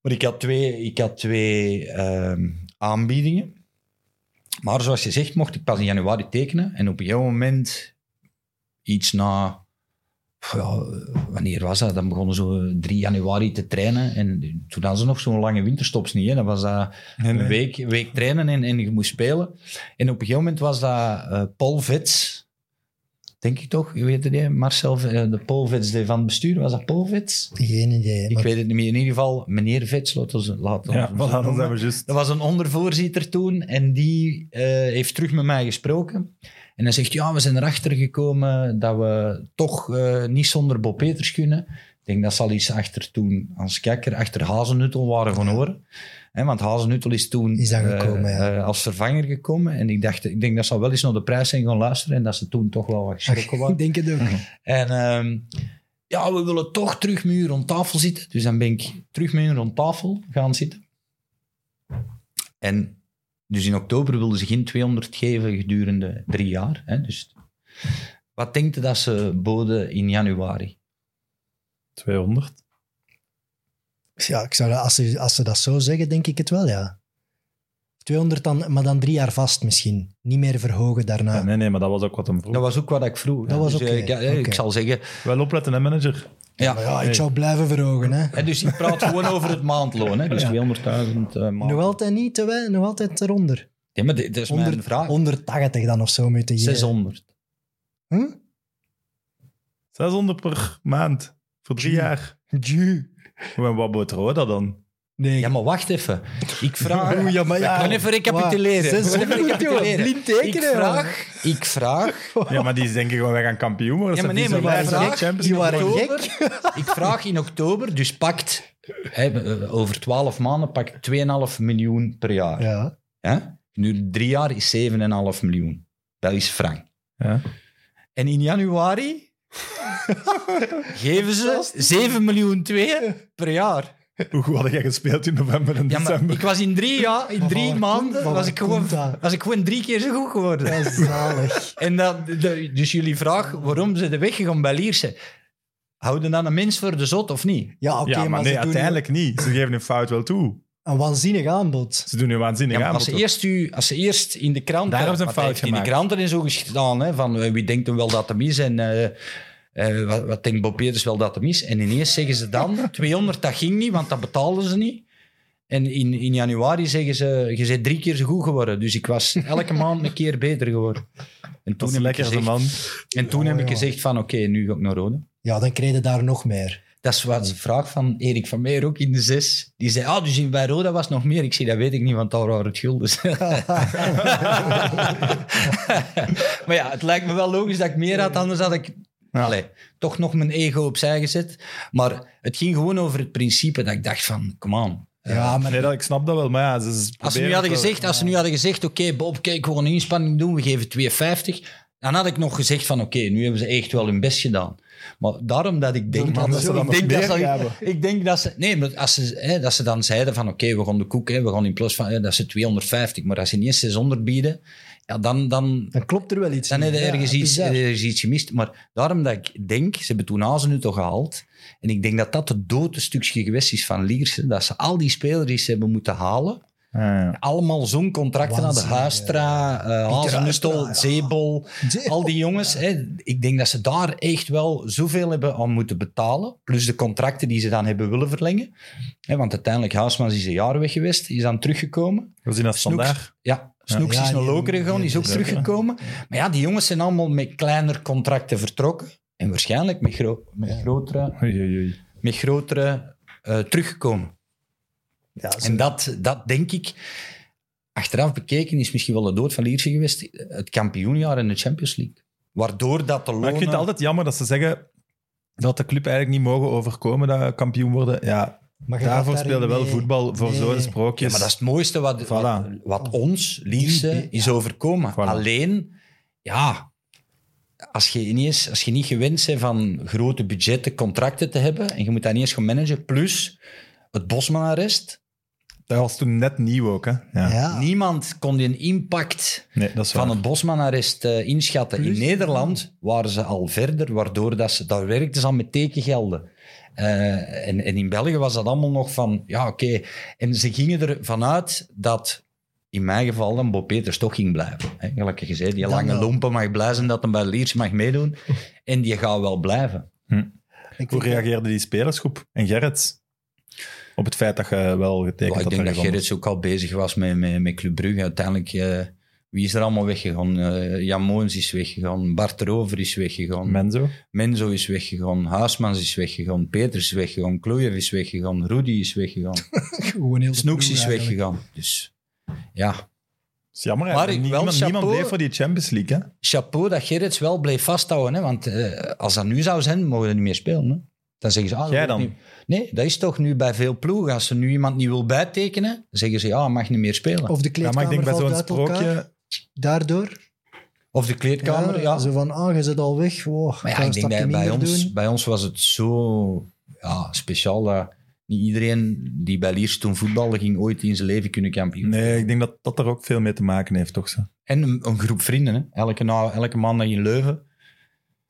Maar ik had twee, ik had twee ehm, aanbiedingen. Maar zoals je zegt, mocht ik pas in januari tekenen. En op een gegeven moment, iets na ja, wanneer was dat? Dan begonnen ze 3 januari te trainen. En toen hadden ze nog zo'n lange winterstops niet. Hè? Dan was dat Nee, nee. een week, week trainen en, en je moest spelen. En op een gegeven moment was dat eh, Paul Vets. Denk ik toch? Je weet het niet, Marcel, eh, de Paul Vets de van het bestuur. Was dat Paul Vets? Geen idee. Ik maar- weet het niet meer. In ieder geval, meneer Ja, voilà, we juist. Dat was een ondervoorzitter toen en die eh, heeft terug met mij gesproken. En hij zegt, ja, we zijn erachter gekomen dat we toch eh, niet zonder Bob Peters kunnen. Ik denk dat zal iets achter toen, als kijker, achter Hazenhuttel waren gaan horen. Hè, want Hazenhuttel is toen Is eh, gekomen, ja. eh, als vervanger gekomen. En ik dacht, ik denk dat ze wel eens naar de prijs zijn gaan luisteren en dat ze toen toch wel wat geschrokken (laughs) waren. Ik denk het ook. En ehm, ja, we willen toch terug met u rond tafel zitten. Dus dan ben ik terug met u rond tafel gaan zitten. En dus in oktober wilden ze geen 200 geven gedurende drie jaar. Hè? Dus wat denkt u dat ze boden in januari? 200. Ja, ik zou als, ze, als ze dat zo zeggen, denk ik het wel, ja. 200 dan, maar dan drie jaar vast misschien. Niet meer verhogen daarna. Ja, nee, nee, maar dat was ook wat hem vroeg. Dat was ook wat ik vroeg. Dat was Dus, oké, eh, ik, eh, ik zal zeggen... Wel opletten, hè, manager. Ja, ja, ik Nee. zou blijven verhogen. Hè. hè, dus ik praat gewoon over het maandloon. Hè? Dus Ja. 200.000 eh maand. Nog altijd niet, te nog altijd eronder. Ja, maar dit- dat is mijn 100, vraag. 180 dan of zo moeten je. 600. Hm? 600 per maand. Voor drie jaar. Ju. En wat bood Roda dan? Nee. Ja, maar wacht even. Ik (laughs) vraag... Oeh, ja, maar ja. Ik ga even recapituleren. Ik ga even 600, recapituleren. Blind tekenen, Ik vraag... Ik vraag... Ja, maar die denken gewoon, wij gaan kampioen worden. Ja, maar nee, maar vier vragen- Champions die waren gek. Ik vraag in oktober, dus pakt... Hè, over 12 maanden pakt 2,5 miljoen per jaar. Ja. Hè? Nu, drie jaar is 7,5 miljoen. Dat is frank. Ja. En in januari geven ze 7 miljoen 2 per jaar. Hoe goed had jij gespeeld in november en Ja, maar december? ik was in drie jaar, in drie waar maanden, was ik, gewoon, was ik gewoon drie keer zo goed geworden. Dat is zalig. En dat, de- dus jullie vraag waarom ze de weg gegaan bij Lierse. Houden dan een mens voor de zot of niet? Ja, oké, ja, maar, maar, nee, ze doen uiteindelijk niet. Ze geven hun fout wel toe. Een waanzinnig aanbod. Ze doen nu waanzinnig Ja, maar aan. als, ze eerst u, als ze eerst in de krant... Daar hebben ze een hij fout heeft In de gemaakt. kranten en zo gestaan, hè, van eh, wie denkt hem wel dat hem is en eh, eh, wat, wat denkt Bob Peters wel dat hem is. En ineens zeggen ze dan, (laughs) 200, dat ging niet, want dat betaalden ze niet. En in, in januari zeggen ze, je bent drie keer zo goed geworden. Dus ik was elke maand een keer beter geworden. En toen heb ik lekker, gezegd, man. en toen Ja, heb ik gezegd van, oké, nu ga ik naar Rode. Ja, dan kreeg je daar nog meer. Dat is wat de vraag van Erik van Meijer ook in de zes. Die zei, ah, dus in bij Roda was nog meer. Ik zei, dat weet ik niet, want daar waren het gulden. (laughs) maar ja, het lijkt me wel logisch dat ik meer had, anders had ik Ja. allee, toch nog mijn ego opzij gezet. Maar het ging gewoon over het principe dat ik dacht van, come on. Ja, maar Nee, dat, ik snap dat wel, maar ja, ze, Als ze nu hadden gezegd, als ze nu hadden gezegd oké Bob, kijk, gewoon een inspanning doen, we geven 2,50. Dan had ik nog gezegd van, oké, nu hebben ze echt wel hun best gedaan. Maar daarom dat ik denk, dat, ze dan ik denk, dat, ze, ik denk dat ze... Nee, maar als ze, hè, dat ze dan zeiden van, oké, we gaan de koek, hè, we gaan in plus van, hè, dat ze 250, maar als ze niet eens 600 bieden, ja, dan, dan, Dan klopt er wel iets dan heb je niet. Ja, ergens, iets, ergens iets gemist. Maar daarom dat ik denk, ze hebben toen Hazen nu toch gehaald. En ik denk dat dat het dode stukje geweest is van Lierse. Dat ze al die spelers die ze hebben moeten halen, ja. allemaal zo'n contracten hadden. Waanzinnig, Huistra, eh Hazenustel. Zebel, Zebel. al die jongens. Hè, ik denk dat ze daar echt wel zoveel hebben aan moeten betalen. Plus de contracten die ze dan hebben willen verlengen. Hè, want uiteindelijk, Huismans is een jaar weg geweest, is dan teruggekomen. Was in dat Snoeks, standaard? ja, Snoeks Ja, is naar die- Lokeren gegaan, die is ook die- teruggekomen. Maar ja, die jongens zijn allemaal met kleiner contracten vertrokken. En waarschijnlijk met, gro- met grotere, met grotere eh, teruggekomen. Ja, En dat, dat denk ik, achteraf bekeken, is misschien wel de dood van Lierse geweest. Het kampioenjaar in de Champions League. Waardoor dat de Maar lonen... ik vind het altijd jammer dat ze zeggen dat de club eigenlijk niet mogen overkomen dat kampioen worden. Ja, maar daarvoor speelde wel mee- voetbal voor Nee. zo'n Ja, sprookjes. maar dat is het mooiste wat, wat, Voilà. wat ons, Lierse, is overkomen. Voilà. Alleen, ja, als je, niet eens, als je niet gewend bent van grote budgetten, contracten te hebben, en je moet dat niet eens gaan managen, plus het Bosman-arrest, Dat was toen net nieuw ook, hè? Ja. Ja. niemand kon die impact Nee, dat is van het Bosman-arrest eh, inschatten. Plus- In Nederland waren ze al verder, waardoor dat ze, daar werkten ze al met tekengelden. Eh, en, en in België was dat allemaal nog van, ja oké. En ze gingen ervan uit dat, in mijn geval, dan Bob Peters toch ging blijven. Hè, gelijk je zei, die Dan lange wel. lompen mag blij zijn dat hij bij Liers mag meedoen. (laughs) En die gaat wel blijven. Ik Hoe reageerde die spelersgroep en Gerrits op het feit dat je wel getekend Ja, ik had denk dat Gerrits ook al bezig was met, met, met Club Brugge. Uiteindelijk, eh, wie is er allemaal weggegaan? Eh, Jan Moens is weggegaan, Bart Rover is weggegaan. Menzo. Menzo is weggegaan, Huismans is weggegaan, Peters is weggegaan, Kloejev is weggegaan, Rudy is weggegaan, (laughs) Gewoon heel Snoeks is eigenlijk. weggegaan. Dus ja, Dat is jammer, Maar ik- wel niemand, niemand bleef voor die Champions League, hè? chapeau dat Gerrits wel bleef vasthouden. Hè? Want eh, als dat nu zou zijn, mogen we niet meer spelen. Hè? Dan zeggen ze... Ah, Jij dan? Nee, dat is toch nu bij veel ploegen. Als er nu iemand niet wil bijtekenen, dan zeggen ze ja, mag niet meer spelen. Of, Of de Ja, maar kleedkamer ik denk bij valt zo'n uit elkaar, sprookje... daardoor. de kleedkamer, ja. Zo van, ah, je zit al weg. Wow, Maar ja, ik denk dat bij ons, doen. bij ons was het zo ja, speciaal dat niet iedereen die bij Liers toen voetbalde ging ooit in zijn leven kunnen kampioen. Nee, ik denk dat dat er ook veel mee te maken heeft, toch? Zo. En een, een groep vrienden. Hè. Elke, elke maandag in Leuven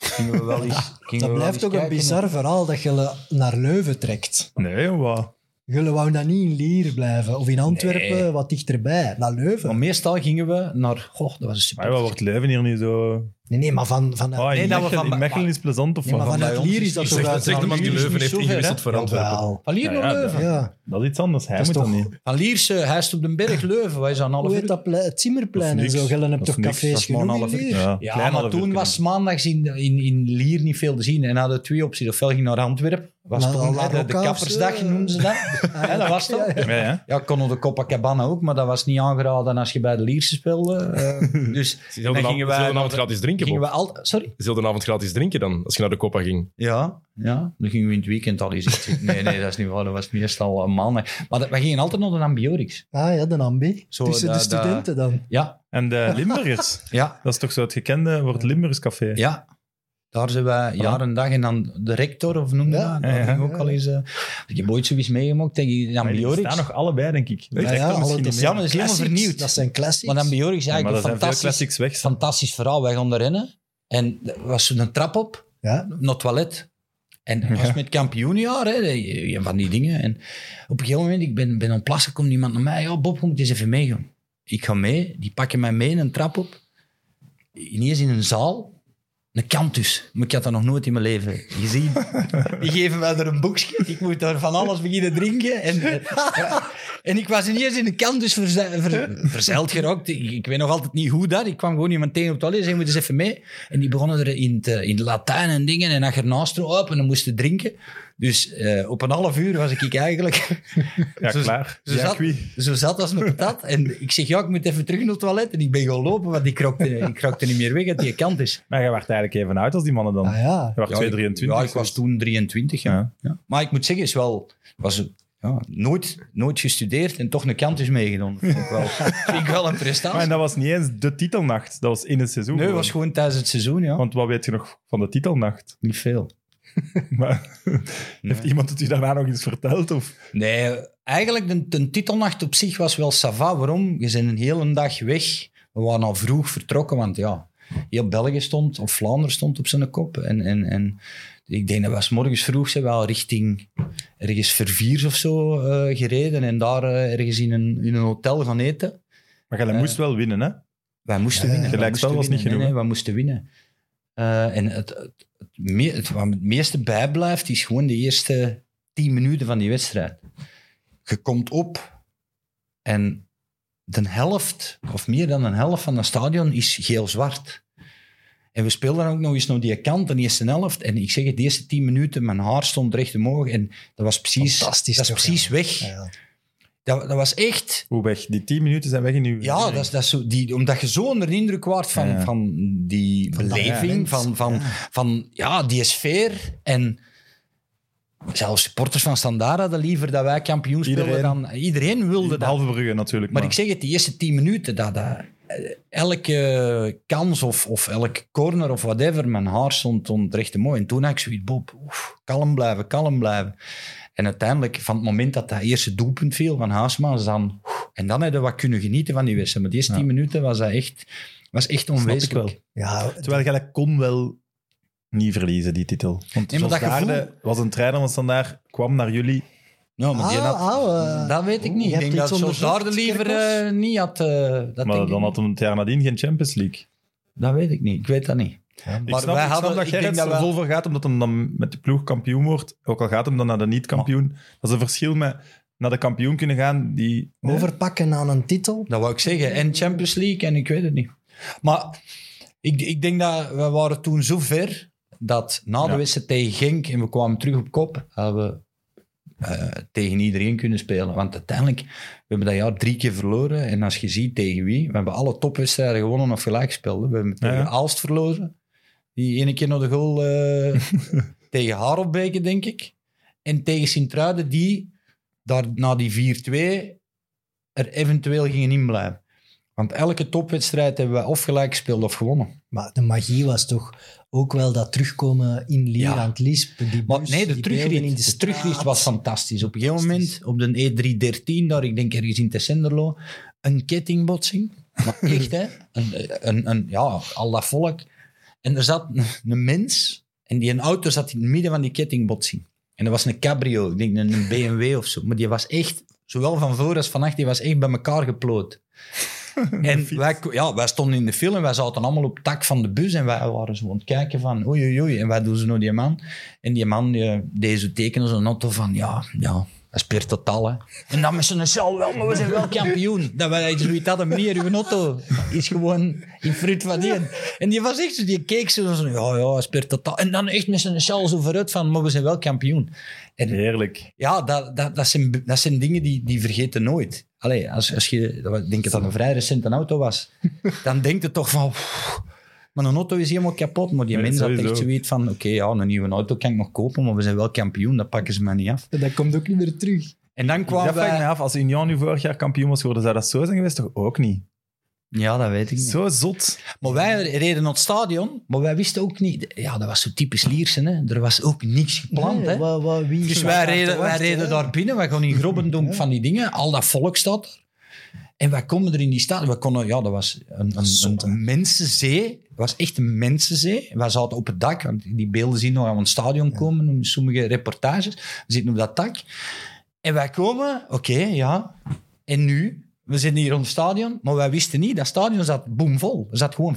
gingen we wel (laughs) eens gingen we Dat wel blijft eens toch een kijken. bizar verhaal dat je naar Leuven trekt. Nee, wat? Je wou dan niet in Lier blijven. Of in Antwerpen, Nee. wat dichterbij. Naar Leuven. Maar meestal gingen we naar... Goh, dat was een super... Maar wat wordt Leuven hier niet zo... Nee, nee, maar van... van Oh, Nee, dat we Mechelen, van- Mechelen is plezant, of nee, maar wat? bij vanuit ons Lier is- is dat is toch uit... Zeg de van man die Lier is Leuven niet heeft ver, ingewisseld voor Antwerpen. Van Lier Ja, naar ja, Leuven. Ja. Dat is iets anders. Hij Dat is moet dat toch- niet. Van Lierse, hij is op de berg Leuven. Wij zijn een half Hoe uur. heet dat? Het Zimmerplein Dat en is zo. Dat is toch. Dat cafés is maar genoeg in? Ja, Ja, maar toen was maandags in, in, in Lier niet veel te zien. En hadden twee opties. Ofwel ging naar Antwerpen. Was La hè, de, de kappersdag zo. noemden ze dat. (laughs) Hè, dat was toch? kunnen. Ja, ja. Ja, kon op de Copacabana ook, maar dat was niet aangeraden als je bij de Lierse speelde. eh. dus Ze dan zullen gingen wij... een avond gratis drinken, gingen we al, sorry? Ze avond gratis drinken dan, als je naar de Copa ging. Ja, ja, dan gingen we in het weekend al eens iets. Nee, nee, dat is niet waar. Dat was meestal een maandag. Maar dat, we gingen altijd naar de Ambiorix. Ah ja, de ambi. Zo, Tussen de studenten dan. Ja, En de Limburgers. (laughs) ja, Dat is toch zo het gekende wordt Limburgers Café. ja. Daar zijn wij jaar en dag. En dan de rector, of noem je Ja. dat? Dat Ja, ja. ging ook al eens... eh, ik heb ooit zoiets meegemaakt tegen de Maar die staan nog allebei, denk ik. Ja, ja, Rector alle- misschien dat Ja, is helemaal vernieuwd. Dat zijn classics. Maar Ambiorix is meer. Maar eigenlijk een fantastisch, weg. fantastisch verhaal. Wij gaan. En er was een trap op. Ja, naar het toilet. En dat was Ja. met kampioenjaar, hè, van die dingen. En op een gegeven moment, ik ben, ben aan plassen, komt iemand naar mij. Ja, Bob, je moet eens even meegaan. Ik ga mee, die pakken mij mee een trap op. Ineens in een zaal. Een kantus. Maar ik had dat nog nooit in mijn leven gezien. (laughs) Die geven mij er een boekje. Ik moet daar van alles beginnen drinken. En, eh, en ik was ineens in een kantus verze- ver-. Ik, ik weet nog altijd niet hoe dat. Ik kwam gewoon iemand tegen op het toilet en zei, moet eens even mee. En die begonnen er in het, in Latijn en dingen. En dan ernaast erop en moesten drinken. Dus eh, op een half uur was ik eigenlijk... (laughs) Ja, Zo- klaar. Zo Ja, zat, wie? zo zat als een patat. En ik zeg, ja, ik moet even terug naar het toilet. En ik ben gaan lopen, want ik krokte, (laughs) ik krokte niet meer weg uit die kant is. Maar jij werd eigenlijk even oud als die mannen dan. ah ja. Je werd Ja, 2, ik- 23. Ja, ik was toen 23. Ja. Ja. Maar ik moet zeggen, is wel, was ja, nooit, nooit gestudeerd en toch een kant is meegedaan. Vind ik wel, (laughs) vind ik wel een Maar prestatie. en dat was niet eens de titelnacht. Dat was in het seizoen. Nee, gewoon. was gewoon tijdens het seizoen, ja. Want wat weet je nog van de titelnacht? Niet veel. (laughs) Maar, heeft iemand het u daarna nog eens verteld? Of? Nee, eigenlijk de, de titelnacht op zich was wel sava. Waarom? Je bent een hele dag weg we waren al vroeg vertrokken, want ja, heel België stond, of Vlaanderen stond op zijn kop. En, en, en ik denk dat we 's morgens vroeg zijn wel richting ergens Verviers of zo eh, gereden en daar eh, ergens in een, in een hotel gaan eten. Maar jij Eh, moest wel winnen, hè? Wij moesten Ja, winnen. Gelijkspel was niet genoeg, Nee, nee, wij moesten winnen. En het, het, het, wat me het meeste bijblijft, is gewoon de eerste tien minuten van die wedstrijd. Je komt op en de helft, of meer dan een helft van het stadion is geel-zwart. En we speelden ook nog eens naar die kant, de eerste helft. En ik zeg het, de eerste tien minuten, mijn haar stond recht omhoog. En dat was precies, dat is precies ja. weg. Ja. Dat, dat was echt... Hoe weg? Die tien minuten zijn weg in uw... Ja, dat is, dat is zo, die, omdat je zo onder de indruk wordt van, Ja, ja. van die Van dat beleving, moment. van, van, Ja. van ja, die sfeer. En zelfs supporters van Standaard hadden liever dat wij kampioen speelden Iedereen. dan... Iedereen wilde dat. Behalve Brugge natuurlijk. Maar ik zeg het, die eerste tien minuten, dat, dat, eh, elke kans of, of elke corner of whatever, mijn haar stond, stond recht mooi. En toen had ik zoiets, Bob, oef, kalm blijven, kalm blijven. En uiteindelijk, van het moment dat dat eerste doelpunt viel van Haasma, dan, en dan hadden we wat kunnen genieten van die wedstrijd. Maar die eerste Ja. tien minuten was dat echt, was echt Snap ik onwezenlijk. wel. Ja, Terwijl dat kon wel niet verliezen, die titel. Want Nee, dat gevoel- was een trainer van Standaard, kwam naar jullie. Ja, maar die Ah, had- ah, eh, dat weet ik niet. je Ik hebt denk dat Jos Daarde liever eh, niet had. eh, dat, denk maar ik dan niet. had hem het jaar nadien geen Champions League. dat weet ik niet. Ik weet dat niet. Ja, Ik Maar snap, wij ik hadden- snap dat ik denk er vol voor gaat, omdat hem dan met de ploeg kampioen wordt. Ook al gaat hem dan naar de niet-kampioen. Dat is een verschil met naar de kampioen kunnen gaan die... Overpakken aan een titel. Dat wou ik zeggen. En Champions League en ik weet het niet. Maar ik, ik denk dat we waren toen zo ver dat na de Ja. wedstrijd tegen Genk en we kwamen terug op kop, hadden we eh, tegen iedereen kunnen spelen. Want uiteindelijk, we hebben dat jaar drie keer verloren. En als je ziet tegen wie, we hebben alle topwedstrijden gewonnen of gelijk gespeeld. We hebben tegen Ja. Aalst verloren. Die ene keer naar de goal eh, (laughs) tegen Harelbeke, denk ik. En tegen Sint-Truiden, die daar na die 4-2 er eventueel gingen inblijven. Want elke topwedstrijd hebben we of gelijk gespeeld of gewonnen. Maar de magie was toch ook wel dat terugkomen in Lier Ja. aan het Liesp. Die bus, nee, de die terugrit, in de terugrit was fantastisch. Op een gegeven moment, op de E313, daar, ik denk ergens in Tessenderlo, een kettingbotsing. Maar (laughs) echt, hè. Een, een, een, ja, al dat volk. En er zat een, (laughs) een mens, en die een auto zat in het midden van die kettingbotsing. En dat was een cabrio, ik denk een, een BMW of zo. Maar die was echt, zowel van voor als van achter, die was echt bij elkaar geploot. (laughs) En wij, ja, wij stonden in de film en wij zaten allemaal op het tak van de bus en wij waren zo aan het kijken van oei oei oei. En wij doen zo naar die man. En die man die, deed zo tekenen zo'n auto van ja, ja, dat is per totaal hè. En dan met zijn cel wel, maar we zijn wel kampioen. Dat wij zoiets hadden, meneer, uw auto is gewoon in fruit van die. En die was echt zo, die keek zo, zo ja ja, dat is per totaal. En dan echt met zijn cel zo vooruit van, maar we zijn wel kampioen. En Heerlijk. ja, dat, dat, dat, zijn, dat zijn dingen die, die vergeten nooit. Allee, als, als je, ik denk dat dat een vrij recent een auto was, dan denk je toch van, "Pff, maar een auto is helemaal kapot. Maar die Nee, mens had sowieso. echt zoiets van, oké, ja, een nieuwe auto kan ik nog kopen, maar we zijn wel kampioen, dat pakken ze me niet af. Dat komt ook niet meer terug. En dan Dat kwamen vraag ik me af, als Union nu vorig jaar kampioen was geworden, zou dat zo zijn geweest? Toch ook niet? Ja, dat weet ik niet. Zo zot. Maar wij reden naar het stadion, maar wij wisten ook niet... Ja, dat was zo typisch Liersen, hè. Er was ook niks gepland, Nee, hè. wat- wat- wie Dus wij reden, wij reden hè? daar binnen, wij gaan in Grobbendomp van die dingen, al dat volk staat er. En wij komen er in die stad, we konden, ja, dat was een, een, mensenzee. Het was echt een mensenzee. Wij zaten op het dak, want die beelden zien nog aan het stadion komen, sommige reportages. We zitten op dat dak. En wij komen, oké, ja. En nu? We zitten hier op het stadion, maar wij wisten niet, dat stadion zat boomvol. Er zat gewoon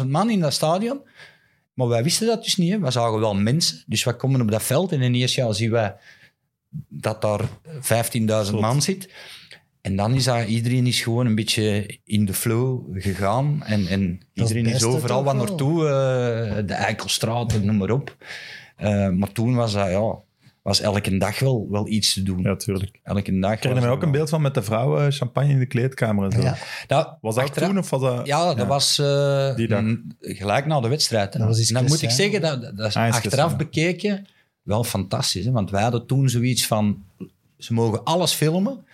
15.000 man in dat stadion. Maar wij wisten dat dus niet. Hè. We zagen wel mensen. Dus wij komen op dat veld en in het eerste jaar zien wij dat daar 15.000 man zit. En dan is dat, iedereen is gewoon een beetje in de flow gegaan. En, en iedereen is overal wat naartoe. eh, de Eikelstraat, noem maar op. Eh, maar toen was dat, ja, was elke dag wel, wel iets te doen. Ja, tuurlijk. Elke dag. Ik herinner me ook een beeld van met de vrouwen champagne in de kleedkamer en zo. Ja, Dat, Was dat achteraf- toen of was dat... Ja, dat Ja. was eh, Die dag. n- gelijk na de wedstrijd. hè. Dat was iets En dan moet ik zeggen, dat, dat is Ah, achteraf bekeken wel fantastisch. Hè? Want wij hadden toen zoiets van, ze mogen alles filmen.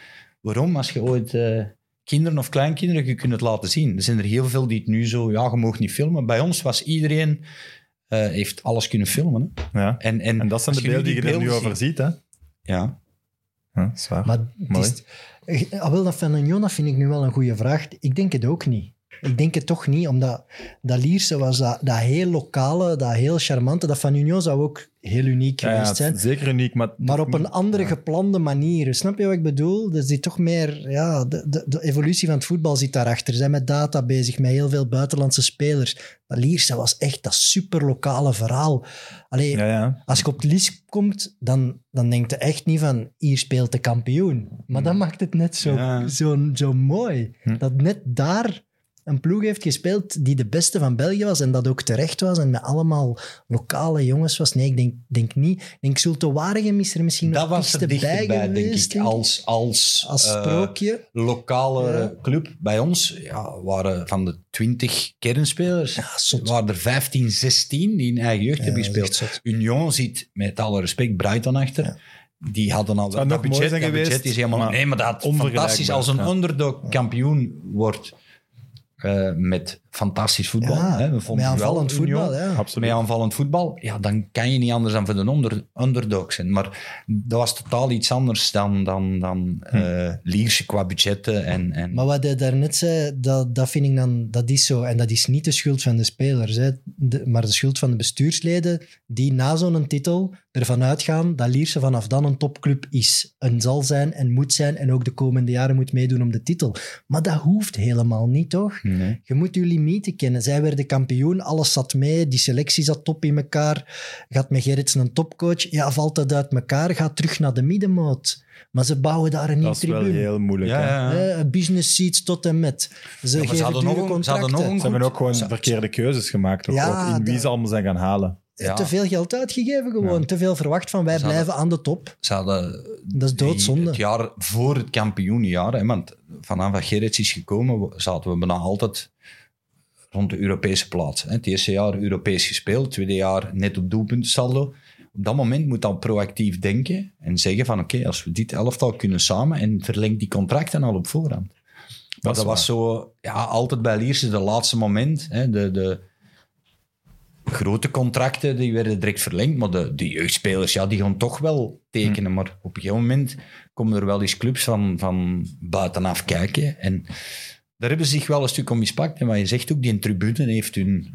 Waarom? Als je ooit eh, kinderen of kleinkinderen, je kunt het laten zien. Er zijn er heel veel die het nu zo, ja, je mag niet filmen. Bij ons was iedereen, eh, heeft alles kunnen filmen. Hè? Ja. En, en, En dat zijn de beelden die je er nu over ziet- hè? Ja. Ja, dat is waar. maar Mooi. is, wel, dat van een Jona vind ik nu wel een goede vraag. Ik denk het ook niet. Ik denk het toch niet, omdat dat Lierse was dat, dat heel lokale, dat heel charmante. Dat van Union zou ook heel uniek Ja, geweest zijn. zeker uniek, maar... Maar op een andere geplande manier. Snap je wat ik bedoel? Dus die toch meer, ja, de, de, de evolutie van het voetbal zit daarachter. Ze zijn met data bezig, met heel veel buitenlandse spelers. Maar Lierse was echt dat super lokale verhaal. Allee, Ja, ja. als je op het Lies komt, dan, dan denkt je echt niet van hier speelt de kampioen. Maar dat maakt het net zo, zo mooi. Hm. Dat net daar een ploeg heeft gespeeld die de beste van België was en dat ook terecht was en met allemaal lokale jongens was. Nee, ik denk, denk niet. Ik denk Zulte Waregem is er misschien Dat nog was iets te bij denk ik. denk ik. Als, als, Als eh, sprookje. lokale Ja. club. Bij ons ja, waren van de 20 kernspelers, Ja, waren er 15, 16 die in eigen jeugd Ja, hebben gespeeld. Union zit met alle respect Brighton achter. Ja. Die hadden al dat budget, zijn dat budget is helemaal maar nee, maar dat fantastisch als een ja. underdog kampioen wordt eh, met fantastisch voetbal. Ja, hè. We vonden met wel aanvallend voetbal. Ja. Absoluut. Met aanvallend voetbal, ja, dan kan je niet anders dan voor de onder, underdog zijn. Maar dat was totaal iets anders dan, dan, dan eh, Lierse qua budgetten. En, en Maar wat hij daarnet zei, dat, dat vind ik dan, dat is zo. En dat is niet de schuld van de spelers, hè. De- maar de schuld van de bestuursleden die na zo'n titel ervan uitgaan dat Lierse vanaf dan een topclub is. En zal zijn en moet zijn en ook de komende jaren moet meedoen om de titel. Maar dat hoeft helemaal niet, toch? Nee. Je moet je limieten kennen. Zij werden kampioen, alles zat mee, die selectie zat top in elkaar. Gaat met Gerritsen een topcoach, ja, valt dat uit elkaar, gaat terug naar de middenmoot. Maar ze bouwen daar een nieuw Dat is wel tribune. heel moeilijk. Ja, hè. ja, ja. Hè, business seats tot en met. Ze Ja, geven ze hadden dure nog ze hadden contracten. nog een Ze hebben ook gewoon verkeerde keuzes gemaakt. Toch? Ja, ook in wie dat- ze allemaal zijn gaan halen. Ja. Te veel geld uitgegeven gewoon. Ja. Te veel verwacht van wij Ze hadden- blijven aan de top. Ze hadden Dat is die- doodzonde. het jaar voor het kampioenjaar, hè, want vanaf dat Gerrits is gekomen, zaten we bijna altijd rond de Europese plaats. Het eerste jaar Europees gespeeld, het tweede jaar net op doelpuntensaldo. Op dat moment moet dan proactief denken en zeggen van oké, als we dit elftal kunnen samen en verlengt die contracten al op voorhand. Maar dat was zo, ja, altijd bij Lierse de laatste moment. Hè, de, de grote contracten die werden direct verlengd, maar de, de jeugdspelers ja, die gaan toch wel tekenen. Maar op een gegeven moment komen er wel eens clubs van, van buitenaf kijken. En daar hebben ze zich wel een stuk om mispakt. En wat je zegt ook, die tribune heeft hun,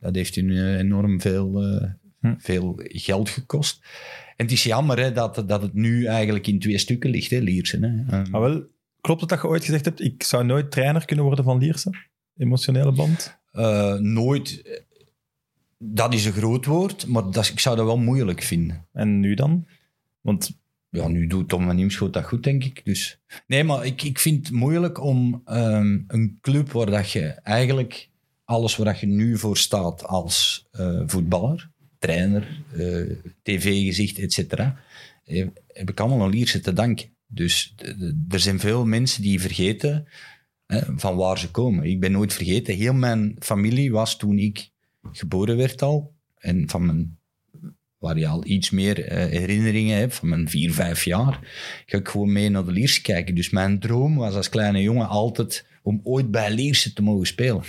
dat heeft hun eh, enorm veel, eh, Hm. veel geld gekost. En het is jammer hè, dat, dat het nu eigenlijk in twee stukken ligt, hè, Liersen. Hè. Ehm, Maar wel, klopt het dat je ooit gezegd hebt, ik zou nooit trainer kunnen worden van Lierse? Emotionele band? Eh, nooit. Dat is een groot woord, maar dat, ik zou dat wel moeilijk vinden. En nu dan? Want Ja, nu doet Tom van Nieuwschoot dat goed, denk ik. Dus. Nee, maar ik, ik vind het moeilijk om ehm, een club waar dat je eigenlijk alles waar dat je nu voor staat als eh, voetballer, trainer, eh, tv-gezicht, et cetera, eh, heb ik allemaal een Lierse te danken. Dus er zijn veel mensen die vergeten hè, van waar ze komen. Ik ben nooit vergeten. Heel mijn familie was toen ik geboren werd al, en van mijn waar je al iets meer eh, herinneringen hebt, van mijn vier, vijf jaar, ga ik gewoon mee naar de Lierse kijken. Dus mijn droom was als kleine jongen altijd om ooit bij Lierse te mogen spelen.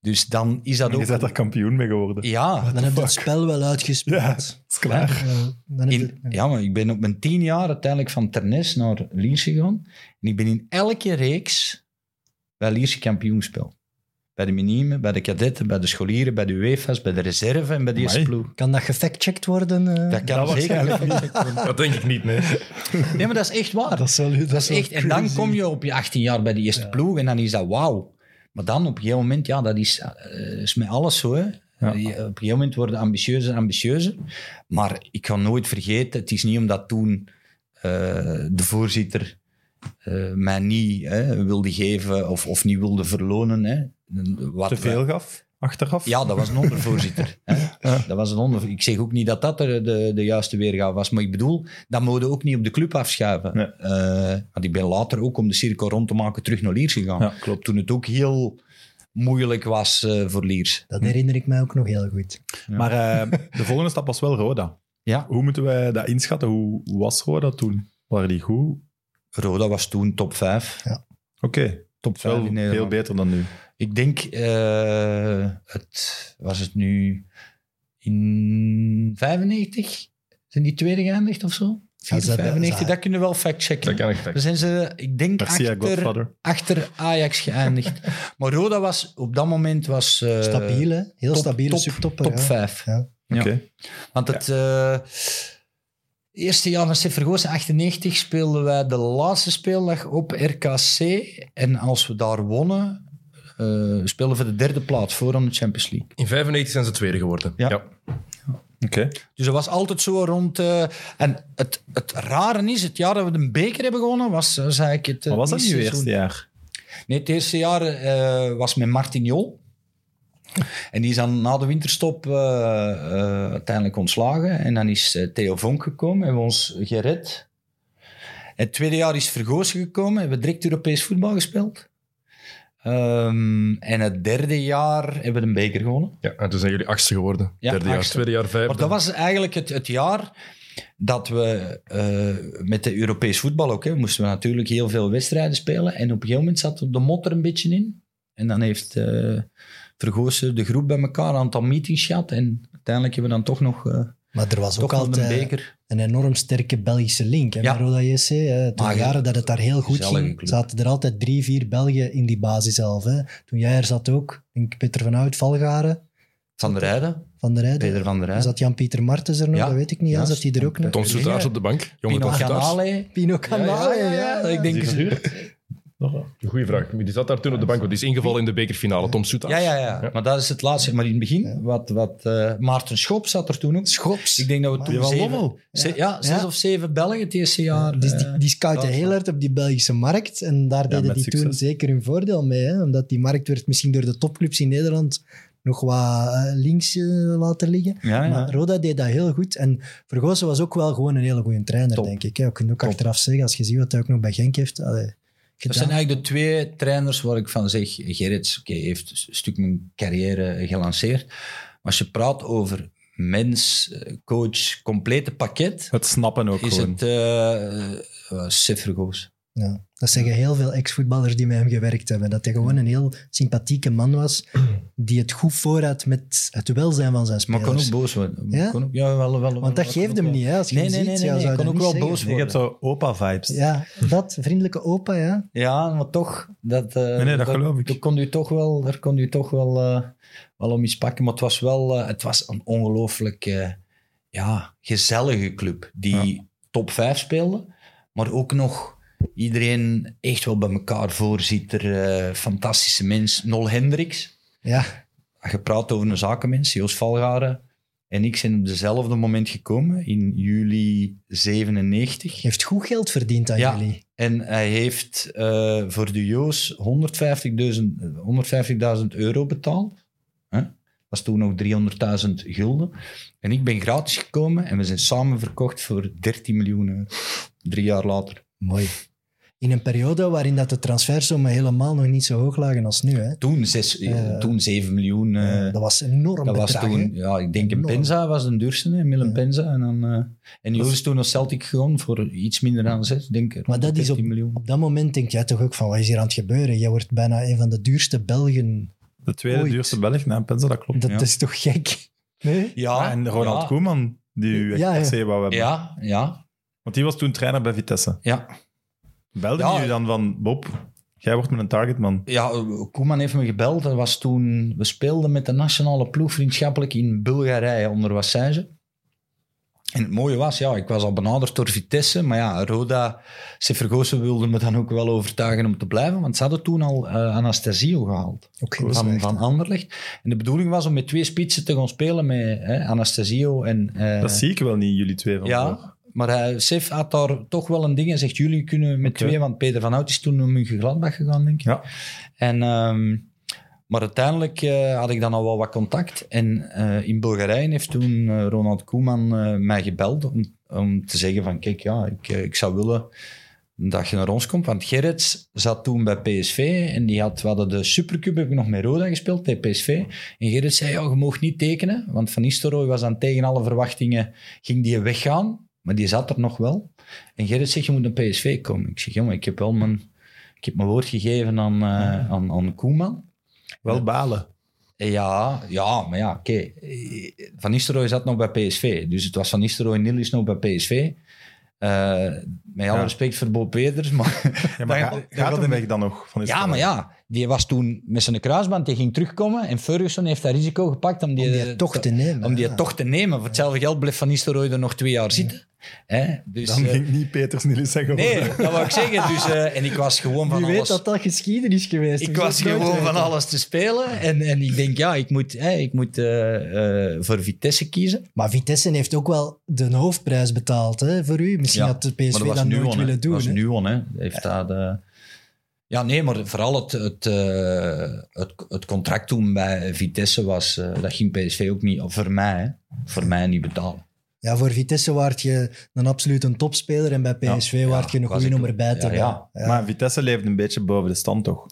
Dus dan is dat je ook... bent er kampioen mee geworden. Ja, Dan heb je het spel wel uitgespeeld. Ja, dat is klaar. Ja, dan heb je- in, ja, maar ik ben op mijn tien jaar uiteindelijk van Ternes naar Lierse gegaan. En ik ben in elke reeks bij Lierse kampioen gespeeld. Bij de minimen, bij de kadetten, bij de scholieren, bij de UEFA's, bij de reserve en bij de eerste ploeg. Kan dat gefactcheckt worden? eh? Dat kan Dat zeker. waarschijnlijk (laughs) Dat denk ik niet, nee. Nee, maar dat is echt waar. Dat is wel- dat Dat is echt. En dan kom je op je 18 jaar bij de eerste ploeg en dan is dat wauw. Maar dan op een gegeven moment, ja, dat is, eh, is met alles zo. Hè. Ja. Je- Op een gegeven moment worden ambitieuzer en ambitieuzer. Maar ik ga nooit vergeten, het is niet omdat toen eh, de voorzitter eh, mij niet hè, wilde geven of, of niet wilde verlonen. Hè. Wat Te veel gaf, achteraf? ja, dat was een ondervoorzitter. (laughs) hè. Dat was een onder... Ik zeg ook niet dat dat de, de, de juiste weergave was, maar ik bedoel, dat moet je ook niet op de club afschuiven. Nee. Eh, want ik ben later ook om de cirkel rond te maken terug naar Liers gegaan. Ja, klopt. Toen het ook heel moeilijk was eh, voor Liers. Dat herinner ik mij ook nog heel goed. Maar eh, de volgende stap was wel Roda. Ja, Hoe moeten wij dat inschatten? Hoe was Roda toen? Waren die goed? Roda was toen top 5. Oké, Top 5 wel in veel beter dan nu. Ik denk, eh, het was het nu in 95? Zijn die tweede geëindigd of zo? Ja, ze hebben- 95, ze- dat kunnen we wel factchecken. Dat kan ik zijn ze, ik denk, Garcia, achter, Godfather. achter Ajax geëindigd. (laughs) maar Roda was op dat moment was, eh, Stabiel, hè? Heel top- stabiele top, subtopper. top ja. 5. Ja. Oké. Want het eh, eerste jaar van Seffergoos, 98, speelden wij de laatste speeldag op RKC. En als we daar wonnen, eh speelden we de derde plaats voor aan de Champions League. In 95 zijn ze tweede geworden. Ja. Oké. Dus dat was altijd zo rond... eh, en het, het rare is, het jaar dat we de beker hebben gewonnen, was, was eigenlijk het... eh, Maar was dat niet seizoen. eerste jaar? Nee, het eerste jaar eh, was met Martin Jol. En die is dan na de winterstop eh, eh, uiteindelijk ontslagen. En dan is eh, Theo Vonk gekomen, hebben we ons gered. Het tweede jaar is Vergozen gekomen, hebben we direct Europees voetbal gespeeld. Ehm, en het derde jaar hebben we een beker gewonnen. Ja, en toen zijn jullie achtste geworden. Ja, Derde jaar, tweede jaar, vijfde. Maar dat was eigenlijk het, het jaar dat we eh, met de Europees voetbal ook, hè, moesten we natuurlijk heel veel wedstrijden spelen. En op een gegeven moment zat de motor een beetje in. En dan heeft eh Vergozen de groep bij elkaar een aantal meetings gehad. En uiteindelijk hebben we dan toch nog, eh, Maar er was toch ook een altijd een enorm sterke Belgische link hè, Ja. Roda JC. Hè. Toen jaren dat het daar heel goed ging, club. zaten er altijd drie, vier Belgen in die basis zelf. Hè. Toen jij er zat ook, ik denk Peter van Hout, Valgaren, Van der Rijden, Van der Rijden. Peter van der Rijden. Zat Jan-Pieter Martens er nog? Ja. Dat weet ik niet. Ja, zat hij er ook nog? Tom Soetaars op de bank. Jonge Pino. Canale. Pino Canale, ja. ja, Ik denk, Goeie vraag. Die zat daar toen op de bank, want die is ingevallen in de bekerfinale. Tom Soetaars. ja, ja, ja, maar dat is het laatste. Maar in het begin, wat, wat, eh, Maarten Schop zat er toen ook. Schops. Ik denk dat we toen zeven, Lommel. ze- ja, zes Ja. of zeven Belgen het eerste jaar. Dus die, eh, die scouten dat- heel hard op die Belgische markt. En daar deden die toen zeker hun voordeel mee. Hè? Omdat die markt werd misschien door de topclubs in Nederland nog wat eh, links eh, laten liggen. Ja, ja. Maar Roda deed dat heel goed. En Vergozen was ook wel gewoon een hele goede trainer, Top. denk ik. hè. Je kunt ook Top. achteraf zeggen, als je ziet wat hij ook nog bij Genk heeft allee, Dat zijn eigenlijk de twee trainers waar ik van zeg. Gerrits oké, heeft een stuk mijn carrière gelanceerd. Maar als je praat over mens, eh, coach, complete pakket, Het snappen ook is gewoon. het eh uh, Vergoos. Ja. Dat zeggen heel veel ex-voetballers die met hem gewerkt hebben. Dat hij gewoon een heel sympathieke man was, die het goed voor had met het welzijn van zijn Maar spelers. kon ook boos worden. Ja? Kon ook, ja, wel, wel, wel, Want dat geeft hem wel- niet, hè? Als je Nee, hem nee, ziet, nee, nee, ja, nee, ook wel zeggen. boos Je worden. hebt zo opa-vibes. Ja, dat, vriendelijke opa, ja. Ja, maar toch, dat, eh, Nee, nee, dat geloof ik. Daar kon u toch wel, daar kon u toch wel, eh, wel om iets pakken. Maar het was wel eh, het was een ongelooflijk eh, ja, gezellige club die top 5 speelde. Maar ook nog iedereen echt wel bij elkaar voorzitter. eh fantastische mens. Nol Hendricks. Ja, Je praat over een zakenmens, Joost Valgaren. En ik zijn op dezelfde moment gekomen, in juli 97. heeft goed geld verdiend aan Ja. jullie. En hij heeft eh, voor de Joos 150.000 150.000 euro betaald. Hè? was toen nog 300.000 gulden. En ik ben gratis gekomen en we zijn samen verkocht voor 13 miljoen euro. Drie jaar later. Mooi. In een periode waarin dat de transfersommen helemaal nog niet zo hoog lagen als nu. Hè. Toen, zes, Eh, toen 7 miljoen. eh, dat was een enorm dat was toen, ja, ik denk een. Penza was de duurste, hè, Milan Ja. Penza. En, dan, eh en Joos is toen naar Celtic gegaan voor iets minder dan 6, denk ik. Maar dat is op, 13 miljoen. op dat moment denk jij toch ook van, wat is hier aan het gebeuren? Jij wordt bijna een van de duurste Belgen. De tweede Ooit. duurste Belg na Penza, dat klopt. Dat Ja. is toch gek? Nee? Ja, en Ronald ja, Koeman, die u echt Ja, se wou hebben. Ja, ja, Want die was toen trainer bij Vitesse. ja. Belde Ja. jullie dan van, Bob, jij wordt mijn targetman. Ja, Koeman heeft me gebeld. Dat was toen, we speelden met de nationale ploeg vriendschappelijk in Bulgarije onder Wassage. En het mooie was, ja, ik was al benaderd door Vitesse, maar ja, Roda, Severgozen wilde me dan ook wel overtuigen om te blijven, want ze hadden toen al eh, Anastasio gehaald Ook geen van, van Anderlecht. En de bedoeling was om met twee spitsen te gaan spelen met hè, Anastasio en... eh, Dat zie ik wel niet, jullie twee van ja, maar hij, Sef had daar toch wel een ding en zegt, jullie kunnen met twee, want Peter van Hout is toen naar München-Gladbach gegaan, denk ik. Ja. En, ehm, maar uiteindelijk eh, had ik dan al wel wat contact. En eh, in Bulgarije heeft toen eh, Ronald Koeman eh, mij gebeld om, om te zeggen van, kijk, ja, ik, eh, ik zou willen dat je naar ons komt. Want Gerrits zat toen bij PSV en die had, we hadden de Supercup, heb ik nog met Roda gespeeld, bij PSV. En Gerrits zei, ja, je mag niet tekenen, want Van Nistelrooy was dan tegen alle verwachtingen, ging die weggaan. Maar die zat er nog wel. En Gerrit zegt, je moet naar PSV komen. Ik zeg, jongen, ik heb wel mijn, ik heb mijn woord gegeven aan, eh, aan, aan Koeman. Wel balen. Ja, ja, maar ja, oké. Eh, Van Nistelrooy zat nog bij PSV. Dus het was Van Nistelrooy en Niels nog bij PSV. Eh, met alle Ja. respect voor Bob Peters, maar... Ja, maar (laughs) ga- gaat weg dan nog? Van Ja, maar ja, die was toen met zijn kruisband, die ging terugkomen en Ferguson heeft dat risico gepakt om die, Om die toch te nemen. om die ja. toch te nemen. Voor hetzelfde geld bleef Van Nistelrooy er nog twee jaar zitten. Hè? Dus, Dan eh, ging niet Peters Niels zeggen. nee, dat wou ik zeggen. Dus, eh, en ik was gewoon van Wie weet alles... dat dat geschiedenis is geweest. Ik was nooit gewoon van alles te spelen. En, en ik denk, ja, ik moet, hè, ik moet eh, eh, voor Vitesse kiezen. Maar Vitesse heeft ook wel de hoofdprijs betaald hè, voor u. Misschien Ja, had de PSV dat, nooit Nuon, hè. willen doen. Dat was hè. Nuon, hè. Heeft dat, eh, Ja, nee, maar vooral het, het, eh, het, het contract toen bij Vitesse was... eh, dat ging PSV ook niet... Voor mij, hè. Voor mij niet betalen. Ja, voor Vitesse waart je een absoluut een topspeler en bij PSV Ja, waart je een goede nummer bij te ja, hebben. ja. Maar Vitesse leeft een beetje boven de stand, toch?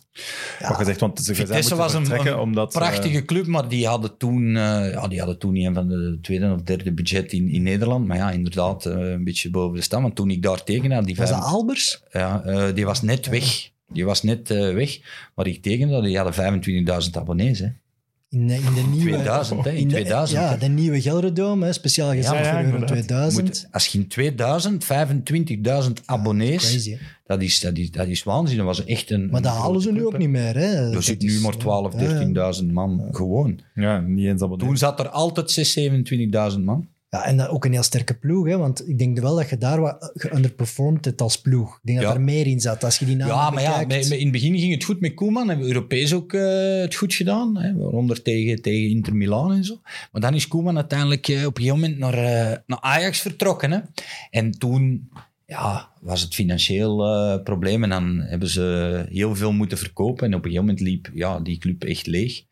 Wat gezegd, want ze Vitesse was een, vertrekken een omdat... prachtige club, maar die hadden, toen, eh, ja, die hadden toen niet een van de tweede of derde budget in, in Nederland. Maar ja, inderdaad, eh, een beetje boven de stand. Want toen ik daar tekende, die Was dat vijf- Albers? Ja, eh, die was net weg. Die was net eh, weg. Maar ik tekende, die hadden 25.000 abonnees. Hè. In, de- in de nieuwe... 2000, hè, in in de- 2000. Ja, de nieuwe Gelredome, hè, speciaal gezet Ja, ja, voor Euro inderdaad. 2000. Moet, als je in 2000 25.000 abonnees, Crazy, dat, is, dat, is, dat is waanzin. Dat was echt een. Maar een dat halen ze nu ook niet meer. Hè. Er Dat zit is- nu maar 12.000, ja, 13.000 man gewoon. Ja, niet eens abonnee. Toen zat er altijd 26.000, 27.000 man. Ja, en dat ook een heel sterke ploeg, hè, want ik denk wel dat je daar wat geunderperformed hebt als ploeg. Ik denk dat er meer in zat. Als je die namen Ja, maar ja, bekijkt. in het begin ging het goed met Koeman. Hebben we Europees ook eh, het goed gedaan. Hè, waaronder tegen, tegen Inter Milan en zo. Maar dan is Koeman uiteindelijk eh, op een gegeven moment naar, eh, naar Ajax vertrokken. Hè. En toen ja, was het financieel eh, probleem. En dan hebben ze heel veel moeten verkopen. En op een gegeven moment liep ja, die club echt leeg.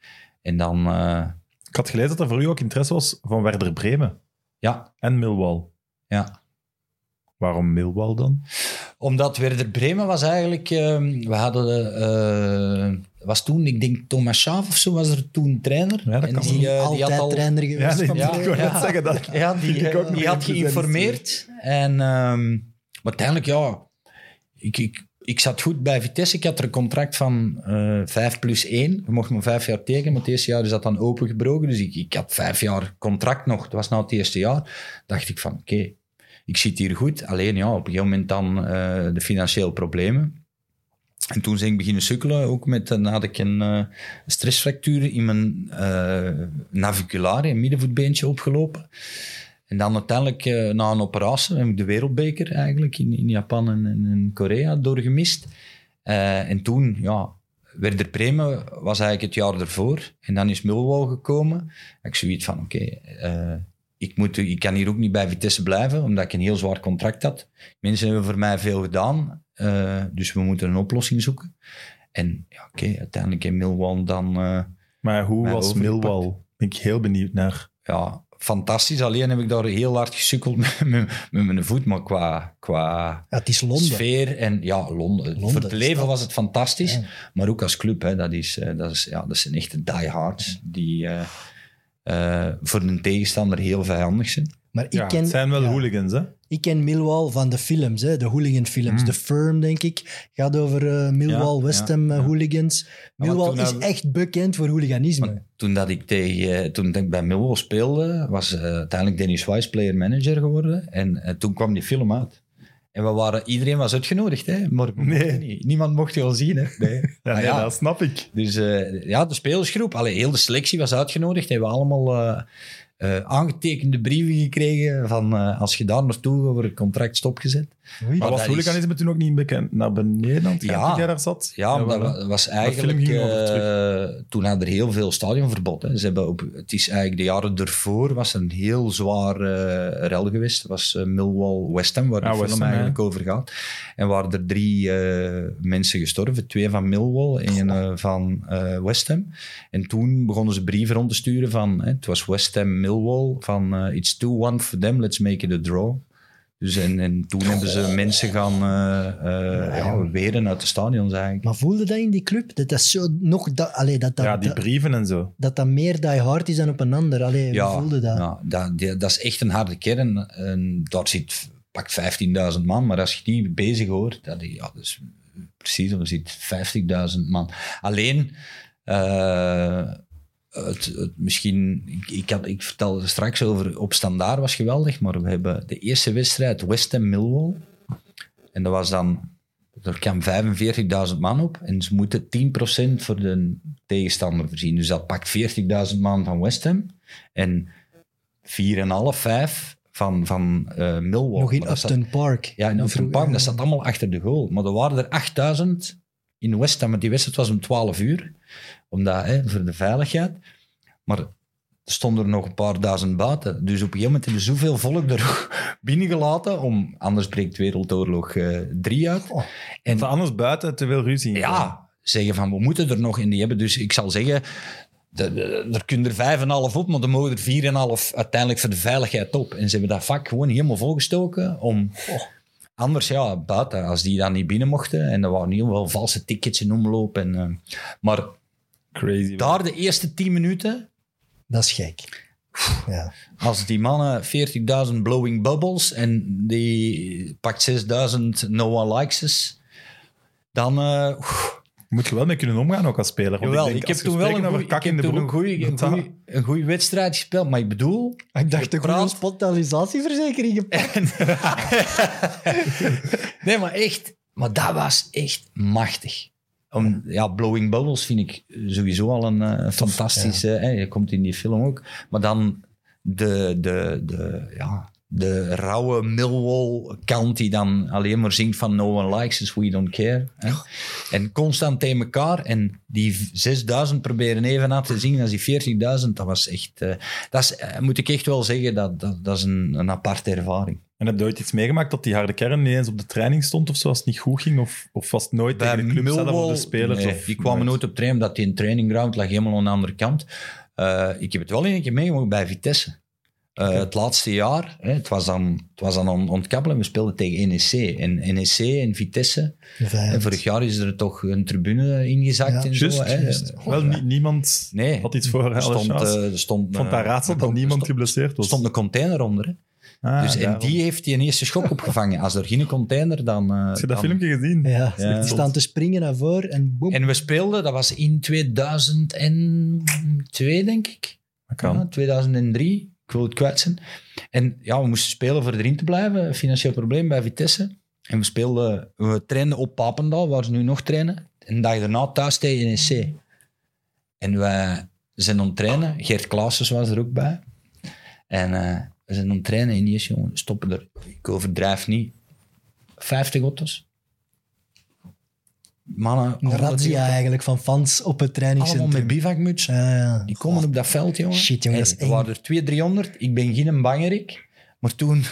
En dan, eh, Ik had gelezen dat er voor u ook interesse was van Werder Bremen ja, en Millwall. ja. Waarom Millwall dan? Omdat Werder Bremen was eigenlijk... eh, we hadden... eh, was toen, ik denk Thomas Schaaf of zo, was er toen trainer. Ja, dat en kan die, eh, die altijd had al, trainer geweest. nee, van ja, ik Ja. zeggen dat. Ja, die, Ik ook nog die had in de geïnformeerd. En, ehm, maar uiteindelijk, ja, ik, ik, ik zat goed bij Vitesse. Ik had er een contract van eh 5 plus 1. Je mocht maar vijf jaar tekenen, maar het eerste jaar is dat dan opengebroken. Dus ik, ik had vijf jaar contract nog. Dat was na het eerste jaar. dacht ik van, oké, ik zit hier goed. Alleen ja, op een gegeven moment dan eh, de financiële problemen. En toen ben ik beginnen sukkelen, ook met, dan had ik een eh, stressfractuur in mijn naviculaire, een middenvoetbeentje opgelopen. En dan uiteindelijk, eh, na een operatie, heb ik de wereldbeker eigenlijk in, in Japan en, in Korea doorgemist. Eh, en toen, ja, Werder Bremen was eigenlijk het jaar ervoor. En dan is Millwall gekomen. Ik zoiets van, oké, eh, ik, moet, ik kan hier ook niet bij Vitesse blijven, omdat ik een heel zwaar contract had. Mensen hebben voor mij veel gedaan, dus we moeten een oplossing zoeken. En ja, oké, uiteindelijk in Millwall dan... Maar hoe was overgepakt. Millwall? Ben ik heel benieuwd naar. ja, fantastisch. Alleen heb ik daar heel hard gesukkeld (laughs) met, met, met mijn voet, maar qua, qua Ja, het is Londen. sfeer en ja, Londen. Londen, Voor het leven was het fantastisch, Ja. maar ook als club, hè, dat, is, eh, dat, is, ja, dat zijn echte diehards die eh, eh, voor een tegenstander heel vijandig zijn. Maar ik Ja, ken, het zijn wel ja, hooligans, hè? ik ken Millwall van de films, hè, de hooligan-films. Mm. The Firm, denk ik, gaat over eh, Millwall, Ja, West Ham eh, hooligans. Millwall is echt bekend voor hooliganisme. Maar toen, dat ik tegen, eh, toen ik bij Millwall speelde, was uiteindelijk Dennis Wise player-manager geworden. En toen kwam die film uit. En we waren, iedereen was uitgenodigd, hè? maar Nee. niet. niemand mocht je al zien. Hè? Nee. (laughs) Ja, Maar nee, ja, dat snap ik. Dus eh, ja, de spelersgroep, allee, heel de selectie was uitgenodigd. Hebben we allemaal aangetekende brieven gekregen van eh, als je daar naartoe over het contract stopgezet. Oei. Maar was dat hooliganisme toen ook niet bekend naar beneden aan het gaan Ja. jij daar zat? Ja, maar dat wa- was eigenlijk... eh, toen hadden er heel veel stadionverbod. Hè. Ze hebben op, het is eigenlijk de jaren ervoor was een heel zwaar eh rel geweest. Dat was eh, Millwall West Ham, waar Ja, de West film Ham, eigenlijk over gaat. En waren er drie eh, mensen gestorven. Twee van Millwall en een eh, van eh, West Ham. En toen begonnen ze brieven rond te sturen van... Hè, het was West Ham Millwall van... It's 2-1 for them, let's make it a draw. Dus en, en toen hebben ze mensen gaan eh, eh, ja, weren uit de stadions eigenlijk. Maar voelde dat in die club? Dat dat zo nog... Dat, allee, dat, dat, ja, die dat, brieven en zo. dat dat meer die hard is dan op een ander. Allee, hoe voelde dat? Ja, dat, die- dat is echt een harde kern. En daar zit pak 15.000 man, maar als je die bezig hoort, dat, ja, dat is precies, er zit 50.000 man. Alleen, eh, het, het, misschien, ik, ik, had, ik vertelde er straks over, op standaard was geweldig, maar we hebben de eerste wedstrijd West Ham Millwall. En dat was dan, er kwam 45.000 man op en ze moeten 10% voor de tegenstander voorzien. Dus dat pakt 40.000 man van West Ham en 4,5, 5 van, van eh Millwall. Nog in Maar Park. ja, in Upton Park, dat zat allemaal achter de goal. Maar er waren er 8000 in West Ham, want die wedstrijd was om 12 uur. Omdat, hè, voor de veiligheid. Maar er stonden er nog een paar duizend buiten. Dus op een gegeven moment hebben ze zoveel volk er (laughs) binnengelaten, om, anders breekt Wereldoorlog 3 uit. En Van anders buiten te veel ruzie. ja, zeggen van, we moeten er nog in die hebben. Dus ik zal zeggen, de, de- er kunnen er vijf en een half op, maar er mogen er vier en een half uiteindelijk voor de veiligheid op. En ze hebben dat vak gewoon helemaal volgestoken om... Anders, ja, buiten, als die dan niet binnen mochten. En er waren heel veel valse tickets in omloop. En, eh, maar Crazy. daar de eerste tien minuten, Dat is gek. Ja. als die mannen 40.000 blowing bubbles en die pakt 6.000 no one likes us, dan... eh, Moet je wel mee kunnen omgaan ook als speler. Want Jawel, denk, ik, heb toen wel een over goeie- kak ik in heb de toen een goeie- een goeie- een goede wedstrijd gespeeld. Maar ik bedoel... Ik dacht de goede gepakt. (laughs) Nee, maar echt. Maar dat was echt machtig. Om, ja, Blowing Bubbles vind ik sowieso al een eh, fantastische... hè, je komt in die film ook. Maar dan de, de, de, ja, de rauwe Millwall kant die dan alleen maar zingt van No one likes us, we don't care. Hè. En constant tegen elkaar. En die 6000 proberen even aan te zingen als die 40.000. Dat was echt... eh, dat is, eh, moet ik echt wel zeggen, dat, dat, dat is een, een aparte ervaring. En heb je ooit iets meegemaakt dat die harde kern niet eens op de training stond of zo als het niet goed ging? Of, of was het nooit tegen de club zelf of de spelers? nee, of die kwamen nooit op trainen, omdat die een trainingground lag helemaal aan de andere kant. Eh, ik heb het wel een keer meegemaakt bij Vitesse. Eh, Het laatste jaar, hè, het was dan, het was dan on- ontkappelen, we speelden tegen NEC. En NEC en Vitesse, en vorig jaar is er toch een tribune ingezakt Ja, en zo. hè. juist. Wel, nie- niemand Nee, had iets voor er stond, eh, er stond, vond eh, daar raadsel dat er niemand stond- geblesseerd Er was. stond een container onder. Hè. Ah, dus, en die heeft die een eerste schok (laughs) opgevangen. Als er geen container, dan... eh, Heb je dat dan- filmpje gezien? Ja, Ja. die staan te springen naar voren en boem. En we speelden, dat was in 2002, denk ik. Dat kan. Ja, 2003, ik wil het kwijt. En ja, we moesten spelen voor erin te blijven. Financieel probleem bij Vitesse. En we speelden, we trainden op Papendal, waar ze nu nog trainen. En de dag daarna thuis tegen NEC. En wij zijn aan het trainen. Gert Klaassen was er ook bij. En eh, we zijn aan het trainen. En eerst, jongen, stoppen er, ik overdrijf niet, 50 auto's. Mannen, Een allemaal razzia eigenlijk van fans op het allemaal trainingscentrum. met bivakmuts. Ja, ja. Die komen op dat veld, jongen. Shit, jongen, er waren er 200, 300. Ik ben geen bangerik. Maar toen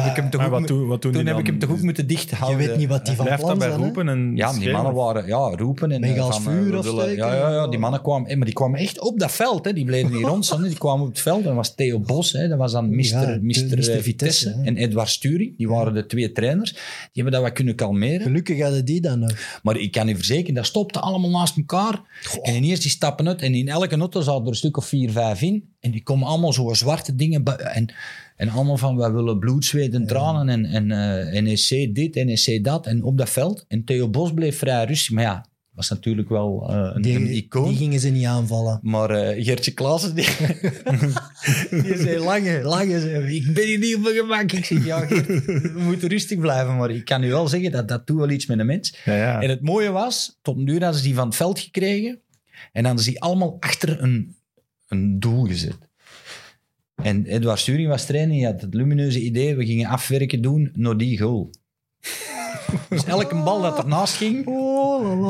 heb ik hem toch Maar ook, wat, doen, wat doen toen heb ik hem toch ook moeten dicht Je houden. weet niet wat die van plan zijn. roepen en Ja, die schreeuwen. mannen waren ja, roepen. En, je eh, als van, eh, vuur we of? Ja, ja, ja, die mannen kwamen, eh, maar die kwamen echt op dat veld. Hè. Die bleven niet (laughs) rond. Die kwamen op het veld. En dat was Theo Bos, hè. dat was dan Mr. Ja. Vitesse. En Edward Sturing. Die waren de twee trainers. Die hebben dat wat kunnen kalmeren. Gelukkig hadden die dan nog. Maar ik kan u verzekeren, dat stopte allemaal naast elkaar. En ineens die stappen uit. En in elke auto zaten er een stuk of vier, vijf in. En die komen allemaal zo zwarte dingen. En, en allemaal van, wij willen bloed, zweet en tranen. En, en eh, NEC dit, NEC dat. En op dat veld. En Theo Bos bleef vrij rustig. Maar ja, was natuurlijk wel eh, een, Die, een icoon. die gingen ze niet aanvallen. Maar eh, Gertje Klaassen, die, (laughs) die zei lange, lange. zei, ik ben hier niet op mijn gemak. Ik zeg, ja, Gert, we (laughs) moeten rustig blijven. Maar ik kan u wel zeggen, dat dat doet wel iets met een mens. Ja, ja. En het mooie was, tot duur hadden ze die van het veld gekregen. En hadden ze die allemaal achter een, een doel gezet. En Edward Sturing was trainer, die had het lumineuze idee, we gingen afwerken doen naar die goal. (laughs) dus elke bal dat ernaast ging,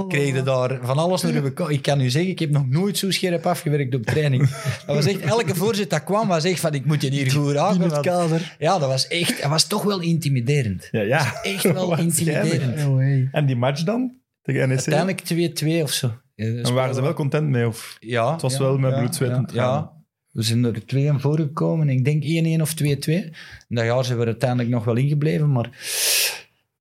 kreeg je daar van alles naar uw Ik kan u zeggen, ik heb nog nooit zo scherp afgewerkt op training. Dat was echt, elke voorzet dat kwam, was echt van, ik moet je hier goed raken. In het kader. Ja, dat was echt, dat was toch wel intimiderend. ja, ja. Echt wel (laughs) intimiderend. Oh, hey. En die match dan? Tegen NEC? Uiteindelijk 2-2 of zo. En waren ze wel content mee? Of? Ja. Het was ja, wel met bloed, zweet en ja, tranen. We zijn er 2 aan voorgekomen. Ik denk 1-1 of 2-2. En dat jaar zijn we er uiteindelijk nog wel ingebleven, maar...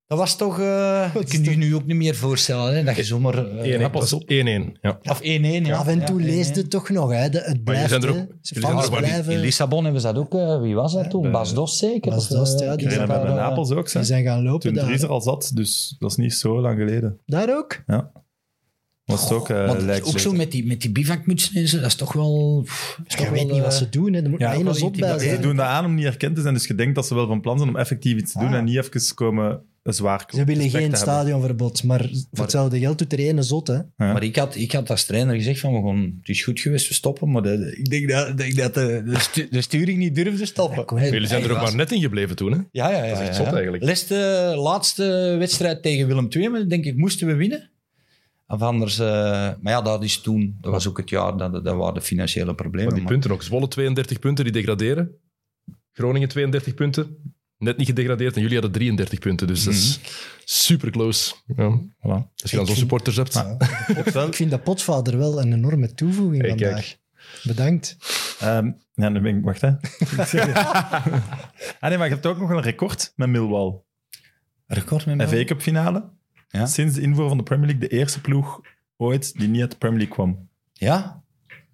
Dat was toch... eh dat kun je je nu ook niet meer voorstellen, hè, dat je zomaar... eh, 1-1. Ja, pas Dat op. is 1-1. Ja. of 1-1, ja. Af en toe Ja, leest 1-1. het toch nog. Hè. De, het blijft, zijn er ook- zijn Fans er blijven. In Lissabon hebben ze dat ook... eh, wie was dat toen? Bas Dos zeker? Bas Dost, ja, die zijn bij Napels ook. Die Hè. zijn gaan lopen Toen daar. Dries er al zat, dus dat is niet zo lang geleden. Daar ook? Ja. Was het ook, eh, is lijkt ook beter. zo met die, met die bivakmutsen en zo, dat is toch wel... pff, is Je toch weet wel, niet wat eh, ze doen. Hè. Er moet Ja, één zot bij. Ze doen dat aan om niet herkend te zijn, dus je denkt dat ze wel van plan zijn om effectief iets te doen Ah. en niet even komen zwaar Ze willen geen stadionverbod, maar voor hetzelfde geld doet er één zot. Hè. Ja. Maar ik had, ik had als trainer gezegd van, we gaan, het is goed geweest, we stoppen. Maar de, ik denk dat, denk dat de, de, stu- de sturing niet durfde stoppen. Jullie zijn er ook was- maar net in gebleven toen, hè? Ja, ja, ja. Dat is echt zot eigenlijk. Laatste, laatste wedstrijd tegen Willem II, denk ik, moesten we winnen. Of anders, eh, maar ja, dat is toen, dat was ook het jaar, dat, dat waren de financiële problemen. Maar die maar- punten nog. Zwolle 32 punten, die degraderen. Groningen 32 punten. Net niet gedegradeerd. En jullie hadden 33 punten. Dus dat is super close. Ja. Voilà. Als je dan zo'n supporters hebt. (laughs) Ik vind dat potvader wel een enorme toevoeging Hey, vandaag. kijk. Bedankt. Ehm, ja, dan ben ik... Wacht, hè. (laughs) ah nee, maar je hebt ook nog een record met Millwall. Record met Een mij? FA Cup finale. Ja. Sinds de invoer van de Premier League de eerste ploeg ooit die niet uit de Premier League kwam. Ja?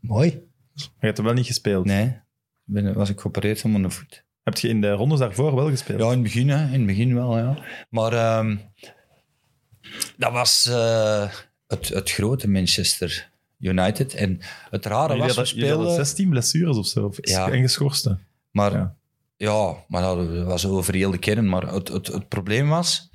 Mooi. Maar je hebt er wel niet gespeeld. Nee. Ben, was ik geopereerd van mijn voet. Heb je in de rondes daarvoor wel gespeeld? Ja, in het begin, hè. In het begin wel, ja. Maar ehm, dat was eh, het, het grote Manchester United. En het rare was, we hadden, jullie hadden speelden... 16 blessures of zo. Of Ja. En geschorsten. Maar Ja. ja, maar dat was over heel de kern. Maar het, het, het probleem was,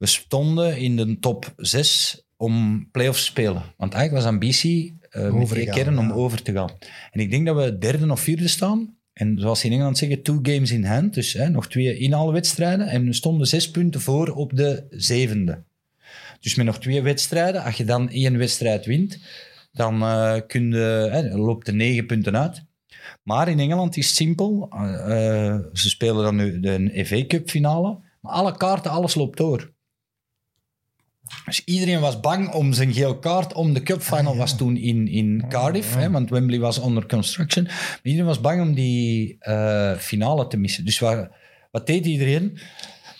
we stonden in de top 6 om play-offs te spelen. Want eigenlijk was ambitie eh met kern om ja. over te gaan. En ik denk dat we derde of vierde staan. En zoals ze in Engeland zeggen, two games in hand. Dus hè, nog twee inhaalwedstrijden. En we stonden zes punten voor op de zevende. Dus met nog twee wedstrijden, als je dan één wedstrijd wint, dan eh kun je, hè, loopt er negen punten uit. Maar in Engeland is het simpel. Eh, eh, ze spelen dan nu de FA Cup finale. Maar alle kaarten, alles loopt door. Dus iedereen was bang om zijn geel kaart om. De cupfinal ah, was toen in, in Cardiff, hè, want Wembley was onder construction. Iedereen was bang om die uh, finale te missen. Dus wat, wat deed iedereen?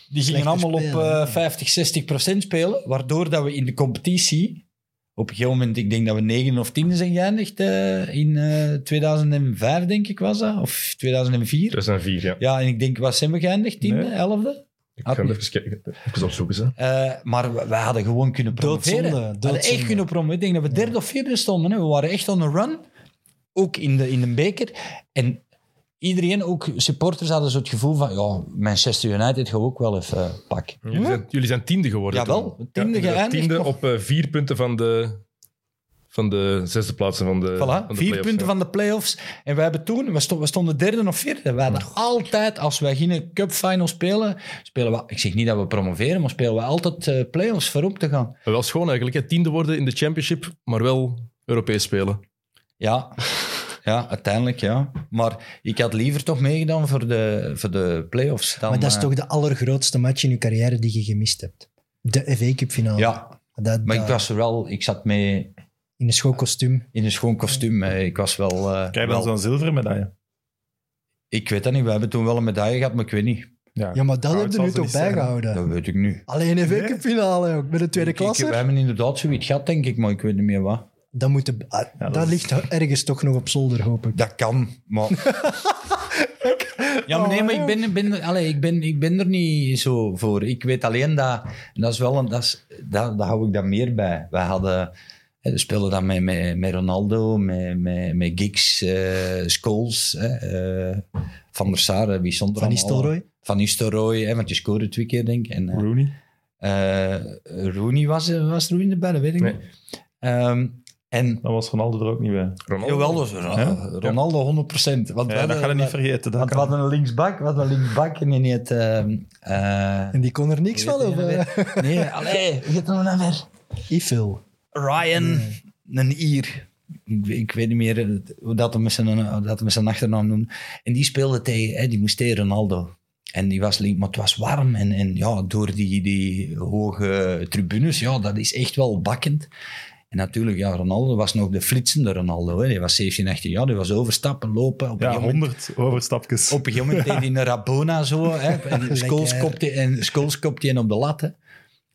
Die gingen allemaal op 50, 60 eh, procent spelen, waardoor dat we in de competitie... Op een gegeven moment, ik denk dat we 9 of 10 zijn geëindigd eh, in 2005, denk ik was dat. Of 2004. 2004, ja. Ja, en ik denk, wat zijn we geëindigd? 10e, 11e? Ik ga even kijken. Even opzoeken. Hè. Eh, maar we, we hadden gewoon kunnen promoveren. Doodzonde, We hadden echt kunnen promoveren. Ik denk dat we derde of vierde stonden. Hè. We waren echt on the run. Ook in de, in de beker. En iedereen, ook supporters, hadden zo het gevoel van... Ja, Manchester United gaan we ook wel even eh, pakken. Jullie, zijn, jullie zijn tiende geworden. Jawel, tiende inderdaad, geëindigd Tiende nog. op eh, vier punten van de, van de zesde plaatsen van de, Voilà, van de vier punten ja. van de play-offs. En we hebben toen, we stonden, we stonden derde of vierde. We hadden altijd, als wij geen cup final spelen, spelen we, ik zeg niet dat we promoveren, maar spelen we altijd eh play-offs voorop te gaan. Maar Wel schoon eigenlijk. Hè. Tiende worden in de championship, maar wel Europees spelen. Ja, ja, uiteindelijk ja. Maar ik had liever toch meegedaan voor de, voor de play-offs. Dan, Maar dat is eh, toch de allergrootste match in je carrière die je gemist hebt. De FA Cup finale. Ja, Dat, maar dat- ik was er wel, ik zat mee In een schoon kostuum. in een schoon kostuum. Ik was wel... eh, Krijg je wel- dan zo'n zilveren medaille? ik weet dat niet, we hebben toen wel een medaille gehad, maar ik weet niet. Ja, maar dat heb je nu toch bijgehouden? Dat weet ik nu. Alleen Nee? Cup finale ook, met een tweede klasse. we hebben inderdaad zoiets gehad, denk ik, maar ik weet niet meer wat. Dat, moet de, ah, dat dat is- ligt ergens toch nog op zolder, hoop ik. Dat kan, maar... (laughs) ja, maar nee, maar ik ben, ben, allee, ik, ben, ik ben er niet zo voor. Ik weet alleen dat... Dat is wel een... Dat is, dat, daar hou ik dan meer bij. Wij hadden... We speelden dan met, met, met Ronaldo, met, met, met Giggs, eh Scholes, hè, eh, Van der Sar, eh, wie stond er Van? Nistelrooy. Van Nistelrooy, hè, want je scoorde twee keer, denk ik. En, eh, Rooney? eh, Rooney was, was Rooney erbij, dat weet ik Nee. niet. Ehm, en Dan was Ronaldo er ook niet bij. Ronaldo. Jawel, dus, Ro- Ja? Ronaldo 100%. Want we Ja, dat ga je niet vergeten. Dat Want we hadden een linksbak, we hadden een linksbak en die ehm, eh, En die kon er niks van, of? Nee, allee, hoe heet dat nou weer? Ifil. Ryan, een Ier. Ik, ik weet niet meer eh, hoe dat hem met zijn, hoe dat met zijn achternaam noemde. En die speelde tegen, hè, die moest tegen Ronaldo. En die was link, maar het was warm. En, en ja, door die, die hoge tribunes, ja, dat is echt wel bakkend. En natuurlijk, ja, Ronaldo was nog de flitsende Ronaldo. Hè. Die was 17, 18 jaar, die was overstappen, lopen. Op Ja, gegeven moment 100 overstapjes. op een gegeven moment deed hij een Rabona zo. Hè, en (laughs) Scholes kopte en Scholes kopte hij op de lat. Hè.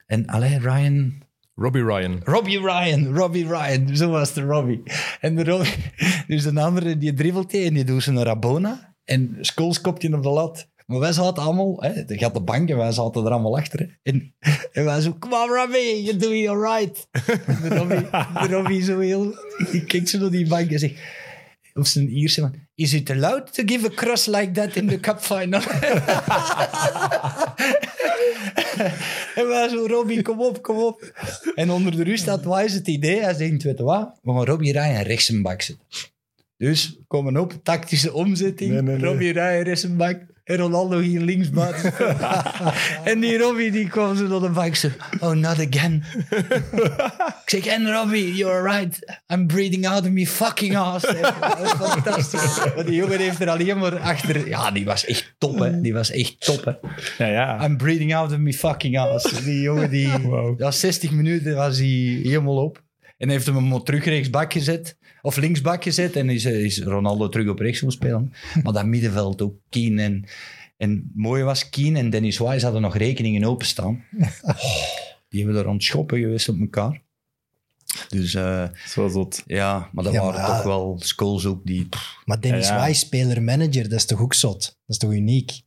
En allee, Ryan... Robbie Ryan. Robbie Ryan, Robbie Ryan. Zo was de Robbie. En de Robbie, dus een andere die dribbelt en die doet zijn Rabona. En Scholes kopt hij op de lat. Maar wij zaten allemaal, hè, je had de bank en wij zaten er allemaal achter. En, en wij zo, come on Robbie, you're doing alright. De Robbie, de Robbie zo heel, die kijkt zo naar die bank en zegt, op zijn Ierse man, is it allowed to give a cross like that in the cup final? (laughs) en wij zo, Robbie, kom op, kom op. En onder de rust had Wise het idee, hij zegt, weet je wat, we gaan Robbie Ryan rechts een bak zetten. Dus, komen op, tactische omzetting. Nee, nee, nee. Robbie Ryan rechts een bak. En Ronaldo hier links buiten. (laughs) en die Robbie die kwam zo naar de bank. Zo, oh, not again. ik zeg, en Robbie, you're right. I'm breathing out of me fucking ass. Dat was fantastisch. Maar die jongen heeft er alleen maar achter... Ja, die was echt top, hè. Die was echt top, hè. Ja, ja. I'm breathing out of me fucking ass. Die jongen, die... Wauw. Ja, 60 minuten was hij helemaal op. En heeft hem maar terug rechtsbak gezet. Of linksbak gezet. En is, is Ronaldo terug op rechts gaan spelen. Maar dat middenveld ook Keen en... En het mooie was, Keen en Dennis Wise hadden nog rekeningen openstaan. (laughs) Oh, die hebben er aan het schoppen geweest op elkaar. Dus eh, Zo zot. ja, maar dat Ja, waren maar toch wel skulls ook die... Maar Dennis Ja, ja. Wise, speler-manager, dat is toch ook zot? Dat is toch uniek?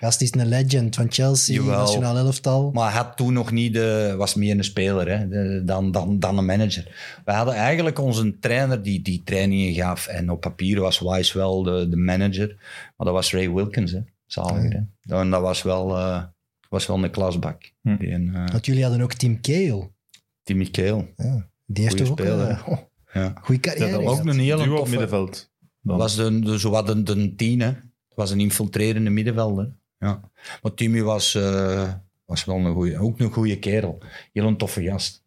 Gast is een legend van Chelsea, Jawel. nationaal elftal. Maar hij had toen nog niet de, was meer een speler hè, de- dan, dan, dan een manager. We hadden eigenlijk onze trainer die die trainingen gaf. En op papier was Wise wel de, de manager. Maar dat was Ray Wilkins, hè. Zaliger, hè. En dat was wel, eh, was wel een klasbak. Hm. Die, een, eh, Want jullie hadden ook Tim Cahill. Timmy Kale. Ja, die heeft Goeie toch ook speler, een oh, Ja. goede carrière Ja, dat Ook gehad. een hele toffe... middenveld. Dan. was de, de, zo wat de, de tien, hè. Het was een infiltrerende middenvelder. Ja. Maar Timmy was, eh, was wel een goeie, ook een goede kerel. Heel een toffe gast.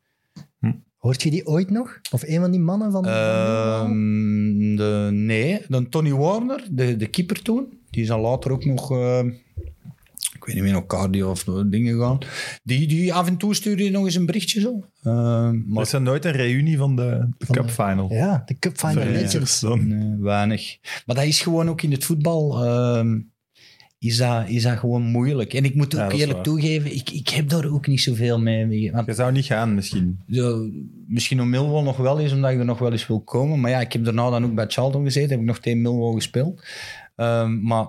Hoort je die ooit nog? Of een van die mannen van... Ehm, de, nee, dan Tony Warner, de, de keeper toen. Die is dan later ook nog, eh, ik weet niet meer, nog cardio of dingen gegaan. Die, die af en toe stuurde hij nog eens een berichtje zo. Er maar is er nooit een reunie van de, de Van Cup de- Final. ja, de Cup Final Legends. dan. nee, weinig. Maar dat is gewoon ook in het voetbal. ehm, is dat, is dat gewoon moeilijk. En ik moet ook eerlijk toegeven, ik, ik heb daar ook niet zoveel mee. mee- Want Je zou niet gaan, misschien. de, misschien om Millwall nog wel eens, omdat ik er nog wel eens wil komen. Maar ja, ik heb daarna dan ook bij Charlton gezeten. Heb ik nog tegen Millwall gespeeld. Ehm, maar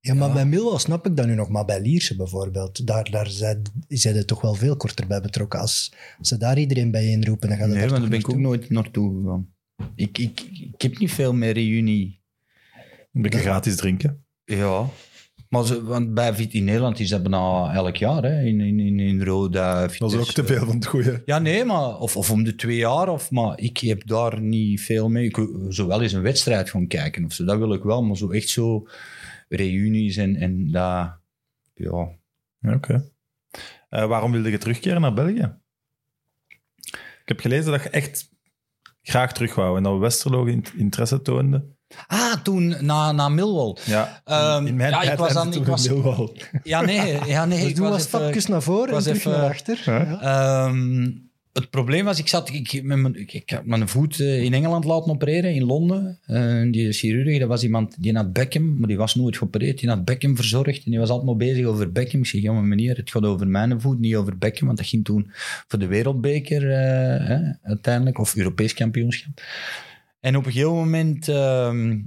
Ja, maar Ja. bij Millwall snap ik dat nu nog. Maar bij Lierse bijvoorbeeld, daar, daar zijn, zijn er toch wel veel korter bij betrokken. Als ze daar iedereen bij inroepen, dan gaat het nee, daar want daar ben ik ook nooit naartoe gegaan. Ik, ik, ik heb niet veel meer reunie. Een beetje gratis drinken. Ja. Maar ze, want bij Vit in Nederland is dat bijna elk jaar. Hè, in, in, in, in Roda. Dat is ook te veel van het goede. Ja, nee, maar... Of, of om de twee jaar. Of, maar ik heb daar niet veel mee. Ik wil zo wel eens een wedstrijd gaan kijken of zo. Dat wil ik wel. Maar zo echt zo reunies en, en dat... Ja, Ja, Oké. Eh, waarom wilde je terugkeren naar België? Ik heb gelezen dat je echt graag terug wou en dat Westerlo in- interesse toonde. Ah, toen na, na Millwall. Ja, Ehm, in mijn ja, tijd was was dan- toen ik was- in Millwall. Ja, nee. Ja, nee Dus ik doe was stapjes naar voren en terug even- naar achter. Ja. Ja. Het probleem was, ik, zat, ik, met mijn, ik, had mijn voet eh, in Engeland laten opereren, in Londen. Eh, die chirurg, dat was iemand, die had Beckham, maar die was nooit geopereerd. Die had Beckham verzorgd en die was altijd maar bezig over Beckham. Ik zeg, maar meneer, het gaat over mijn voet, niet over Beckham. Want dat ging toen voor de wereldbeker eh, hè, uiteindelijk, of Europees kampioenschap. En op een gegeven moment, ehm,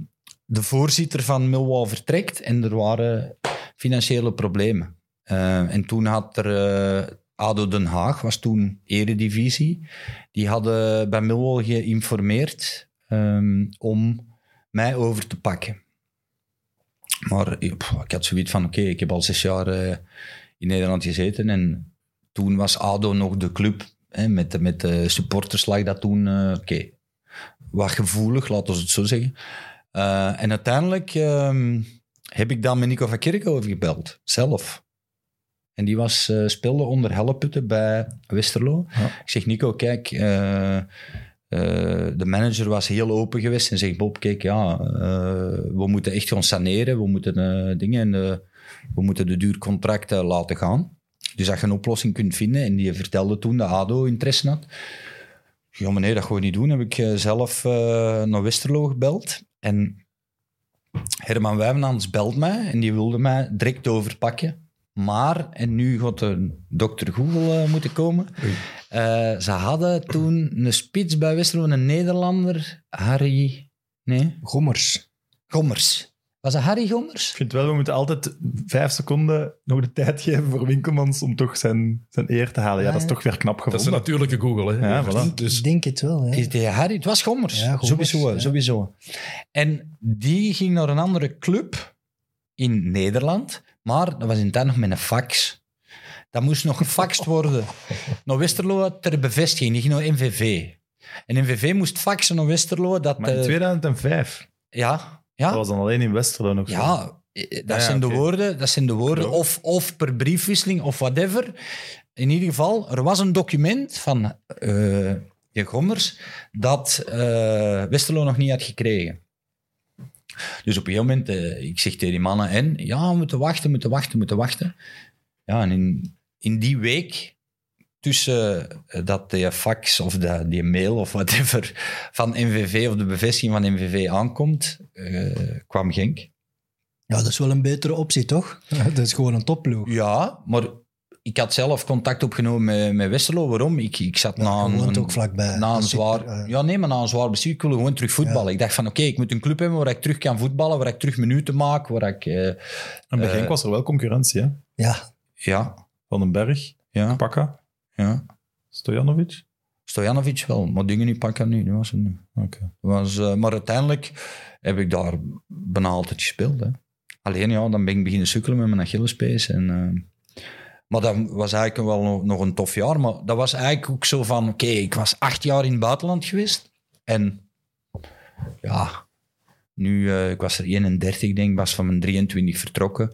de voorzitter van Millwall vertrekt en er waren financiële problemen. En toen had er ADO Den Haag, was toen eredivisie, die hadden bij Millwall geïnformeerd ehm, om mij over te pakken. Maar ik had zoiets van, oké, ik heb al zes jaar eh, in Nederland gezeten en toen was ADO nog de club, hè, met, met de supporters lag dat toen, eh, oké, wat gevoelig, laten we het zo zeggen. Eh, en uiteindelijk ehm, heb ik dan met Nico van Kerkhoven gebeld, zelf. En die was, eh, speelde onder Helleputten bij Westerlo. Ja. Ik zeg, Nico, kijk, eh, eh, de manager was heel open geweest en zegt, Bob, kijk, ja, we moeten echt gaan saneren, we moeten dingen, en, we moeten de duurcontracten laten gaan. Dus dat je een oplossing kunt vinden. En die vertelde toen dat ADO interesse had. Ja, maar nee, dat we niet doen. Heb ik zelf naar Westerlo gebeld. En Herman Wijmenans belt mij en die wilde mij direct overpakken. Maar, en nu gaat de dokter Google eh, moeten komen. Eh, ze hadden toen een spits bij Westerlo, een Nederlander, Harry... Nee? Gommers. Gommers. Was dat Harry Gommers? Ik vind wel, we moeten altijd vijf seconden nog de tijd geven voor Winkelmans om toch zijn, zijn eer te halen. Ja, dat is toch weer knap Dat is een gevonden. natuurlijke Google. Hè. Ja, voilà. Dus Ik denk het wel. Ja. Is die Harry? Het was Gommers. Ja, Gommers, sowieso, ja. sowieso. En die ging naar een andere club in Nederland, maar dat was in tijd nog met een fax. Dat moest nog gefaxt worden. (laughs) naar Westerlo ter bevestiging. Ging naar NVV. En NVV moest faxen naar Westerlo. Dat, Maar in eh, 2005, ja, dat ja, was dan alleen in Westerlo nog zo. ja, eh, dat, Ja, ja, zijn de woorden, dat zijn de woorden. Ja. Of, of per briefwisseling of whatever. In ieder geval, er was een document van eh de Gommers dat eh, Westerlo nog niet had gekregen. Dus op een gegeven moment, eh, ik zeg tegen die mannen, en ja, we moeten wachten, moeten wachten, moeten wachten. Ja, en in, in die week, tussen eh, dat die fax of de, die mail of whatever van NVV of de bevestiging van NVV aankomt, eh, kwam Genk. Ja, dat is wel een betere optie, toch? (laughs) Dat is gewoon een topploeg. Ja, maar ik had zelf contact opgenomen met, met Westerlo. Waarom? Ik, ik zat na een, ook vlakbij. na een zwaar... super, ja, nee, maar na een zwaar bestuur. Ik wilde gewoon terug voetballen. Ja. Ik dacht van, oké, ik moet een club hebben waar ik terug kan voetballen, waar ik terug minuten maak, waar ik... eh, En bij Genk was er wel concurrentie, hè? Ja, ja, Van den Berg, ja, Pakka, ja. Stojanovic. Stojanovic wel, maar dingen nu pakken nu. Dat was een, Oké. dat was, eh, maar uiteindelijk heb ik daar bijna altijd gespeeld. Hè. Alleen ja, dan ben ik beginnen sukkelen met mijn Achillespees. En, eh, maar dat was eigenlijk wel nog, een tof jaar. Maar dat was eigenlijk ook zo van... Oké, ik was acht jaar in het buitenland geweest. En ja, nu... eh, ik was er 31, denk ik. was van mijn 23 vertrokken.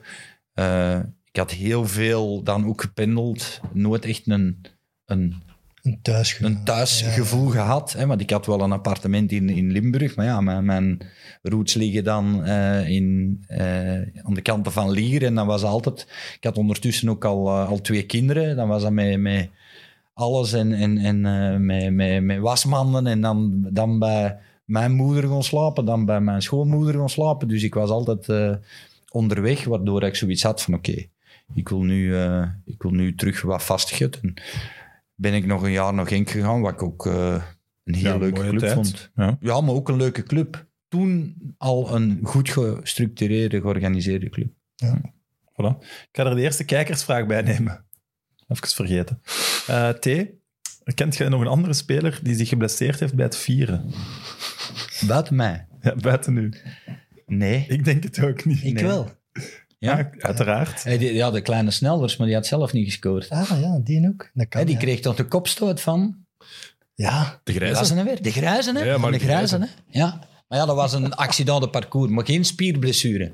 Eh, ik had heel veel dan ook gependeld. Nooit echt een... een een thuisgevoel. een thuisgevoel gehad. Hè, want ik had wel een appartement in, in Limburg. Maar ja, mijn, mijn roots liggen dan eh, in, eh, aan de kanten van Lier. En dan was altijd... Ik had ondertussen ook al, eh, al twee kinderen. Dan was dat met, met alles en, en, en met, met, met wasmanden. En dan, dan bij mijn moeder gaan slapen. Dan bij mijn schoonmoeder gaan slapen. Dus ik was altijd onderweg. Waardoor ik zoiets had van... Oké, ik, wil nu, ik wil nu terug wat vastgeten ben ik nog een jaar naar Genk gegaan, wat ik ook eh, een heel Ja, leuke club tijd. vond. Ja. Ja, maar ook een leuke club. Toen al een goed gestructureerde, georganiseerde club. Voilà. Ik ga er de eerste kijkersvraag bij nemen. Even vergeten. Eh, T, kent jij nog een andere speler die zich geblesseerd heeft bij het vieren? Buiten mij. Ja, buiten nu. Nee. Ik denk het ook niet. Ik Nee. wel. Ja. Ja, uiteraard. Hij die, ja, de kleine snelders, maar die had zelf niet gescoord. Ah ja, die ook. Dat kan, Hè, die ja. kreeg toch de kopstoot van... Ja, De Dat grijze. was een weer. De grijze, hè? Ja, Van maar de de grijze, grijze. hè? Ja. Maar ja, dat was een accident de parcours, maar geen spierblessure.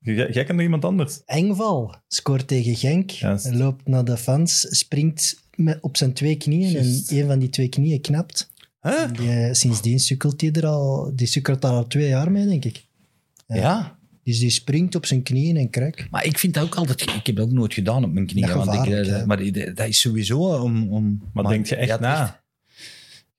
Jij, kent nog iemand anders? Engval scoort tegen Genk, loopt naar de fans, springt met, op zijn twee knieën en een van die twee knieën knapt. Huh? Die, eh, sindsdien sukkelt hij er al, die sukkelt daar al twee jaar mee, denk ik. Ja. Ja. Dus die springt op zijn knieën en krak. Maar ik vind dat ook altijd... Ik heb dat ook nooit gedaan op mijn knieën. Dat want ik, eh, maar dat is sowieso om... om Maar, denk je echt na?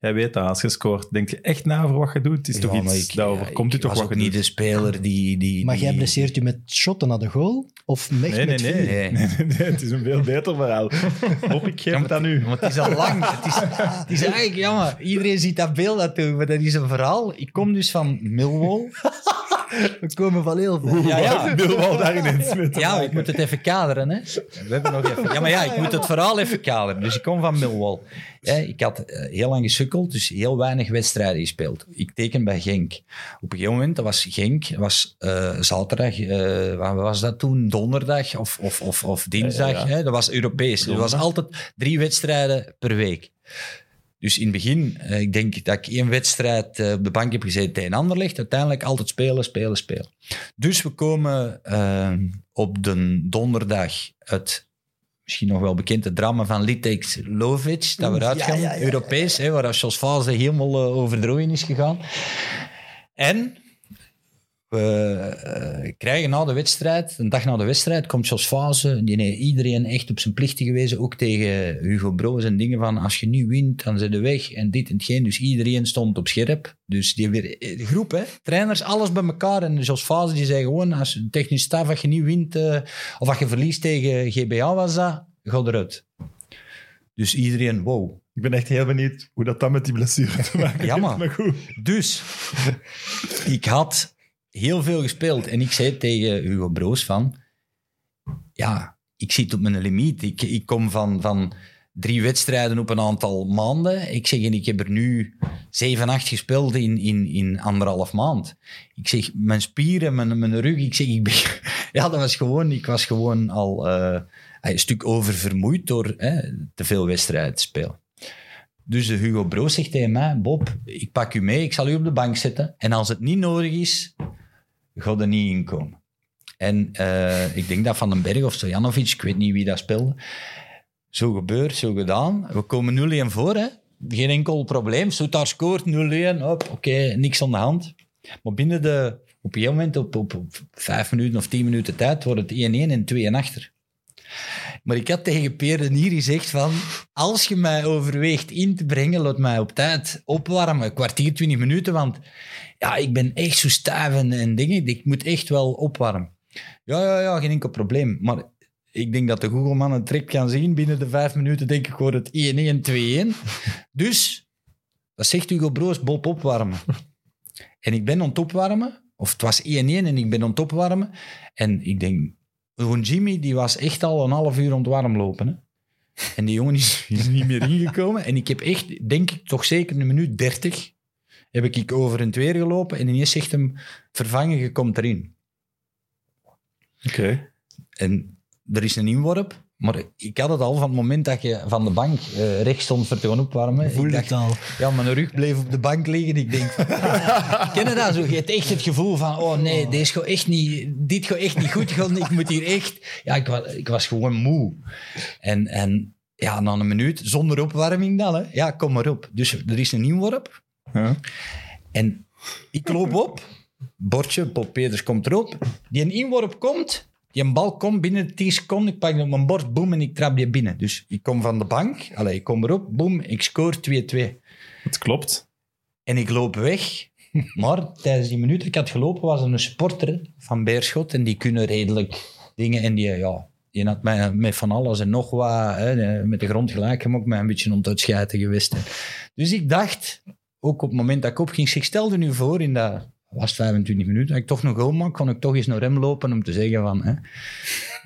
Jij weet dat, als je scoort. Denk je echt na over wat je doet? Het is toch iets, ik- overkomt ik u toch wat je niet doet? de speler die... die Maar die, jij blesseert je met shotten naar de goal? Of echt Nee, nee, met nee. nee, (laughs) nee, nee, Het is een veel beter verhaal. (laughs) Hop, ik geef Ja, het aan u. Want het is al lang. Het is, het is eigenlijk jammer. Iedereen ziet dat beeld natuurlijk, maar dat is een verhaal. Ik kom dus van Millwall. (laughs) We komen van heel ver. Ja, ja. (laughs) Millwall daar ineens mee te Ja, ik moet het even kaderen. Hè. We hebben nog even. Ja, maar ja, ik moet het verhaal even kaderen. Dus ik kom van Millwall. Ja, ik had eh, heel lang gesukkeld, dus heel weinig wedstrijden gespeeld. Ik teken bij Genk. Op een gegeven moment, dat was Genk, dat was eh, zaterdag, eh, wat was dat toen? Donderdag of, of, of, of dinsdag. Ja, ja. Hè? Dat was Europees. Er was Donderdag. altijd drie wedstrijden per week. Dus in het begin, eh, ik denk dat ik één wedstrijd eh, op de bank heb gezeten tegen Anderlecht. Uiteindelijk altijd spelen, spelen, spelen. Dus we komen eh, op de donderdag het misschien nog wel bekende drama van Litex Lovic, dat we eruit ja, gaan, ja, ja, ja. Europees, hè, waar Jos helemaal eh, over de is gegaan. En we eh, krijgen na de wedstrijd, een dag na de wedstrijd, komt Jos Fase, die heeft iedereen echt op zijn plichten gewezen, ook tegen Hugo Broos en dingen van, als je nu wint, dan zit je weg en dit en hetgeen. Dus iedereen stond op scherp. Dus die weer, eh, de groep, hè, trainers, alles bij elkaar. En Jos Fase die zei gewoon, als een technisch staf, als je niet wint, eh, of als je verliest tegen GBA was dat, ga eruit. Dus iedereen, wow. Ik ben echt heel benieuwd hoe dat dan met die blessure te maken (laughs) heeft. Maar goed. Dus, ik had heel veel gespeeld. En ik zei tegen Hugo Broos van... Ja, ik zit op mijn limiet. Ik, ik kom van, van drie wedstrijden op een aantal maanden. Ik zeg, en ik heb er nu 7, 8 gespeeld in, in, in anderhalf maand. Ik zeg, mijn spieren, mijn, mijn rug, ik zeg, ik ben... (laughs) Ja, dat was gewoon... Ik was gewoon al eh, een stuk oververmoeid door hè, te veel wedstrijden te spelen. Dus de Hugo Broos zegt tegen mij, Bob, ik pak u mee, ik zal u op de bank zetten. En als het niet nodig is, ga er niet inkomen. En eh, ik denk dat Van den Berg of Stojanovic, ik weet niet wie dat speelde. Zo gebeurt, zo gedaan. We komen 0-1 voor, hè. Geen enkel probleem. Soetaar scoort 0-1, hop, oké, niks aan de hand. Maar binnen de, op een moment, op, op, op vijf minuten of tien minuten tijd, wordt het 1-1 en 2 achter. Maar ik had tegen Peer de Nier gezegd van, als je mij overweegt in te brengen, laat mij op tijd opwarmen. Kwartier, twintig minuten, want ja, ik ben echt zo stijf en, en dingen. Ik moet echt wel opwarmen. Ja, ja, ja, geen enkel probleem. Maar ik denk dat de Googleman een trick kan zien. Binnen de vijf minuten denk ik wordt het 1-1, 2-1. Dus, dat zegt Hugo Broos, Bob opwarmen. En ik ben aan het opwarmen. Of het was 1-1 en ik ben aan het opwarmen. En ik denk, gewoon Jimmy, die was echt al een half uur aan het warm lopen. Hè? En die jongen is, (laughs) is niet meer ingekomen. En ik heb echt, denk ik, toch zeker een minuut 30 heb ik over en weer gelopen. En ineens zegt hem, vervangen, je komt erin. Oké. En er is een inworp. Maar ik had het al van het moment dat je van de bank eh, rechts stond voor te gaan opwarmen. Ik Voel dacht, het al. ja, mijn rug bleef op de bank liggen. Ik denk, (laughs) ken je dat zo? Je hebt echt het gevoel van, oh nee, deze gaat echt niet, dit gaat echt niet goed gaan. Ik moet hier echt... Ja, ik was, ik was gewoon moe. En, en ja, na een minuut, zonder opwarming dan, hè. Ja, kom maar op. Dus er is een inworp. Ja. En ik loop op, bordje, Bob Peters komt erop. Die een inworp komt, die een bal komt binnen 10 seconden. Ik pak die op mijn bord, boem, en ik trap die binnen. Dus ik kom van de bank, allee, ik kom erop, boem, ik scoor 2-2. Het klopt. En ik loop weg. Maar tijdens die minuut dat ik had gelopen, was er een supporter van Beerschot. En die kunnen redelijk dingen. En die, ja, die had mij met van alles en nog wat, hè, met de grond gelijk gemaakt, mij een beetje om te geweest. Dus ik dacht, ook op het moment dat ik opging, ik stelde nu voor in dat was het 25 minuten, ik toch nog goal kon ik toch eens naar hem lopen om te zeggen van... Hè.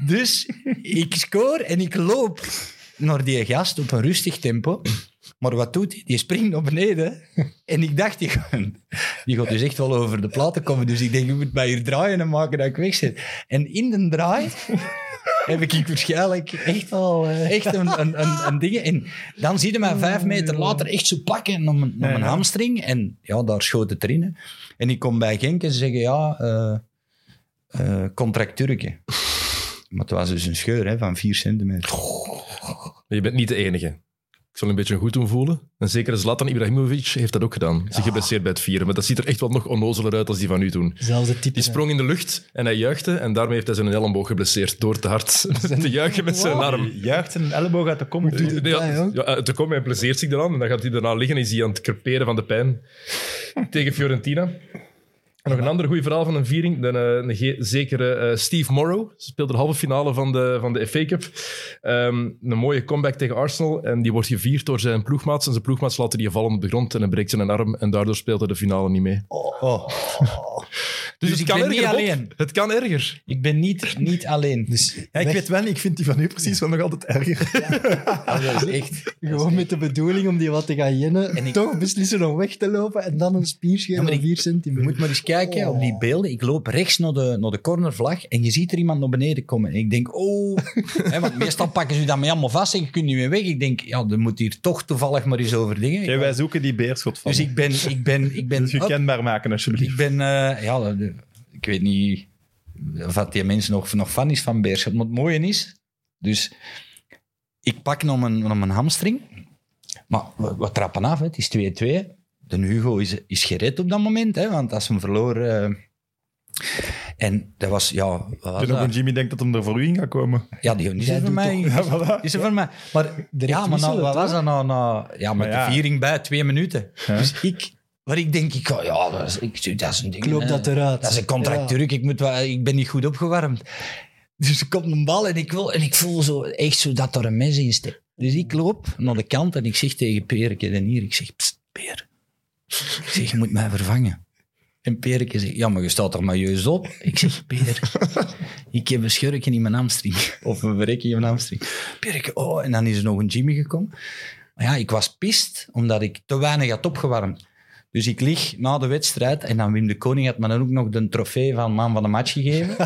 Dus ik scoor en ik loop naar die gast op een rustig tempo. Maar wat doet hij? Die springt naar beneden. En ik dacht, die gaat, die gaat dus echt wel over de platen komen. Dus ik denk, je moet mij hier draaien en maken dat ik weg zit. En in de draai heb ik waarschijnlijk echt, Oh, eh. echt een, een, een, een ding. En dan zie je mij vijf meter later echt zo pakken op mijn, hamstring. En ja, daar schoot het erin. hè. En ik kom bij Genk en ze zeggen, ja, eh eh, Turken. Maar het was dus een scheur hè, van vier centimeter. Je bent niet de enige. Ik zal een beetje goed doen voelen. En zeker Zlatan Ibrahimovic heeft dat ook gedaan. Zich geblesseerd bij het vieren. Maar dat ziet er echt wel nog onnozeler uit als die van u toen. Zelfde type. Die sprong in de lucht en hij juichte. En daarmee heeft hij zijn elleboog geblesseerd door te hard (laughs) te juichen met zijn arm. Juicht zijn elleboog uit de kom. Nee, ja, te komen, hij pleziert zich eraan. En dan gaat hij daarna liggen en is hij aan het creperen van de pijn. Tegen Fiorentina. En nog een ander goed verhaal van een viering. De, eh, een zekere eh, Steve Morrow. Speelde de halve finale van de, van de FA Cup. Ehm, een mooie comeback tegen Arsenal. En die wordt gevierd door zijn ploegmaats. En zijn ploegmaats laten die vallen op de grond. En hij breekt zijn arm. En daardoor speelt hij de finale niet mee. Oh. (laughs) Dus, Dus het ik kan ben niet erger, Bob. alleen. Het kan erger. Ik ben niet, niet alleen. Dus Ja, ik weet wel, ik vind die van u precies wel nog altijd erger. Ah, (laughs) dat is echt... Gewoon met de bedoeling om die wat te gaan jennen. En ik- Toch beslissen om weg te lopen en dan een spierscheur Ja, maar van ik- 4 Je centimeter. moet maar eens kijken op die beelden. Ik loop rechts naar de, naar de cornervlag en je ziet er iemand naar beneden komen. En ik denk, oh... (laughs) Hè, want meestal pakken ze je dan mee allemaal vast en je kunt niet meer weg. Ik denk, ja, er moet hier toch toevallig maar eens over dingen. Wij zoeken die beerschot van. dus ik ben... Ik ben, (laughs) ik ben, Dus je kenbaar maken, alsjeblieft. ik ben eh, ja, ik weet niet of dat die mensen nog, nog fan is van Beerschot. Maar het mooie is, dus ik pak nog mijn, nog mijn hamstring. Maar we, we trappen af, hè. het is 2-2. De Hugo is, is gered op dat moment, hè, want als hem verloor... eh, en dat was, ja... wat was dat? een Jimmy denkt dat hem er voor u in gaat komen. Ja, die is er voor mij. Ja, voilà. Is er voor mij. Maar, ja, maar nou, wat was dat nou? nou ja, met ja. de viering bij, twee minuten. Ja. Dus ik... Waar ik denk, ik, ja, dat is, ik, dat is een ding. Hè. dat eruit. Dat is een contract Ja. Ik, moet, ik ben niet goed opgewarmd. Dus er komt een bal en ik, wil, en ik voel zo, echt zo dat er een mes in steekt. Dus ik loop naar de kant en ik zeg tegen Peer, ik ken hier, ik zeg, pst, Peer. Ik zeg, je moet mij vervangen. En Perke zegt, ja, maar je staat er maar juist op. Ik zeg, Peter, ik heb een schurkje in mijn hamstring. (laughs) Of een verrekje in mijn hamstring. Perke, oh, en dan is er nog een Jimmy gekomen. Maar ja, ik was pist, omdat ik te weinig had opgewarmd. Dus ik lig na de wedstrijd en dan Wim de Koning had me dan ook nog de trofee van man van de match gegeven.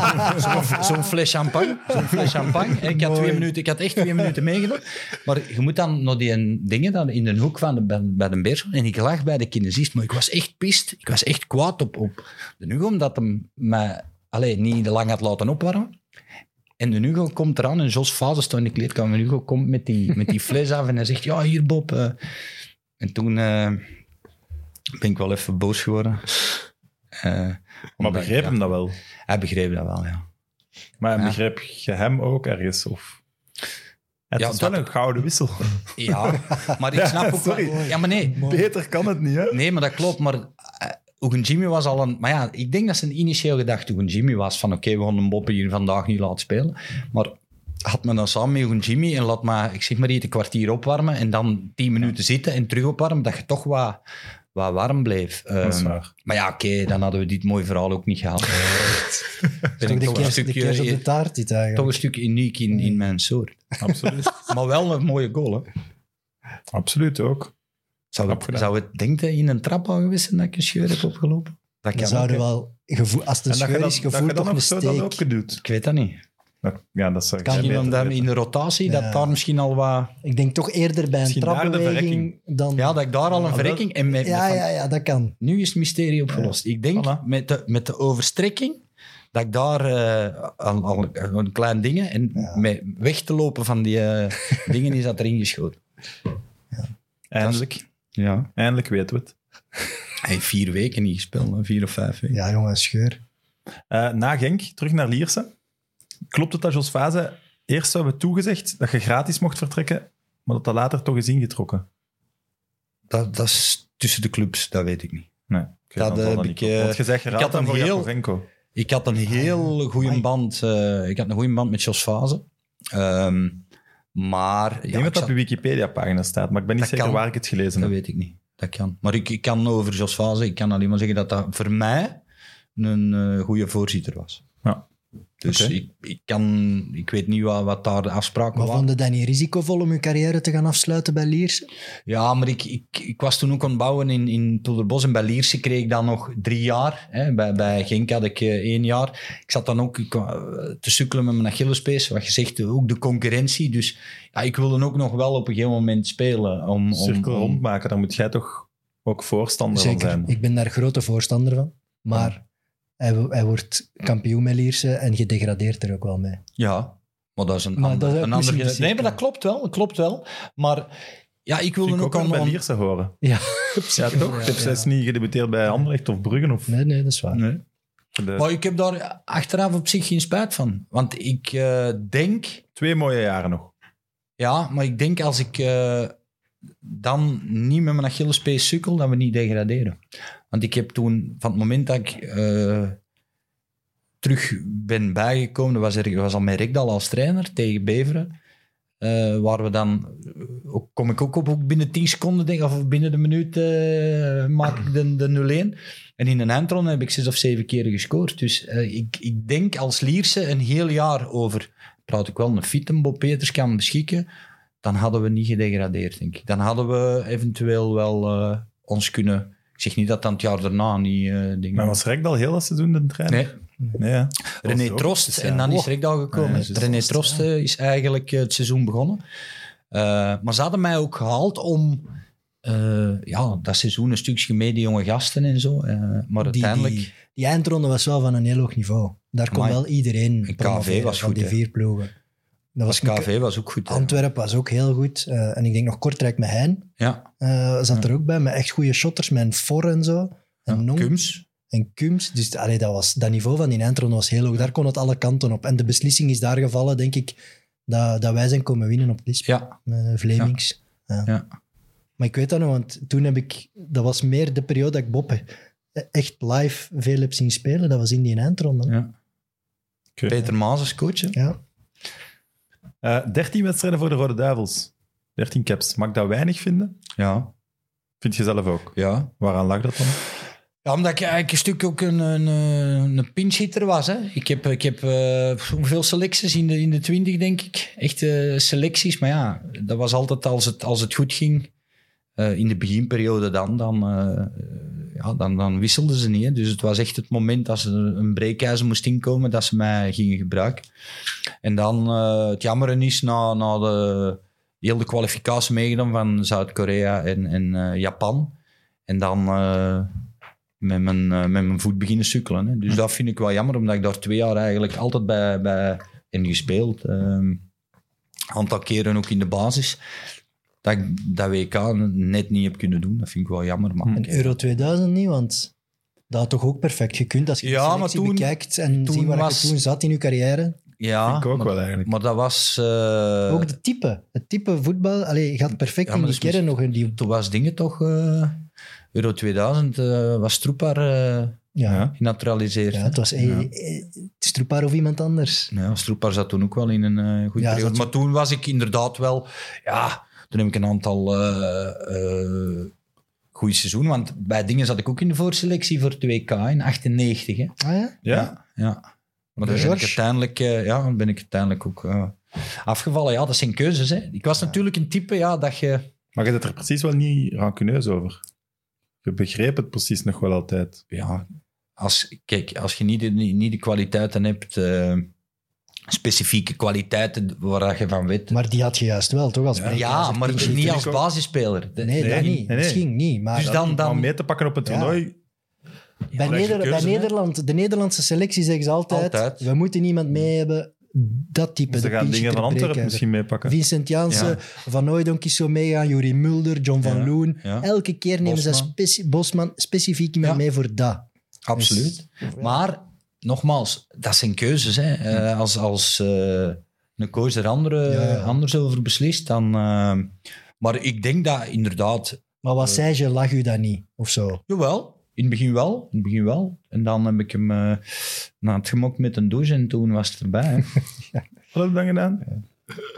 (laughs) Zo'n fles champagne. Zo'n fles champagne. En ik had, twee minuten, ik had echt twee minuten meegedaan. Maar je moet dan nog die dingen dan in de hoek van de, bij, bij de beers. En ik lag bij de kinesist, maar ik was echt pist. Ik was echt kwaad op, op de Hugo, omdat hem mij alleen niet lang had laten opwarmen. En de Hugo komt eraan en Jos Fase staat in de kleedkamer. En Hugo komt met die, met die fles af en hij zegt, ja, hier Bob. eh. En toen eh, ben ik wel even boos geworden. Eh, Maar omdat- begreep ja, hem dat wel? Hij begreep dat wel, ja. Maar Ja. begreep je hem ook ergens? Of... Het Ja, is wel dat- een gouden wissel. Ja, maar ik (laughs) snap ook sorry. wel... Ja, maar nee. Beter kan het niet, hè? Nee, maar dat klopt. Maar uh, Oegen Jimmy was al een... Maar ja, ik denk dat zijn initieel gedachte Oegen Jimmy was van oké, we gaan een Boppe hier vandaag niet laten spelen. Maar had me dan samen met Jimmy en laat maar, ik zeg maar iets, een kwartier opwarmen en dan tien minuten zitten en terug opwarmen, dat je toch wat, wat warm bleef. Dat is Ehm, waar. maar ja, oké, dan hadden we dit mooie verhaal ook niet gehad. (laughs) Ben ik de toch kerst, de stukje- kerst op de taart, dit Toch een stuk uniek in, in mijn soort. Absoluut. (laughs) Maar wel een mooie goal, hè. Absoluut ook. Zou het, zou het denken in een trap al geweest zijn dat ik een scheur heb opgelopen? Dat kan zouden wel, gevoel, als dat je scheur dat, is, dat je gevoeld dan toch nog een zo dat steek. Ik weet dat niet. Ja, dat zou Kan beter omdat in de rotatie, Ja. dat daar misschien al wat... Ik denk toch eerder bij een Misschien daar de trapbeweging dan... Ja, dat ik daar al een Ja, verrekking... En met, ja, met- ja, ja, dat kan. Nu is het mysterie opgelost. Ik denk Voilà. met, de, met de overstrekking dat ik daar eh, al, al een klein dingen... En met weg te lopen van die eh, (laughs) dingen is dat erin geschoten. Eindelijk. Ja. Eindelijk weten we het. Hij heeft vier weken niet gespeeld, hè. vier of vijf weken. Ja, jongen, scheur. Eh, na Genk, terug naar Lierse. Klopt het dat Jos Fase eerst zou hebben toegezegd dat je gratis mocht vertrekken, maar dat dat later toch is ingetrokken? Dat, dat is tussen de clubs, dat weet ik niet. Nee. Dat heb dat ik, kloppen. eh, Want je zegt ik had een heel- Jakovenko. Ik had een heel goede band. eh, ik had een goede band met Jos Fase. Ehm, maar Ik ja, denk dat ik dat op je Wikipedia-pagina staat, maar ik ben niet Dat zeker kan. waar ik het gelezen dat heb. weet ik niet. Dat kan. Maar ik, ik kan over Jos Fase, ik kan alleen maar zeggen dat dat voor mij een eh goede voorzitter was. Dus ik, ik, kan, ik weet niet wat, wat daar de afspraken Maar waren. vond je dat niet risicovol om je carrière te gaan afsluiten bij Lierse? Ja, maar ik, ik, ik was toen ook aan het bouwen in, in Toelderbos. En bij Lierse kreeg ik dan nog drie jaar. Hè. Bij, bij Genk had ik eh, één jaar. Ik zat dan ook ik, eh, te sukkelen met mijn Achillespees. Wat je zegt, ook de concurrentie. Dus ja, ik wilde ook nog wel op een gegeven moment spelen. Om, om, Cirkel om- rondmaken, daar moet jij toch ook voorstander van Zeker. zijn. Ik ben daar grote voorstander van. Maar hij, hij wordt kampioen met Lierse en gedegradeerd er ook wel mee. Ja, maar dat is een Maar ander... dat is een ander nee, maar dat klopt wel. Dat klopt wel. Maar ja, ik wilde ook, ook aan... bij Lierse horen. Ja, (laughs) Ja, toch? Je hebt zelfs niet gedebuteerd bij Anderlecht of Bruggen. Of nee, nee, dat is waar. Nee. de Maar ik heb daar achteraf op zich geen spijt van. Want ik eh, denk... twee mooie jaren nog. Ja, maar ik denk als ik eh, dan niet met mijn Achillespees sukkel, dat we niet degraderen. Want ik heb toen, van het moment dat ik eh, terug ben bijgekomen, was, er, was al met Rekdal als trainer tegen Beveren, eh, waar we dan, eh, ook, kom ik ook op ook binnen 10 seconden, denk, of binnen de minuut maak ik de, de 0-1. En in een eindronde heb ik zes of zeven keren gescoord. Dus ik, ik denk als Lierse een heel jaar over, praat ik wel, een fitte Bob Peters kan beschikken, dan hadden we niet gedegradeerd, denk ik. Dan hadden we eventueel wel ons kunnen... Ik zeg niet dat dan het jaar daarna niet eh dingen... Maar was Rekdal heel dat seizoen de trainer? Nee, Nee, ja. René Was ook Trost. En dan is Oh. Rekdal gekomen. Nee, René Trost, Trost ja. is eigenlijk eh, het seizoen begonnen. Eh, maar ze hadden mij ook gehaald om eh, ja, dat seizoen een stukje mee, die jonge gasten en zo. Eh, maar Die, uiteindelijk... die, die eindronde was wel van een heel hoog niveau. Daar kon Amai. wel iedereen KV was van goed, die vier ploegen. Dat was KV was ook goed. Antwerpen was ook heel goed. Eh, en ik denk nog Kortrijk met Hein Ja, eh, zat er ook bij. Met echt goede shotters, met een For en zo. En ja. Nong Kums. en Kums. Dus allee, dat, was, dat niveau van die eindronde was heel hoog. Daar kon het alle kanten op. En de beslissing is daar gevallen, denk ik, dat, dat wij zijn komen winnen op Lisp. Ja, Met Vlemings. Ja. Ja. Maar ik weet dat nog, want toen heb ik... Dat was meer de periode dat ik Bob echt live veel heb zien spelen. Dat was in die eindronde. Ja. ja. Oké. Peter Maas is coach. hè? Eh, 13 wedstrijden voor de Rode Duivels. 13 caps. Mag ik dat weinig vinden? Ja, Vind je zelf ook? ja. Waaraan lag dat dan? Ja, omdat ik eigenlijk een stuk ook een, een, een een pinchhitter was. Hè. Ik heb, ik heb eh, hoeveel selecties in de, in de twintig, denk ik. Echt eh, selecties. Maar ja, dat was altijd als het, als het goed ging. eh, in de beginperiode dan, dan, eh, ja, dan, dan wisselden ze niet. Hè. Dus het was echt het moment dat ze een breekijzer moest inkomen, dat ze mij gingen gebruiken. En dan, eh, het jammeren is, na, na de heel de kwalificatie meegedaan van Zuid-Korea en, en eh, Japan. En dan eh, met, mijn, met mijn voet beginnen sukkelen. Hè. Dus dat vind ik wel jammer, omdat ik daar twee jaar eigenlijk altijd bij, bij in gespeeld. Ehm aantal keren ook in de basis. Dat ik dat WK net niet heb kunnen doen. Dat vind ik wel jammer. Maar En Euro 2000 niet, want dat had toch ook perfect gekund als je Ja, de maar selectie toen- bekijkt en toen ziet waar was- je toen zat in je carrière. ja, Vind ik ook maar, wel eigenlijk. maar dat was... eh, ook de type. Het type voetbal allee, gaat perfect Ja, in die kern nog in die... toen was dingen toch... eh, Euro 2000 eh, was Stroepar eh Ja, genaturaliseerd. ja het was eh, eh, Stroepar of iemand anders. Ja, Stroepar zat toen ook wel in een eh goede Ja, periode. Maar toen was ik inderdaad wel... Ja, toen heb ik een aantal uh, goede seizoenen. Want bij dingen zat ik ook in de voorselectie voor het WK in 98. Hè. Ah ja? Ja? ja. Maar dan De ben ik uiteindelijk, eh, ja, dan ben ik uiteindelijk ook eh, afgevallen. Ja, dat zijn keuzes. Hè. Ik was natuurlijk een type ja, dat je... Maar je bent er precies wel niet rancuneus over. Je begreep het precies nog wel altijd. Ja, als, kijk, als je niet de, niet, de kwaliteiten hebt... eh, specifieke kwaliteiten waar je van weet. Maar die had je juist wel, toch? Als Ja, breekijzer, maar niet als ook. basisspeler. Nee, Nee, dat nee, niet. nee. Misschien niet. Maar Dus dan, Om dan, mee te pakken op een Ja. toernooi... bij, Neder- keuze, bij? Nederland, de Nederlandse selectie zeggen ze altijd, Altijd. we moeten iemand mee hebben, dat type. Ze de gaan dingen van Antwerpen misschien meepakken. Vincent Janssen, Ja. Van Hooijdonk is zo meegaan, Juri Mulder, John van Ja, Loen. ja. Elke keer nemen ze Bosman. speci- Bosman specifiek iemand Ja. mee voor dat. absoluut. Dus- Maar, nogmaals, dat zijn keuzes. Hè. Eh, als als eh, een coach er andere, Ja, ja. anders over beslist, dan... eh, maar ik denk dat inderdaad... Maar wat zei je, lag u dat niet? Of zo? Jawel, in het begin wel. In het begin wel. En dan heb ik hem eh na het gemokt met een douche en toen was het erbij. Heb (laughs) Wat heb je dan gedaan?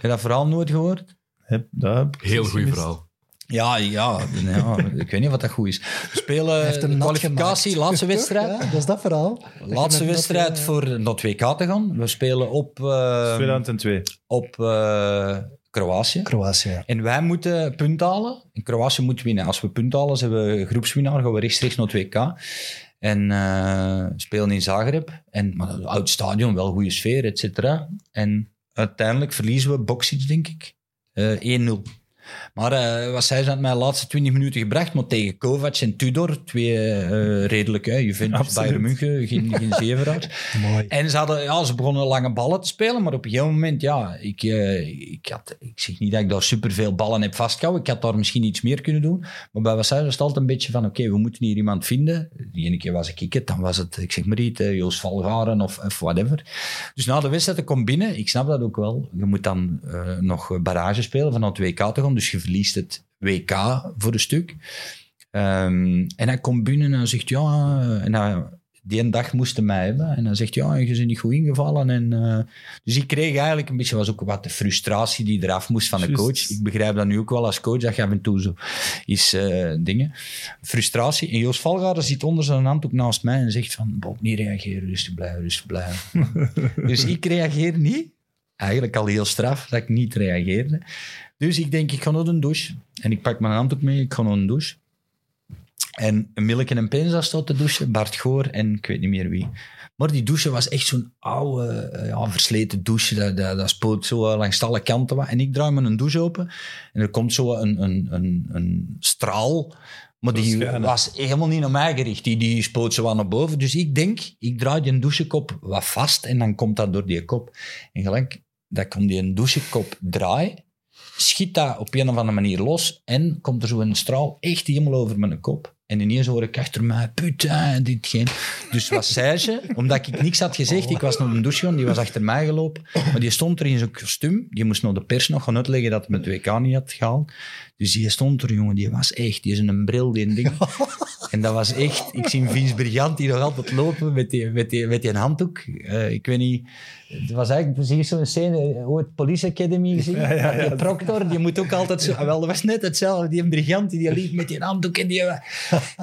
je dat verhaal nooit gehoord? Heb, dat heb Heel goed verhaal. Ja, ja, ja, ik weet niet wat dat goed is. We spelen de kwalificatie, gemaakt. laatste wedstrijd. Ja, dat is dat verhaal. Laatste Dat wedstrijd met- voor naar het WK te gaan. We spelen op, eh, 2002. op eh, Kroatië. Kroatië, ja. En wij moeten punt halen. En Kroatië moet winnen. Als we punt halen, zijn we groepswinnaar, gaan we rechtstreeks naar het WK. En eh, spelen in Zagreb. En, maar een oud stadion, wel goede sfeer, et cetera. En uiteindelijk verliezen we Boksic, denk ik. Eh 1-0. Maar eh, wat zij zijn mij de laatste 20 minuten gebracht, maar tegen Kovac en Tudor, twee eh redelijk, hè, Juventus, Absoluut. Bayern München, geen, geen (laughs) zeveraars. Mooi. En ze, hadden, ja, ze begonnen lange ballen te spelen, maar op een gegeven moment, ja, ik, eh, ik, had, ik zeg niet dat ik daar superveel ballen heb vastgehouden. Ik had daar misschien iets meer kunnen doen. Maar bij Wassai was het altijd een beetje van, oké, we moeten hier iemand vinden. Die ene keer was ik het, dan was het, ik zeg maar iets, Joost Valgaren of, of whatever. Dus na de wedstrijd, ik kom binnen, ik snap dat ook wel. Je moet dan nog barrage spelen van het WK te gaan, dus je verliest het WK voor een stuk. Ehm, en hij komt binnen en hij zegt, ja, en hij, die een dag moesten mij hebben. En hij zegt, ja, je bent niet goed ingevallen. En, eh, dus ik kreeg eigenlijk een beetje, was ook wat de frustratie die eraf moest van de coach. Ik begrijp dat nu ook wel als coach, dat je af en toe zo is eh, dingen. Frustratie. En Joost Valgaarden zit onder zijn hand ook naast mij en zegt van, Bob, niet reageren, rustig blijven, rustig blijven. (laughs) dus ik reageer niet. Eigenlijk al heel straf dat ik niet reageerde. Dus ik denk, ik ga naar de douche. En ik pak mijn hand ook mee, ik ga naar een douche. En Milke en Penza staat te douchen, Bart Goor en ik weet niet meer wie. Maar die douche was echt zo'n oude, eh, ja, versleten douche. Dat, dat, dat spoot zo langs alle kanten. wat. En ik draai me een douche open en er komt zo een, een, een, een straal. Maar die Verschijnen. was helemaal niet naar mij gericht. Die, die spoot zo aan naar boven. Dus ik denk, ik draai die douchekop wat vast en dan komt dat door die kop. En gelijk dat ik om die douchekop draai, schiet dat op een of andere manier los en komt er zo een straal echt helemaal over mijn kop. En ineens hoor ik achter mij, putain, dit geen. Dus wat zei ze? Omdat ik niks had gezegd, ik was naar een douche die was achter mij gelopen. Maar die stond er in zijn kostuum, die moest naar de pers nog gaan uitleggen dat hij met WK niet had gehaald. Dus die stond er, jongen, die was echt, die is een bril, die ding. (laughs) En dat was echt... Ik zie Vince Briant die nog altijd lopen met die, met die, met die handdoek. Eh, ik weet niet... Het was eigenlijk precies zo'n scène, ooit Police Academy (laughs) gezien. Ja, ja, ja. Die Proctor, die moet ook altijd zo... ah, Wel, dat was net hetzelfde. Die Briant, die liep met die handdoek en die...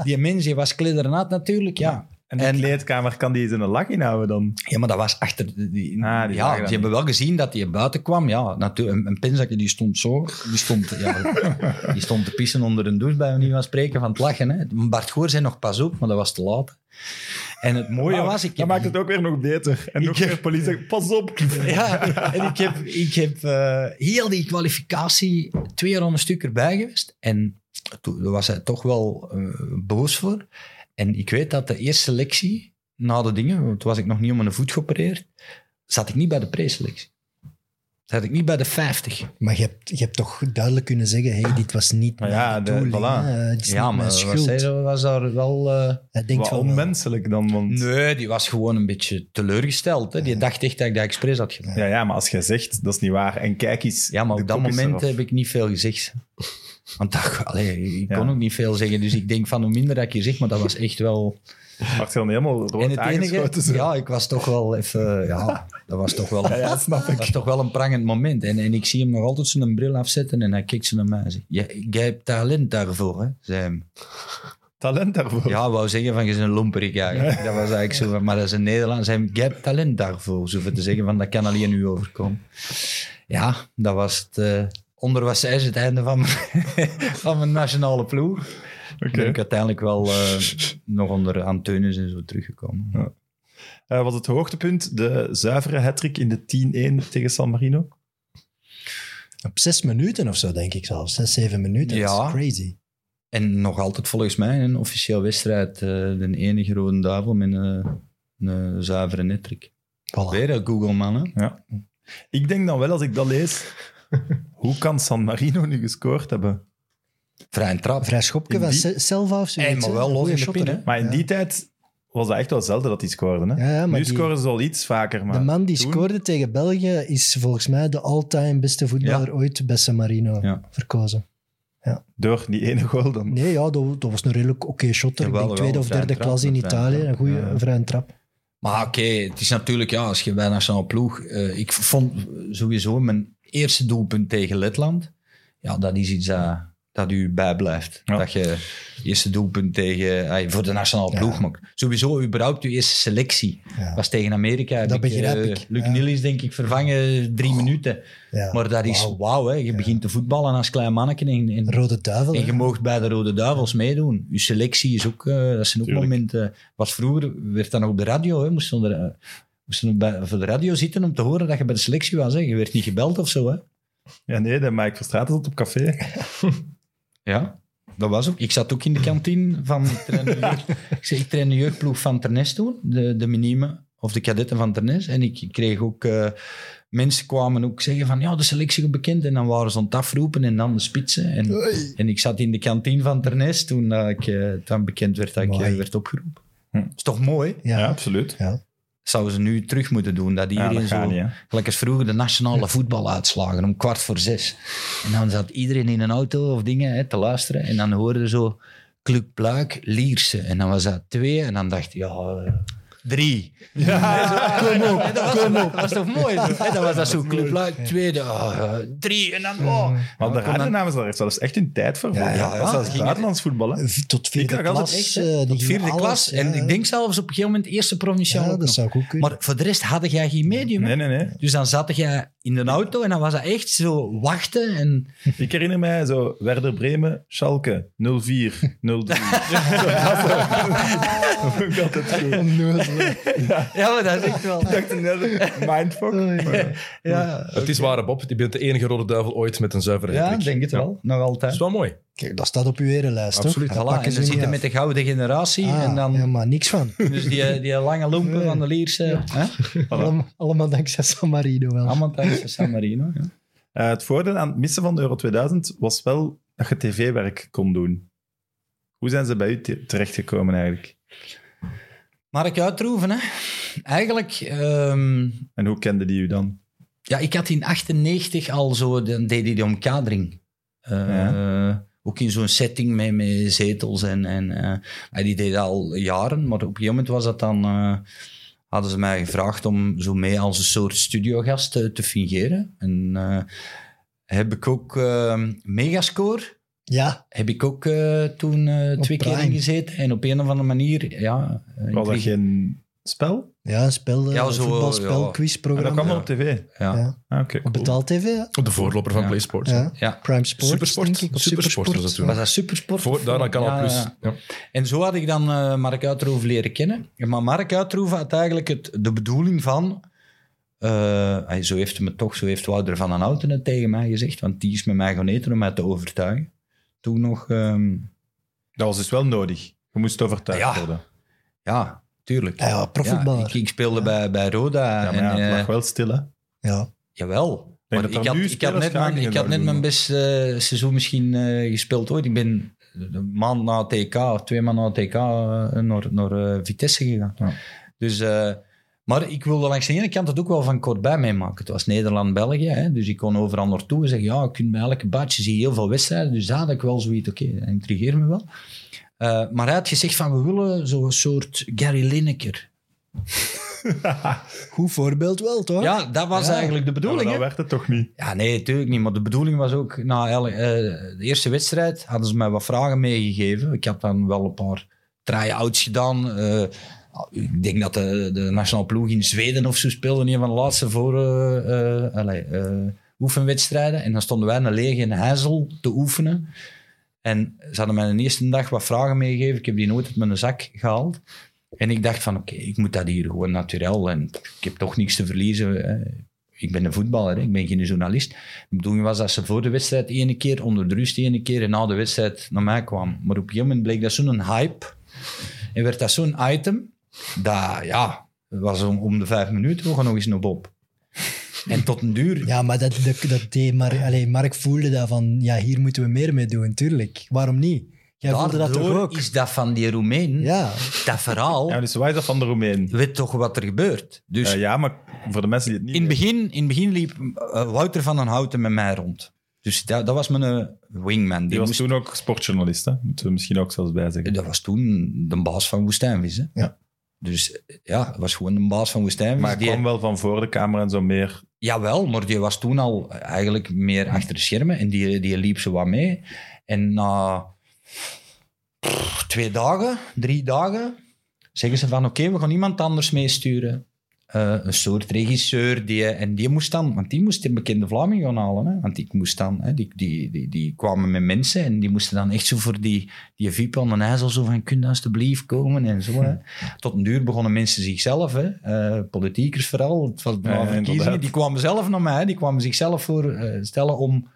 Die mens, die was kliddernat natuurlijk, ja. En die En- kleedkamer kan die zijn lach inhouden dan? Ja, maar dat was achter... de- Die, Ah, die ja, die dat hebben wel gezien dat hij buiten kwam. Ja, natuurlijk. Een, een pinzakje die stond zo. Die stond, ja, (laughs) die stond te pissen onder een douche, bij manier van spreken, van het lachen. Hè. Bart Goor zei nog pas op, maar dat was te laat. En het mooie was... Ik dat heb- maakt het ook weer nog beter. En nog heb- meer politie pas op. (laughs) Ja, en ik heb, ik heb eh, heel die kwalificatie twee jaar aan een stuk erbij geweest. En toen was hij toch wel eh, boos voor. En ik weet dat de eerste selectie, na de dingen, want toen was ik nog niet om mijn voet geopereerd, zat ik niet bij de preselectie. Zat ik niet bij de 50. Maar je hebt, je hebt toch duidelijk kunnen zeggen, hey, dit was niet Maar mijn ja, de- voilà. hè. Het is Ja, niet maar mijn was, schuld. hij, was daar wel... eh, Hij denkt Wat van, onmenselijk dan, want... nee, die was gewoon een beetje teleurgesteld. Hè. Die dacht echt dat ik dat expres had gedaan. Ja, ja, maar als je zegt, dat is niet waar. En kijk eens. Ja, maar op dat moment heb ik niet veel gezegd. Want dat, allee, ik kon Ja. ook niet veel zeggen. Dus ik denk van hoe minder dat ik je zeg, maar dat was echt wel... Wacht, je dan helemaal rood En het zo? enige, ja, ik was toch wel even... Ja, dat was toch wel, Ja, ja, snap dat was ik. toch wel een prangend moment. En, en ik zie hem nog altijd zijn bril afzetten en hij kijkt zo naar mij en zegt... "Jij- hebt talent daarvoor, hè? Zei hem. Talent daarvoor. Ja, wou zeggen van je bent een lomperik eigenlijk. Dat was eigenlijk zo, maar dat is een Nederlands. Zei hem, jij hebt talent daarvoor. Zo te zeggen van dat kan alleen u overkomen. Ja, dat was het... eh onder was zij het einde van mijn, (laughs) van mijn nationale ploeg. Oké. Ben ik uiteindelijk wel eh, nog onder Anteunus en zo teruggekomen. Ja. Eh, was het hoogtepunt de zuivere hattrick in de 10-1 tegen San Marino? Op zes minuten of zo, denk ik zelfs. Zes, zeven minuten. Ja. Dat is crazy. En nog altijd volgens mij een officieel wedstrijd. eh, de enige rode duivel met een, een zuivere nettrick. Voilà. Weer een Google man, hè? Ja. Ik denk dan wel, als ik dat lees, (laughs) hoe kan San Marino nu gescoord hebben? Vrij een trap. Vrij schopje van die- Se- Selva of zo. Hey, maar wel los in de pin, hè? Maar in Ja. die tijd was dat echt wel zelden dat die scoorden. Hè? Ja, ja, maar nu die- scoren ze al iets vaker. Maar de man die toen- scoorde tegen België is volgens mij de all-time beste voetballer ooit bij San Marino Ja. verkozen. Door die ene goal dan. Nee, ja, dat, dat was een redelijk oké shotter. Ik denk tweede of derde trap, klas in Italië. Een goede Ja. vrije trap. Maar oké, het is natuurlijk, ja, als je bij nationale ploeg... eh, ik vond sowieso mijn eerste doelpunt tegen Letland, ja, dat is iets dat, dat u bijblijft. Ja. Dat je eerste doelpunt tegen, eh, voor de nationale Ja. ploeg maakt. Sowieso, überhaupt uw eerste selectie. Ja. Was tegen Amerika. Dat ik, begrijp eh, ik, Luc ja. Niels, denk ik, vervangen drie minuten. Ja. Maar dat is Wauw. hè. Je begint te voetballen als klein manneke en, en, Rode duivel. en je moogt bij de Rode Duivels meedoen. Je selectie is ook, eh, dat zijn ook Tuurlijk. momenten. Was vroeger, werd dan op de radio, hè, moesten er, eh, moesten we bij, voor de radio zitten om te horen dat je bij de selectie was. Hè. Je werd niet gebeld of zo. Hè. Ja, nee, de Mike Verstraeten zat op café. (laughs) Ja, dat was ook. Ik zat ook in de kantine van. (laughs) Ik train de, jeugd, ik, zei, ik train de jeugdploeg van Ternes toen, de, de minime of de kadetten van Ternes. En ik kreeg ook. eh, mensen kwamen ook zeggen van ja, de selectie is bekend. En dan waren ze aan het afroepen en dan de spitsen. En, en ik zat in de kantine van Ternes toen dat ik eh, dan bekend werd dat ik Mooi. eh, werd opgeroepen. Hm. is toch mooi? Ja, Ja. absoluut. Ja. Zouden ze nu terug moeten doen. Dat Ja, iedereen dat gaat zo. niet. Gelijk als vroeger de nationale voetbaluitslagen om kwart voor zes. En dan zat iedereen in een auto of dingen hè, te luisteren. En dan hoorde zo Club Pluik, Lierse. En dan was dat twee. En dan dacht je, ja, drie. Kom op, dat, was, dat toch mooi? Zo? Dan was dat zo Club tweede, ah, ja, drie. En dan, oh. Maar de radionames daar heeft zelfs echt hun tijd voor. Ja, ja, ja, Zelfs ging- buitenlands voetbal. Hè. Tot vierde klas. echt, eh, Tot vierde alles, klas. En ja. ik denk zelfs op een gegeven moment eerste provinciaal Ja, dat zou ik ook kunnen. Maar voor de rest had jij geen medium. Nee, nee, nee. Dus dan zat jij in de auto en dan was dat echt zo wachten. En Ik herinner mij zo Werder Bremen, Schalke 04, 03. Dat vond ik altijd goed. ja, maar dat is echt wel... Ik dacht net, mindfuck. Ja, Het is waar, Bob. Je bent de enige rode duivel ooit met een zuivere ja hat-trick. denk het wel. Nog Dat altijd. is wel mooi. Kijk, dat staat op uw erenlijst, Absoluut. toch? Dat Voilà, pakken en ze zitten af. met de gouden generatie. Ah, en dan, Ja, maar niks van. Dus die, die lange lompen van de Lierse. Hè? Allemaal, allemaal dankzij San Marino wel. Allemaal San Marino. Ja. Eh, het voordeel aan het missen van de Euro 2000 was wel dat je tv-werk kon doen. Hoe zijn ze bij u te- terechtgekomen eigenlijk? Mark Uitroeven, hè. Eigenlijk... ehm, En hoe kende die u dan? ja, ik had in 98 al zo... Dan deed hij de omkadering. Eh, ook in zo'n setting met, met zetels. En, en, eh, die deed al jaren, maar op een gegeven moment was dat dan... eh, hadden ze mij gevraagd om zo mee als een soort studiogast te, te fungeren. En eh, heb ik ook eh, Megascore Ja, heb ik ook eh, toen eh, twee keer Prime. ingezeten. En op een of andere manier, ja... eh, Was dat ik- geen spel? ja een spel, Ja, ja, zo, voetbalspel, ja. En dat quizprogramma. kwam dan op tv? Ja. Ja. Ah, oké, Op betaald tv, ja. De voorloper van Ja. PlaySports. ja. Ja. Prime Sports, Supersport? denk ik. Of Supersport was dat toen. Was dat Supersport? Voor, daarna Canal Ja, Plus. ja. Ja. En zo had ik dan eh, Mark Uitroeven leren kennen. Maar Mark Uitroeven had eigenlijk het, de bedoeling van... eh, hij- zo heeft me toch, zo heeft Wouter van den Houten het tegen mij gezegd, want die is met mij gaan eten om mij te overtuigen. Toen nog... ehm, Dat was dus wel nodig. Je moest overtuigd Ja. worden. ja, tuurlijk. Ja, ja, profvoetballer. ik, ik speelde bij, bij Roda. Ja, maar en, ja, het eh, lag wel stil, hè? Ja. Jawel. Maar ik had, ik had net, mijn, ik had net mijn beste eh, seizoen misschien eh, gespeeld ooit. Ik ben een maand na TK, of twee maanden na TK, naar, naar Vitesse gegaan. Ja. Dus, eh, maar ik wilde langs de ene kant het ook wel van kortbij meemaken. Het was Nederland-België, hè, dus ik kon overal naartoe en zeggen, ja, je kunt bij elke badje zie je heel veel wedstrijden. Dus daar had ik wel zoiets, oké, dat intrigeert me wel. Eh, maar hij had gezegd van, we willen zo'n soort Gary Lineker. (laughs) Goed voorbeeld wel, toch? Ja, dat was Ja. eigenlijk de Ja, maar bedoeling. dat hè. werd het toch niet? Ja, nee, natuurlijk niet. Maar de bedoeling was ook, na eh, de eerste wedstrijd hadden ze mij wat vragen meegegeven. Ik had dan wel een paar try-outs gedaan. Eh, ik denk dat de, de nationale ploeg in Zweden of zo speelde. Een van de laatste voor eh, eh, eh, oefenwedstrijden. En dan stonden wij een lege in Hezel te oefenen. En ze hadden mij de eerste dag wat vragen meegegeven. Ik heb die nooit uit mijn zak gehaald. En ik dacht van, oké, ik moet dat hier gewoon natuurlijk. En ik heb toch niks te verliezen. hè. Ik ben een voetballer, hè. ik ben geen journalist. De bedoeling was dat ze voor de wedstrijd ene keer, onder de rust ene keer en na de wedstrijd naar mij kwamen. Maar op een gegeven moment bleek dat zo'n hype. En werd dat zo'n item, dat ja, was om, om de vijf minuten, nog eens naar Bob. En tot een duur, Ja, maar dat, dat, dat deed Mark, allee, Mark voelde dat van, ja, hier moeten we meer mee doen, tuurlijk. Waarom niet? Jij voelde dat toch ook? is dat van die Roemeen, Ja, dat verhaal, Ja, dus waar is dat van de Roemeen? weet toch wat er gebeurt. Dus Eh, ja, maar voor de mensen die het niet in, het weten. begin, in het begin liep eh, Wouter van den Houten met mij rond. Dus dat, dat was mijn eh, wingman. Die Die was moest toen ook sportjournalist, hè? moeten we misschien ook zelfs bij zeggen. Dat was toen de baas van Woestijnvis. Hè? Ja. Dus ja, het was gewoon de baas van Woestijnvis. Maar hij die, kwam wel van voor de camera en zo meer. Jawel, maar die was toen al eigenlijk meer achter de schermen. En die, die liep zo wat mee. En na twee dagen, drie dagen, zeggen ze van oké, we gaan iemand anders meesturen. Eh, een soort regisseur, die, en die moest dan, want die moest een bekende Vlaming gaan halen. Hè? Want ik moest dan, hè, die, die, die, die kwamen met mensen en die moesten dan echt zo voor die, die VIP aan de IJssel zo van, kun je alsjeblieft komen en zo. Hè? Tot een duur begonnen mensen zichzelf, hè? eh, politiekers vooral, het was Ja, verkiezingen, die kwamen zelf naar mij, die kwamen zichzelf voor eh, stellen om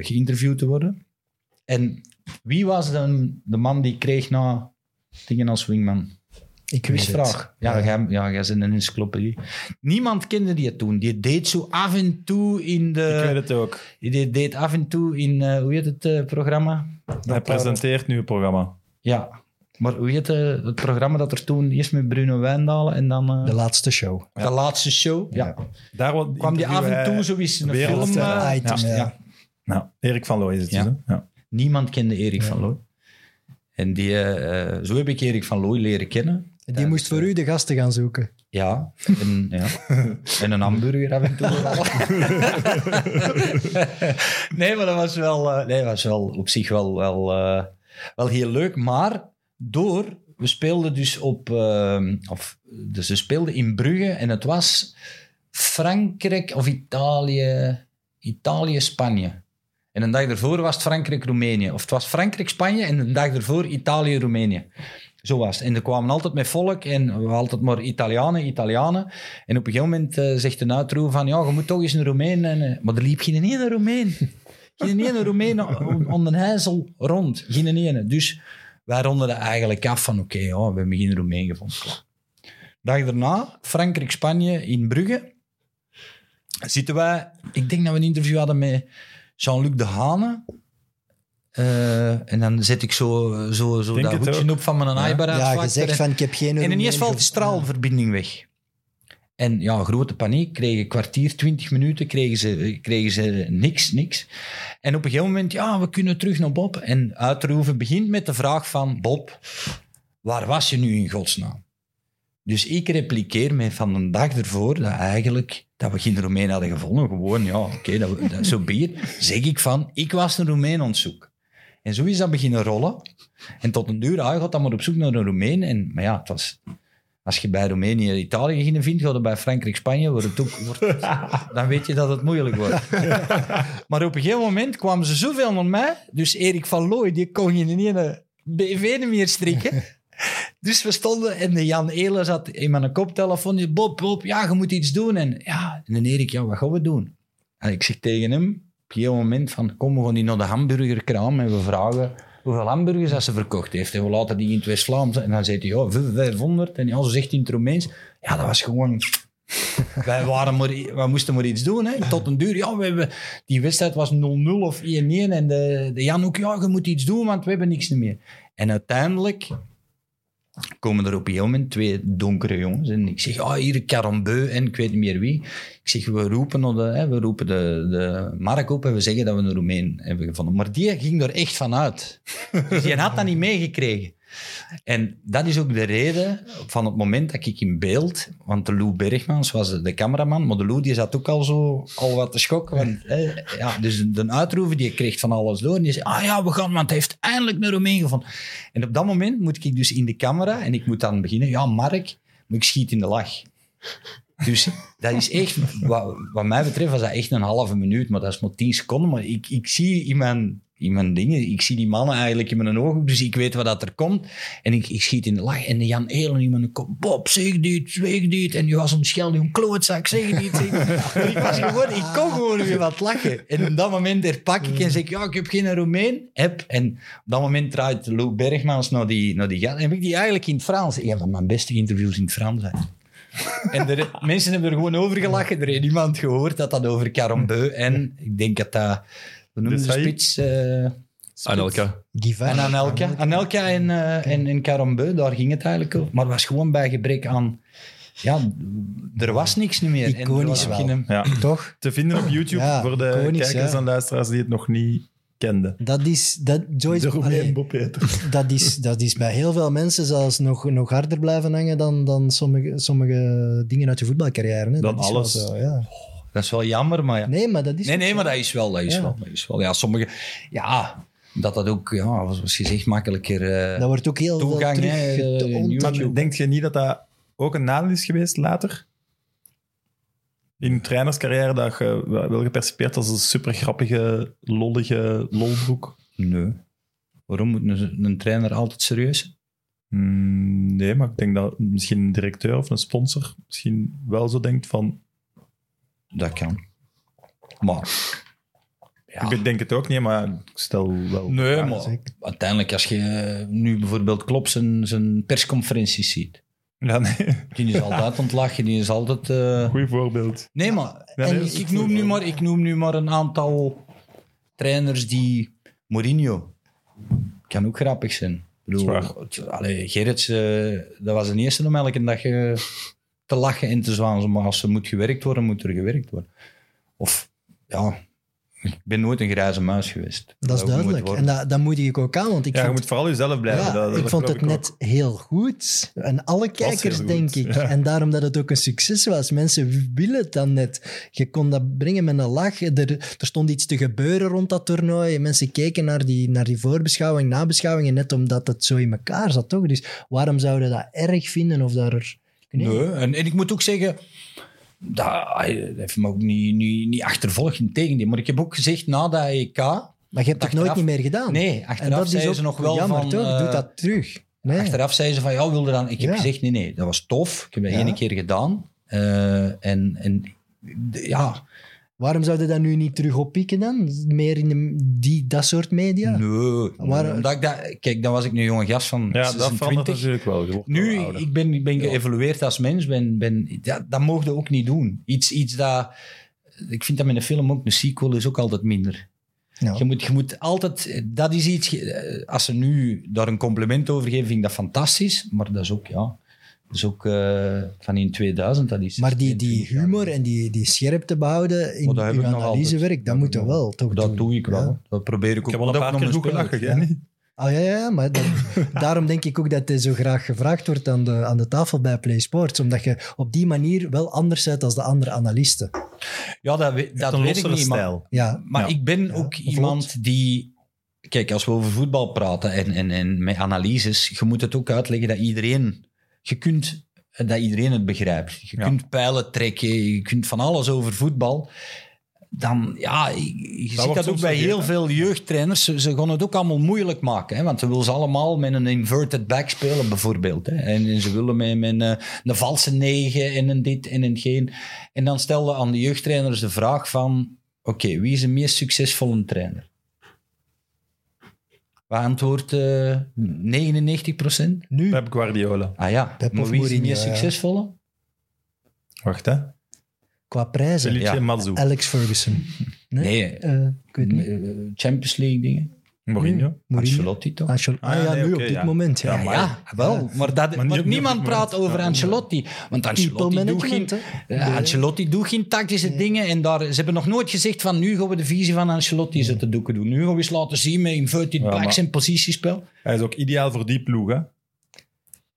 geïnterviewd te worden. En wie was dan de man die kreeg na dingen als wingman? Ik wist. Quizvraag. Ja, Ja. Jij, ja, jij bent een encyclopedie. Niemand kende die toen. Die deed zo af en toe in Ik weet de... het ook. Die deed af en toe in... eh, hoe heet het eh, programma? Hij presenteert nu het programma. Ja. Maar hoe heet eh, het programma dat er toen... Eerst met Bruno Wijndalen en dan... eh, De laatste show. de laatste show. Ja. Daar Kwam die af en toe zo eens een wereld- film... Laatste eh, item, ja. ja. ja. Nou, Erik van Looy is het Ja. dus? Ja. Niemand kende Erik van Looy. En die, zo heb ik Erik van Looy leren kennen. Die moest voor u de gasten gaan zoeken. Ja, en, ja. (laughs) en een hamburger af en toe. (laughs) nee, maar dat was wel, eh, nee, was wel op zich wel, wel, eh, wel heel leuk. Maar door, we speelden dus op, eh, of, dus ze speelden in Brugge en het was Frankrijk of Italië, Italië-Spanje. En een dag ervoor was het Frankrijk-Roemenië. Of het was Frankrijk-Spanje en een dag ervoor Italië-Roemenië. Zo was het. En er kwamen altijd met volk en we hadden altijd maar Italianen, Italianen. En op een gegeven moment eh, zegt de uitroep van, ja, je moet toch eens een Roemeen. En, eh, maar er liep geen ene Roemeen. Geen (laughs) ene Roemeen om, om de hijzel rond. Geen ene. Dus wij ronden eigenlijk af van, oké, ja, we hebben geen Roemeen gevonden. Dag daarna, Frankrijk-Spanje in Brugge. Zitten wij, ik denk dat we een interview hadden met Jean-Luc de Hane. Eh, en dan zet ik zo, zo, zo Denk dat hoedje op van mijn Ja. iJbaar Ja, gezegd van, ik heb geen en ineens valt de straalverbinding weg. En ja, grote paniek. Kregen een kwartier, twintig minuten, kregen ze, kregen ze niks, niks. En op een gegeven moment, ja, we kunnen terug naar Bob. En Uitroeven begint met de vraag van, Bob, waar was je nu in godsnaam? Dus ik repliceer me van een dag ervoor dat eigenlijk dat we geen Roemeen hadden gevonden. Gewoon, ja, oké, dat, zo bier. Zeg ik van, ik was een het zoeken. En zo is dat beginnen rollen. En tot een duur, ah, gaat dan maar op zoek naar een Roemeen. En, maar ja, het was... Als je bij Roemenië Italië ging vindt, ga je bij Frankrijk Spanje, wordt het ook, wordt, (laughs) dan weet je dat het moeilijk wordt. (laughs) maar op een gegeven moment kwamen ze zoveel naar mij. Dus Erik van Looy, die kon je in een BV niet meer strikken. (laughs) Dus we stonden en de Jan Eelen zat in mijn koptelefoon. Bob, Bob, ja, je moet iets doen. En ja, en de Erik, ja, wat gaan we doen? En ik zeg tegen hem, op een moment van, kom, we gaan die naar de hamburgerkraam en we vragen hoeveel hamburgers dat ze verkocht heeft. En we laten die in het West-Vlaams. En dan zegt hij, ja, 500. En ja, ze zegt in het Roemeens. Ja, dat was gewoon... (laughs) Wij, waren maar, wij moesten maar iets doen. Hè. Tot een duur, ja, we hebben, die wedstrijd was 0-0 of 1-1. En de, de Jan ook, ja, je moet iets doen, want we hebben niks meer. En uiteindelijk komen er op een moment twee donkere jongens. En ik zeg, ah, hier Carambeu en ik weet niet meer wie. Ik zeg, we roepen, de, hè, we roepen de, de Mark op en we zeggen dat we een Roemeen hebben gevonden. Maar die ging er echt van uit. (laughs) Dus die had dat niet meegekregen. En dat is ook de reden van het moment dat ik in beeld... Want de Lou Bergmans was de cameraman, maar de Lou die zat ook al zo al wat te schokken. Ja, dus de uitroever die kreeg van alles door. En die zei, ah ja, we gaan, want hij heeft eindelijk een Roemeen gevonden. En op dat moment moet ik dus in de camera en ik moet dan beginnen. Ja, Mark, maar ik schiet in de lach. Dus dat is echt, wat, wat mij betreft was dat echt een halve minuut, maar dat is maar tien seconden. Maar ik, ik zie in mijn, in mijn dingen, ik zie die mannen eigenlijk in mijn ogen, dus ik weet wat dat er komt. En ik, ik schiet in de lach en Jan Elen in mijn kop, Bob, zeg dit, zeg dit. En je was een schelden, een klootzak, zeg dit. Zeg. (laughs) Maar ik was gewoon, ik kon gewoon weer wat lachen. En op dat moment herpak ik en zeg ik, ja, ik heb geen Roemeen. Heb. En op dat moment draait Lou Bergmans naar die, naar die. En heb ik die eigenlijk in het Frans, een van mijn beste interviews in het Frans. hè. En de mensen hebben er gewoon over gelachen. Er heeft niemand gehoord dat dat over Carambeu en ik denk dat dat... We noemen de spits... eh, Anelka. Givar. en Anelka. Anelka en, eh en, en Carambeu, daar ging het eigenlijk over. Maar het was gewoon bij gebrek aan... Ja, er was niks niet meer. En er Iconisch wel. geen- Ja. (clears throat) Toch? Te vinden op YouTube Ja, voor de iconisch, kijkers ja. en luisteraars die het nog niet kenden. Dat is... Dat, Joyce, allee, dat, is, dat is bij heel veel mensen zelfs nog, nog harder blijven hangen dan, dan sommige, sommige dingen uit je voetbalcarrière. Hè. Dan dat is wel alles. Zo, ja. Dat is wel jammer, maar ja. Nee, maar dat is... Nee, nee, maar dat is wel. Dat is Ja. wel, dat is wel. Ja, sommige... Ja, dat dat ook, ja, zoals gezegd, makkelijker... eh, Dat wordt ook heel Toegang, veel terug eh. Maar denk je niet dat dat ook een nadeel is geweest later? In je trainerscarrière dat je wel gepercipeerd als een super grappige, lollige lolbroek? Nee. Waarom moet een, een trainer altijd serieus zijn? Hmm, nee, maar ik denk dat misschien een directeur of een sponsor misschien wel zo denkt van... Dat kan. Maar... Ja. Ik denk het ook niet, maar ik stel wel... Nee, vragen. maar zeker. uiteindelijk als je nu bijvoorbeeld Klopp zijn, zijn persconferenties ziet. Ja, nee. Die is altijd ontlachen, die is altijd... eh, Goeie voorbeeld. Nee, maar Ja, nee, ik, goed. noem nu maar, ik noem nu maar een aantal trainers die... Mourinho kan ook grappig zijn. Ik bedoel, allee, Gerrits, eh, dat was de eerste om elke dag eh, te lachen en te zwaan. Maar als er moet gewerkt worden, moet er gewerkt worden. Of, ja... Ik ben nooit een grijze muis geweest. Dat is duidelijk. En dat, dat moet ik ook aan, want ik Ja, je moet vooral jezelf blijven. ja, dat, dat ik vond het net heel goed. En alle kijkers, denk ik. ja. En daarom dat het ook een succes was. Mensen willen het dan net. Je kon dat brengen met een lach. Er, er stond iets te gebeuren rond dat toernooi. Mensen keken naar die, naar die voorbeschouwing, nabeschouwing. En net omdat het zo in elkaar zat, toch? Dus waarom zouden dat erg vinden of daar... Nee. Nee, en, en ik moet ook zeggen, dat, hij heeft me ook niet, niet, niet achtervolgd, in tegendeel. Maar ik heb ook gezegd na dat EK... Maar je hebt het nooit niet meer gedaan. Nee, en achteraf is zeiden ook ze nog wel jammer, van... toch? eh, Doe dat terug. Nee. Achteraf zeiden ze van, ja, wilde dan... Ik heb Ja. gezegd, nee, nee, dat was tof. Ik heb dat Ja. één keer gedaan. Eh, en, en ja, Waarom zouden dat nu niet terug oppikken dan? Meer in de, die, dat soort media? nee. Maar- Omdat ik dat... Kijk, dan was ik nu jonge gast van Ja, dat 26. verandert natuurlijk wel. Nu, ik ben, ik ben geëvolueerd als mens. Ben, ben, ja, dat mogen we ook niet doen. Iets, iets dat... Ik vind dat met een film ook, een sequel is ook altijd minder. Ja. Je, moet, je moet altijd... Dat is iets... eh, Als ze nu daar een compliment over geven, vind ik dat fantastisch. Maar dat is ook, ja... Dat is ook eh, van in 2000. Dat is Maar die, die 22 jaar. humor en die, die scherpte behouden in uw nog analysewerk, dat moet je wel toch Dat doen. doe ik wel. Ja. Dat probeer ik ook. Ik heb wel een paar keer goed gelachen, jij niet? Ah, ja, ja, maar dat- (laughs) daarom denk ik ook dat hij zo graag gevraagd wordt aan de, aan de tafel bij Play Sports. Omdat je op die manier wel anders bent dan de andere analisten. Ja, dat, we- dat een weet ik niet. Maar, stijl. Ja, maar Ja. ik ben Ja, ook iemand die... Kijk, als we over voetbal praten en, en, en met analyses, je moet het ook uitleggen dat iedereen... Je kunt dat iedereen het begrijpt. Je Ja. kunt pijlen trekken, je kunt van alles over voetbal. Dan, ja, je, ziet dat ook bij heel veel jeugdtrainers. Ze, ze gaan het ook allemaal moeilijk maken. Hè? Want ze willen ze allemaal met een inverted back spelen, bijvoorbeeld. Hè? En, en ze willen met, met een, een valse negen en een dit en een geen. En dan stelde aan de jeugdtrainers de vraag van... Oké, wie is de meest succesvolle trainer? Wat antwoordt eh 99 procent? nu. Pep Guardiola. Ah ja, Pep maar wie is Mourinho, meest ja. succesvolle? Wacht, hè. Qua prijzen. Felice Ja. Alex Ferguson. Nee? Nee, Eh, ik weet niet. Eh, Champions League dingen. Mourinho. Mourinho. Ancelotti toch? Ah, Ah, ja, nee, nu op dit ja. moment. Ja. Maar- ja, wel. Maar, dat, Maar maar, niemand praat moment. over. Ancelotti. Want Ancelotti doet geen, Nee. Ancelotti doet geen tactische dingen. En daar, ze hebben nog nooit gezegd van nu gaan we de visie van Ancelotti zetten doeken doen. Nu gaan we eens laten zien met inverted Ja, backs en positiespel. Hij is ook ideaal voor die ploeg, hè.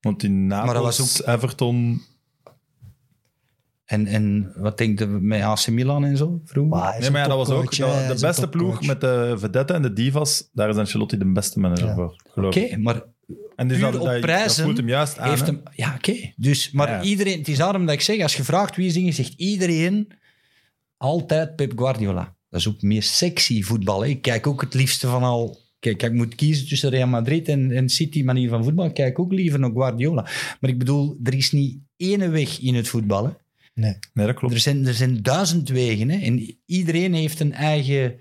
Want in Napels, Everton... En, en wat denkt je met AC Milan en zo vroeger? Maar Nee, maar ja, dat was ook dat- de beste ploeg met de vedetten en de divas. Daar is Ancelotti de beste manager Ja. voor, geloof Oké, ik. maar En dus puur dat, op dat, prijzen hem juist aan. heeft hem... Ja, oké. Dus, maar Ja. iedereen... Het is daarom dat ik zeg, als je vraagt wie is dingen, zegt iedereen altijd Pep Guardiola. Dat is ook meer sexy voetbal. Hè. Ik kijk ook het liefste van al... Kijk, ik moet kiezen tussen Real Madrid en, en City manier van voetbal. Ik kijk ook liever naar Guardiola. Maar ik bedoel, er is niet ene weg in het voetbal. Nee. Nee, dat klopt. Er zijn, er zijn duizend wegen. Hè? En iedereen heeft een eigen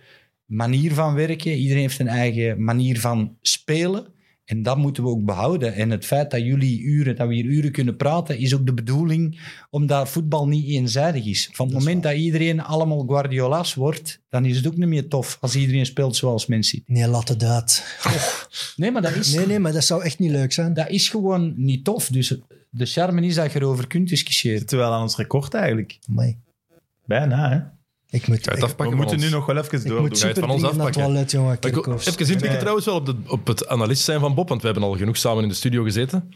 manier van werken. Iedereen heeft een eigen manier van spelen. En dat moeten we ook behouden. En het feit dat jullie uren, dat we hier uren kunnen praten, is ook de bedoeling omdat voetbal niet eenzijdig is. Van het Dat moment dat iedereen allemaal Guardiola's wordt, dan is het ook niet meer tof als iedereen speelt zoals City. Nee, laat het uit. Nee, maar dat is, Nee, nee, maar dat zou echt niet leuk zijn. dat is gewoon niet tof. Dus de charme is dat je erover kunt discussiëren. Wel aan ons record eigenlijk. Amai. Bijna, hè. Ik moet, ik, afpakken we moeten ons? nu nog wel even ik doordoen. moet super van ons dringend naar het afpakken? toilet, jongen. Ik even Nee. trouwens wel op, de, op het analist zijn van Bob, want we hebben al genoeg samen in de studio gezeten.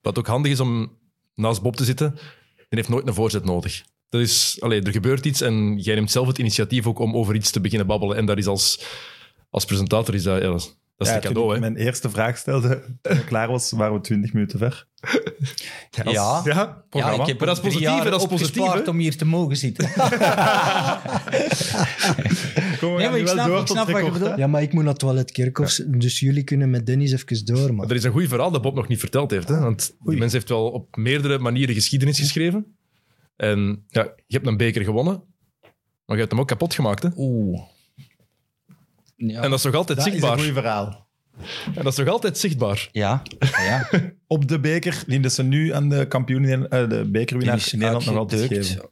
Wat ook handig is om naast Bob te zitten, die heeft nooit een voorzet nodig. Dat is, allee, er gebeurt iets en jij neemt zelf het initiatief ook om over iets te beginnen babbelen. En dat is als, als presentator is dat, ja, dat is, dat is Ja, een toen cadeau. ik Hè. mijn eerste vraag stelde, toen ik klaar was, waren we 20 minuten ver. Ja, Ja, Ja, programma. ik heb Maar dat is positief, dat is positief, hè? om hier te mogen zitten. (laughs) Kom, we Nee, maar ik wel snap- door ik tot snap wat je bedoelt. Ja, maar ik moet naar het toilet, Kerkhoffs. Dus jullie kunnen met Dennis even door, man. Maar er is een goed verhaal dat Bob nog niet verteld heeft. Hè? Want die mens heeft wel op meerdere manieren geschiedenis geschreven. En ja, je hebt een beker gewonnen, maar je hebt hem ook kapot gemaakt. Hè? Oeh. Ja. En dat is nog altijd Dat is een zichtbaar. goed verhaal. En dat is nog altijd zichtbaar. ja, ja. (laughs) Op de beker dienen ze nu aan de kampioen, in- eh, de Die bekerwinnaar is in Nederland nog altijd geven.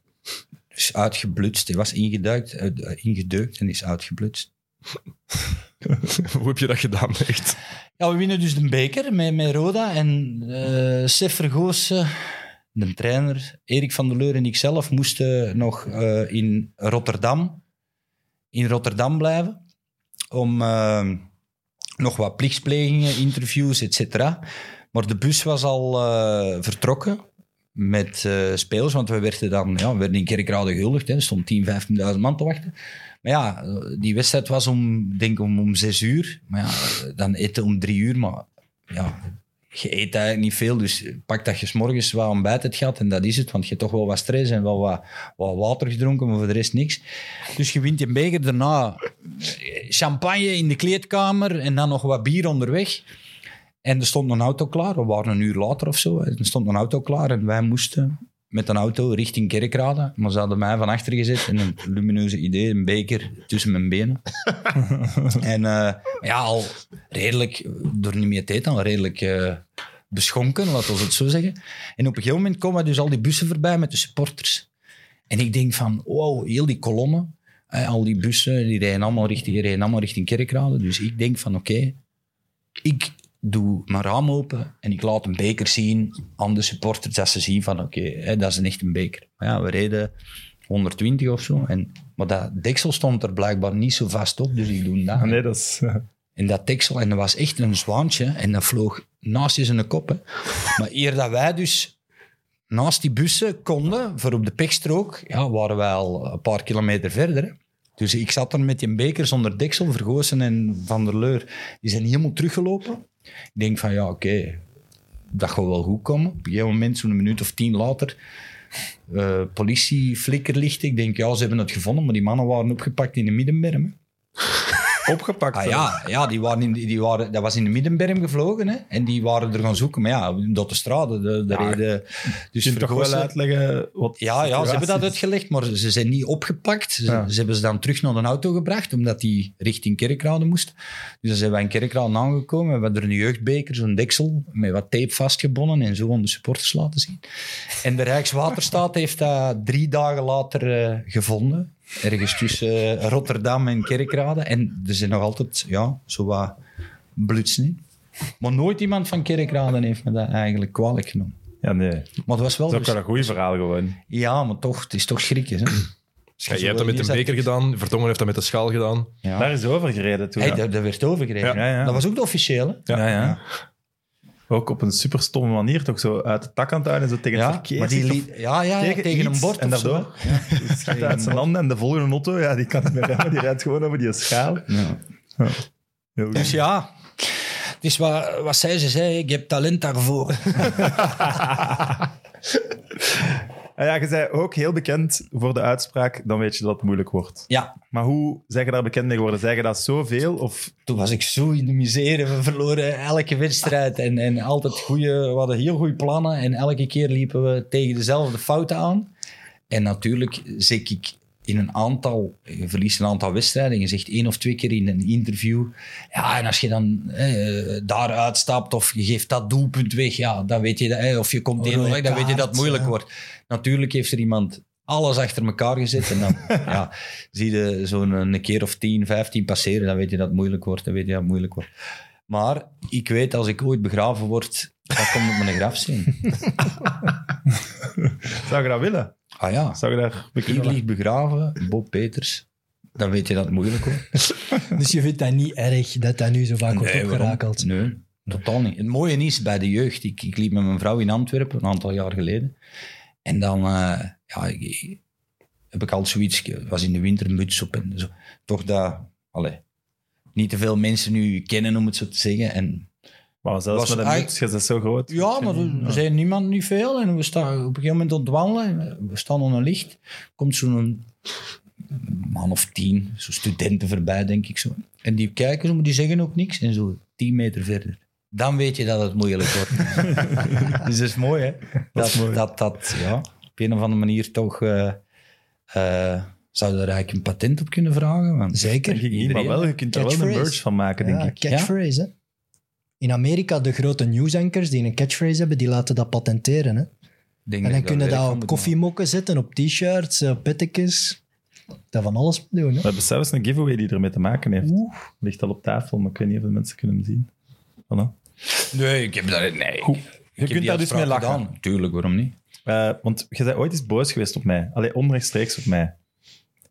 Dus uitgeblutst. Hij was ingeduikt, eh, ingedeukt en is uitgeblutst. (laughs) Hoe heb je dat gedaan, echt? Ja, we winnen dus de beker met, met Roda. En eh Sef Vergoosen, de trainer, Erik van der Leur en ik zelf moesten nog eh, in Rotterdam, in Rotterdam blijven. Om eh, nog wat plichtsplegingen, interviews, et cetera. Maar de bus was al eh, vertrokken met eh, spelers, want we werden dan ja, we werden in Kerkrade gehuldigd. Hè. Er stond 10.000, 15.000 man te wachten. Maar ja, die wedstrijd was om, denk om, om zes uur. Maar ja, dan eten om drie uur. Maar ja, je eet eigenlijk niet veel. Dus pak dat je 's morgens wat ontbijt hebt gehad en dat is het. Want je hebt toch wel wat stress en wel wat, wat water gedronken, maar voor de rest niks. Dus je wint je beker daarna eh, champagne in de kleedkamer en dan nog wat bier onderweg. En er stond een auto klaar. We waren een uur later of zo. Er stond een auto klaar en wij moesten met een auto richting Kerkrade. Maar ze hadden mij van achter gezet en een lumineuze idee, een beker tussen mijn benen. (laughs) en eh, ja, al redelijk, door niet meer te eten, al redelijk eh, beschonken, laten we het zo zeggen. En op een gegeven moment komen dus al die bussen voorbij met de supporters. En ik denk van, wow, heel die kolommen, eh, al die bussen, die rijden allemaal richting, die rijden allemaal richting Kerkrade. Dus ik denk van, oké, ik doe mijn raam open en ik laat een beker zien aan de supporters, dat ze zien van oké, dat is een echt een beker. Maar ja, we reden 120 of zo, en, maar dat deksel stond er blijkbaar niet zo vast op, dus ik doe dat. Nee, dat is... En dat deksel, en dat was echt een zwaantje, en dat vloog naast je zijn kop. Hè. Maar eer dat wij dus naast die bussen konden, voor op de pekstrook, ja, waren wij al een paar kilometer verder. Hè. Dus ik zat er met die beker zonder deksel, Vergozen en Van der Leur. Die zijn helemaal teruggelopen. Ik denk van, ja, oké, dat gaat wel goed komen. Op een gegeven moment, zo'n minuut of tien later, eh politie flikkerlicht. Ik denk, ja, ze hebben het gevonden, maar die mannen waren opgepakt in de Middenberm. Opgepakt. Ah, ja, ja die waren in, die waren, dat was in de Middenberm gevlogen hè, en die waren er gaan zoeken. Maar ja, door de straten, de, de reden... Dus Je kunt toch wel uitleggen wat ja, ja, ze hebben dat uitgelegd, maar ze zijn niet opgepakt. Ze, Ja. ze hebben ze dan terug naar de auto gebracht, omdat die richting Kerkrade moest. Dus dan zijn wij in Kerkrade aangekomen. We hebben er een jeugdbeker, zo'n deksel, met wat tape vastgebonden en zo aan de supporters laten zien. En de Rijkswaterstaat heeft dat drie dagen later eh, gevonden. Ergens tussen Rotterdam en Kerkrade. En er zijn nog altijd, ja, zo wat blutsen in. Maar nooit iemand van Kerkrade heeft me dat eigenlijk kwalijk genomen. Ja, nee. Maar het was wel... Dat is ook dus- wel een goed verhaal gewoon. ja, maar toch, het is toch schrikken. Hè? Ja, jij hebt dat met een beker gedaan, Vertongen heeft dat met de schaal gedaan. Ja. Daar is over gereden toen. Hey, daar, daar werd overgereden. Ja, ja. Dat was ook de officiële. ja, ja. Ook op een super stomme manier, toch zo uit de tak aan het houden en zo tegen het Ja, verkeer. maar die liet- ja, ja, tegen, een bord En daardoor ja, (laughs) schiet uit zijn handen en de volgende auto, ja, die kan niet meer remmen, die rijdt gewoon over die schaal. Ja. Dus ja, het is wat, wat zij ze zei, ik heb talent daarvoor. (laughs) En ja, je zei ook heel bekend voor de uitspraak, dan weet je dat het moeilijk wordt. Ja, Maar hoe zeg je daar bekend mee geworden? Zeg je dat zoveel? Of toen was ik zo in de misère. We verloren elke wedstrijd en, en altijd goede, we hadden heel goede plannen. En elke keer liepen we tegen dezelfde fouten aan. En natuurlijk zeg ik in een aantal, je verliest een aantal wedstrijden. Je zegt één of twee keer in een interview. Ja, en als je dan eh, daaruit stapt of je geeft dat doelpunt weg, ja, dan weet je dat. eh, of je komt Oh, 1 weg, dan weet je dat het moeilijk ja. wordt. Natuurlijk heeft er iemand alles achter elkaar gezet. En dan (laughs) ja, zie je zo'n een keer of 10, 15 passeren. Dan weet je dat het moeilijk wordt. Dan weet je dat het moeilijk wordt. Maar ik weet, als ik ooit begraven word, dat komt op mijn graf zien. (laughs) (laughs) zou je dat willen? Ah ja, Zou je daar hier kunnen ligt begraven, Bob Peters. Dan weet je dat het moeilijk wordt. (laughs) Dus je vindt dat niet erg dat dat nu zo vaak wordt waarom? opgerakeld? Nee, totaal niet. Het mooie is bij de jeugd. Ik, ik liep met mijn vrouw in Antwerpen een aantal jaar geleden. En dan eh, ja, ik- heb ik al zoiets. Ik was in de winter muts op en zo. Toch dat. Allee, niet te veel mensen nu kennen, om het zo te zeggen. En, Maar zelfs Was met een muts, je is zo groot. ja, maar er zei niemand niet veel. En we staan op een gegeven moment aan het wandelen. We staan onder een licht. Komt zo'n man of tien, zo studenten voorbij, denk ik zo. En die kijken zo, maar die zeggen ook niks. En zo tien meter verder. Dan weet je dat het moeilijk wordt. (laughs) (laughs) dus dat is mooi, hè? Dat, is mooi. Dat, dat, ja, op een of andere manier toch... eh eh, zou er eigenlijk een patent op kunnen vragen? Want Zeker. Denk ik niet, maar Iedereen, wel, je kunt er wel een Catchphrase. merch van maken, denk Ja, ik. catchphrase, hè. In Amerika, de grote nieuwsankers die een catchphrase hebben, die laten dat patenteren. Hè? denk En dan kunnen dat van op koffiemokken zetten, op t-shirts, op pettekes. Dat van alles doen. Hè? We hebben zelfs een giveaway die ermee te maken heeft. Ligt al op tafel, maar ik weet niet of de mensen kunnen hem zien. Voilà. Nee, ik heb daar... Nee. Goed. Je kunt daar dus mee lachen. gedaan. Tuurlijk, waarom niet? Eh, want je bent ooit eens boos geweest op mij. Allee, onrechtstreeks op mij.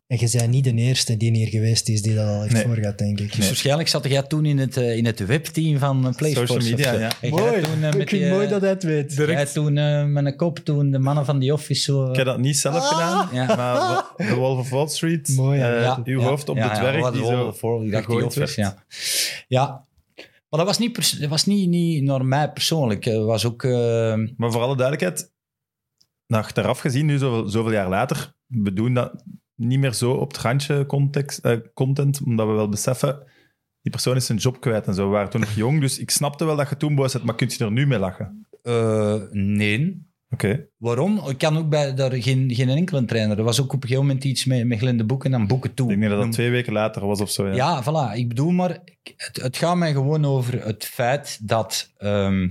En je bent niet de eerste die hier geweest is die dat al heeft Nee. voorgehad, denk ik. Dus waarschijnlijk zat jij toen in het, eh, in het webteam van uh, PlaySports. Social media, of zo. ja. En jij toen, eh, met ik vind die, het mooi eh, dat hij het weet. Jij toen eh, met een kop, toen de mannen van die office zo... Ik heb dat niet zelf gedaan, Ja. maar The Wolf of Wall Street, Mooi, eh, Ja, uw ja, hoofd op ja, de ja, dwerg wat die de zo ik dacht die gegooid office, werd. ja. Ja. Maar dat was niet, pers- dat was niet, niet naar mij persoonlijk. Het was ook... eh, Maar voor alle duidelijkheid, achteraf gezien, nu zoveel, zoveel jaar later, we doen dat niet meer zo op het randje context, eh, content, omdat we wel beseffen, die persoon is zijn job kwijt en zo. We waren toen nog (laughs) jong, dus ik snapte wel dat je toen boos bent, maar kun je er nu mee lachen? eh, nee. Oké. Waarom? Ik kan ook bij daar geen, geen enkele trainer. Er was ook op een gegeven moment iets met, met Boeken en Boeken toe. Ik denk dat dat twee weken later was of zo. Ja. Ja, voilà. Ik bedoel maar, het, het gaat mij gewoon over het feit dat, ehm,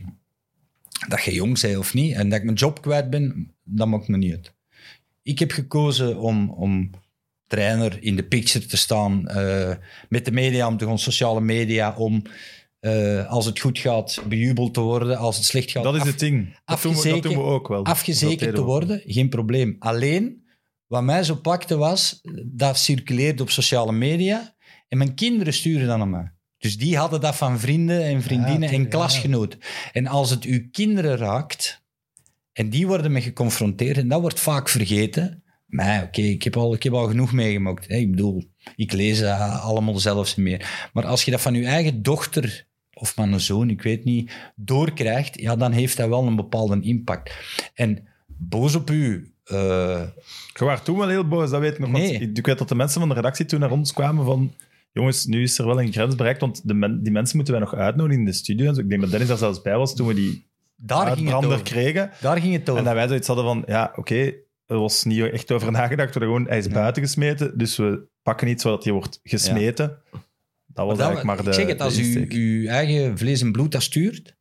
dat je jong bent of niet. En dat ik mijn job kwijt ben, dat maakt me niet uit. Ik heb gekozen om, om trainer in de picture te staan, eh, met de media om te gaan, sociale media, om eh, als het goed gaat, bejubeld te worden. Als het slecht gaat, Dat is af- het ding. Dat doen, we, dat doen we ook wel. Afgezekerd te worden, geen probleem. Alleen, wat mij zo pakte was, dat circuleerde op sociale media en mijn kinderen sturen dat naar mij. Dus die hadden dat van vrienden en vriendinnen en ja. klasgenoten. En als het uw kinderen raakt en die worden mee geconfronteerd, en dat wordt vaak vergeten. Maar oké, ik, heb al, ik heb al genoeg meegemaakt. hè. Ik bedoel, ik lees dat allemaal zelfs meer. Maar als je dat van je eigen dochter of van een zoon, ik weet niet, doorkrijgt, ja, dan heeft dat wel een bepaalde impact. En boos op u, eh, Je was toen wel heel boos, dat weet ik nog. Nee. ik, ik weet dat de mensen van de redactie toen naar ons kwamen van... Jongens, nu is er wel een grens bereikt, want de men- die mensen moeten wij nog uitnodigen in de studio. Ik denk dat Dennis daar zelfs bij was toen we die daar, ging het over. kregen. daar ging het over. En dat wij zoiets hadden van, ja, oké, er was niet echt over nagedacht. We gewoon, hij is buiten gesmeten, dus we pakken iets zodat hij wordt gesmeten. Dat was Maar eigenlijk maar de ik zeg het, als u uw eigen vlees en bloed dat stuurt,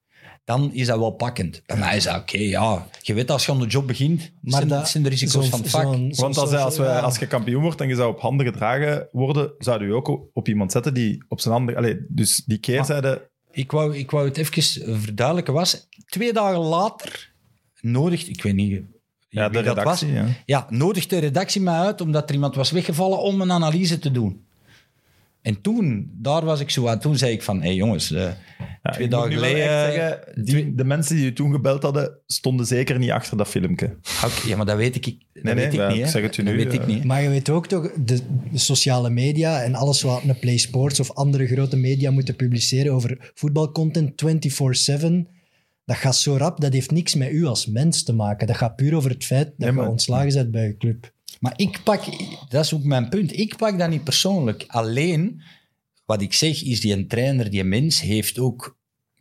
dan is dat wel pakkend. Bij mij is dat oké, ja. Je weet, als je aan de job begint, Maar zijn, dat- zijn de risico's van het vak. Want als, als, we, ja. als je kampioen wordt en je zou op handen gedragen worden, zou je ook op- iemand zetten die op zijn handen... Allee, dus die keerzijde... Ik wou, ik wou het even verduidelijken. Was, twee dagen later nodigt, ik weet niet Ja, de wie dat was, redactie, ja. ja, nodigt de redactie mij uit omdat er iemand was weggevallen om een analyse te doen. En toen, daar was ik zo aan. Toen zei ik van, hé hey jongens, eh, Ja, twee dagen geleden... echt zeggen, die, de mensen die je toen gebeld hadden, stonden zeker niet achter dat filmpje. Oké, ja, maar dat weet ik, dat nee, weet ik ja, niet. ik zeg het je dat nu, weet ik eh. niet. Maar je weet ook toch, de, de sociale media en alles wat een Play Sports of andere grote media moeten publiceren over voetbalcontent 24-7, dat gaat zo rap, dat heeft niks met u als mens te maken. Dat gaat puur over het feit dat Nee, maar- je ontslagen bent bij je club. Maar ik pak, dat is ook mijn punt, ik pak dat niet persoonlijk. Alleen, wat ik zeg, is die een trainer, die mens, heeft ook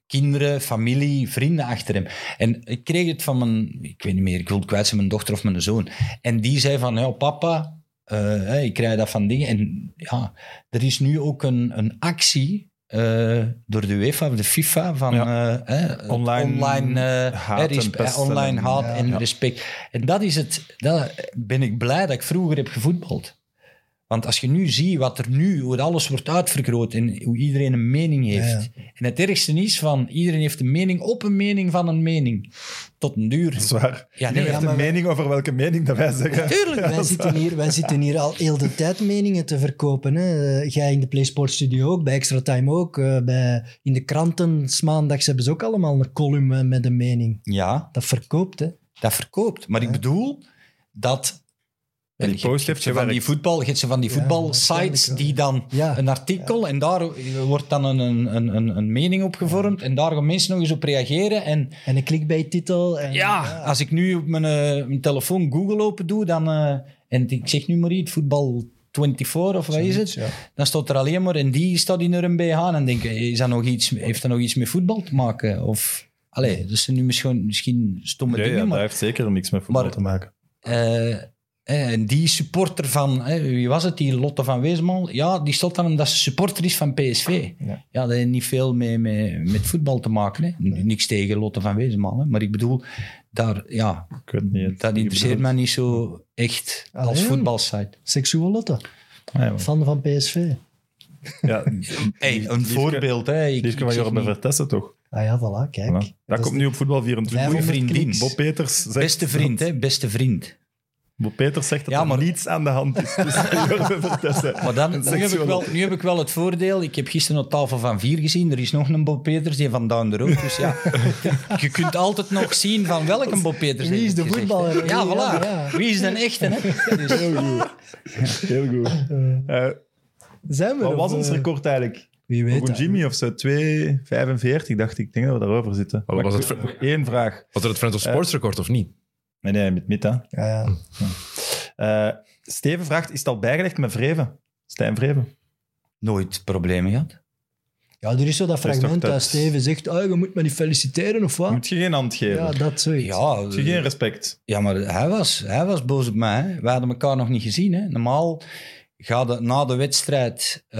kinderen, familie, vrienden achter hem. En ik kreeg het van mijn, ik weet niet meer, ik wil het kwijt zijn, mijn dochter of mijn zoon. En die zei van, ja papa, hè, ik krijg dat van dingen. En ja, er is nu ook een, een actie eh, door de UEFA of de FIFA van eh, Online online, eh, haat en online haat en respect. En dat is het, dat ben ik blij dat ik vroeger heb gevoetbald. Want als je nu ziet wat er nu, hoe alles wordt uitvergroot en hoe iedereen een mening heeft. En het ergste is van, iedereen heeft een mening op een mening van een mening. Tot een duur. Dat is waar. Ja, Je nee, heeft ja, een maar- mening over welke mening dat wij zeggen. Tuurlijk. (laughs) Ja, Wij zitten, hier, wij zitten hier al heel de tijd meningen te verkopen. Hè. Jij in de PlaySport Studio ook, bij Extra Time ook. eh, bij, in de kranten, 's maandags hebben ze ook allemaal een column eh, met een mening. Ja, Dat verkoopt, hè. dat verkoopt. Maar ik bedoel dat... En die post heeft van die voetbal, zo van die Ja, voetbalsites wel. die dan Ja. een artikel en daar wordt dan een, een, een, een mening op gevormd en daar gaan mensen nog eens op reageren en En een clickbait-titel. En, Ja, als ik nu op mijn, eh, mijn telefoon Google open doe, dan, eh, en ik zeg nu maar iets, voetbal 24 of wat is het, Ja. dan staat er alleen maar, en die staat in een BH, en denk is dat nog iets, heeft dat nog iets met voetbal te maken? Of, allee, dat zijn nu misschien, misschien stomme Ja, ja, dingen, dat maar, heeft zeker niks met voetbal maar- te maken. eh, en die supporter van, wie was het, die Lotte van Weesmal, ja, die stond dan omdat ze supporter is van PSV. Ja. Ja, dat heeft niet veel mee, mee, met voetbal te maken. Hè. Niks tegen Lotte van Weesmal, hè. maar ik bedoel, daar, ja, Ik weet het niet. dat interesseert mij niet zo echt als voetbalsite. Seksueel Lotte. Ah, ja, Fan van PSV. ja, (laughs) Hey, een voorbeeld. Hè. Ik, van Vertessen, toch? Ah ja, voilà, kijk. Voilà. Dat, Dat komt nu op Voetbal 24. Goeie vriendin. Bob Peters zegt, Beste vriend, hè? beste vriend. Bob Peters zegt dat Ja, er niets aan de hand is (laughs) Vertessen Maar dan, nu, heb ik wel, nu heb ik wel het voordeel. Ik heb gisteren op tafel van vier gezien. Er is nog een Bob Peters, die van Down the Road. Dus ja, je kunt altijd nog zien van welke Bob Peters Wie is de gezegd, voetballer? Ja, Wie- voilà. ja, ja. Wie is de echte? Hè? Dus, Heel goed. Heel goed. Eh, Zijn we wat er, was ons eh, record eigenlijk? Wie weet Voor. Jimmy of zo? 2,45 dacht ik. Ik denk dat we daarover zitten. Wat was Maar het Eén vraag. Was het het Friends of Sports record of niet? Nee, nee, met Mita. Ja, ja. Eh, Steven vraagt, is het al bijgelegd met Vreven? Stijn Vreven? nooit problemen gehad. ja, er is zo dat fragment dat- dat Steven zegt, oh, je moet me niet feliciteren of wat? Moet je geen hand geven? Ja, dat zoiets. Ja, Moet je geen respect? Ja, maar hij was, hij was boos op mij. Hè. We hadden elkaar nog niet gezien. Hè. Normaal ga je na de wedstrijd eh,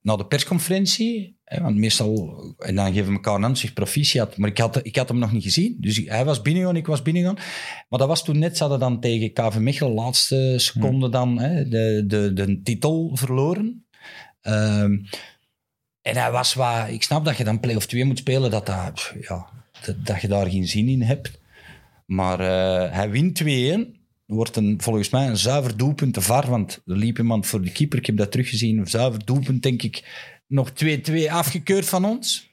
naar de persconferentie. Want meestal, en dan geven we elkaar een hand, zeg proficiat. Maar ik had, ik had hem nog niet gezien. Dus hij was binnengegaan, ik was binnengegaan. Maar dat was toen net, ze hadden dan tegen KV Mechelen, laatste seconde dan, hè, de, de, de titel verloren. Ehm, En hij was wat... Ik snap dat je dan play-off 2 moet spelen, dat, dat, ja, dat, dat je daar geen zin in hebt. Maar eh, hij wint 2-1. Wordt een, volgens mij een zuiver doelpunt te var, want er liep iemand voor de keeper. Ik heb dat teruggezien. Een zuiver doelpunt, denk ik, nog 2-2 afgekeurd van ons.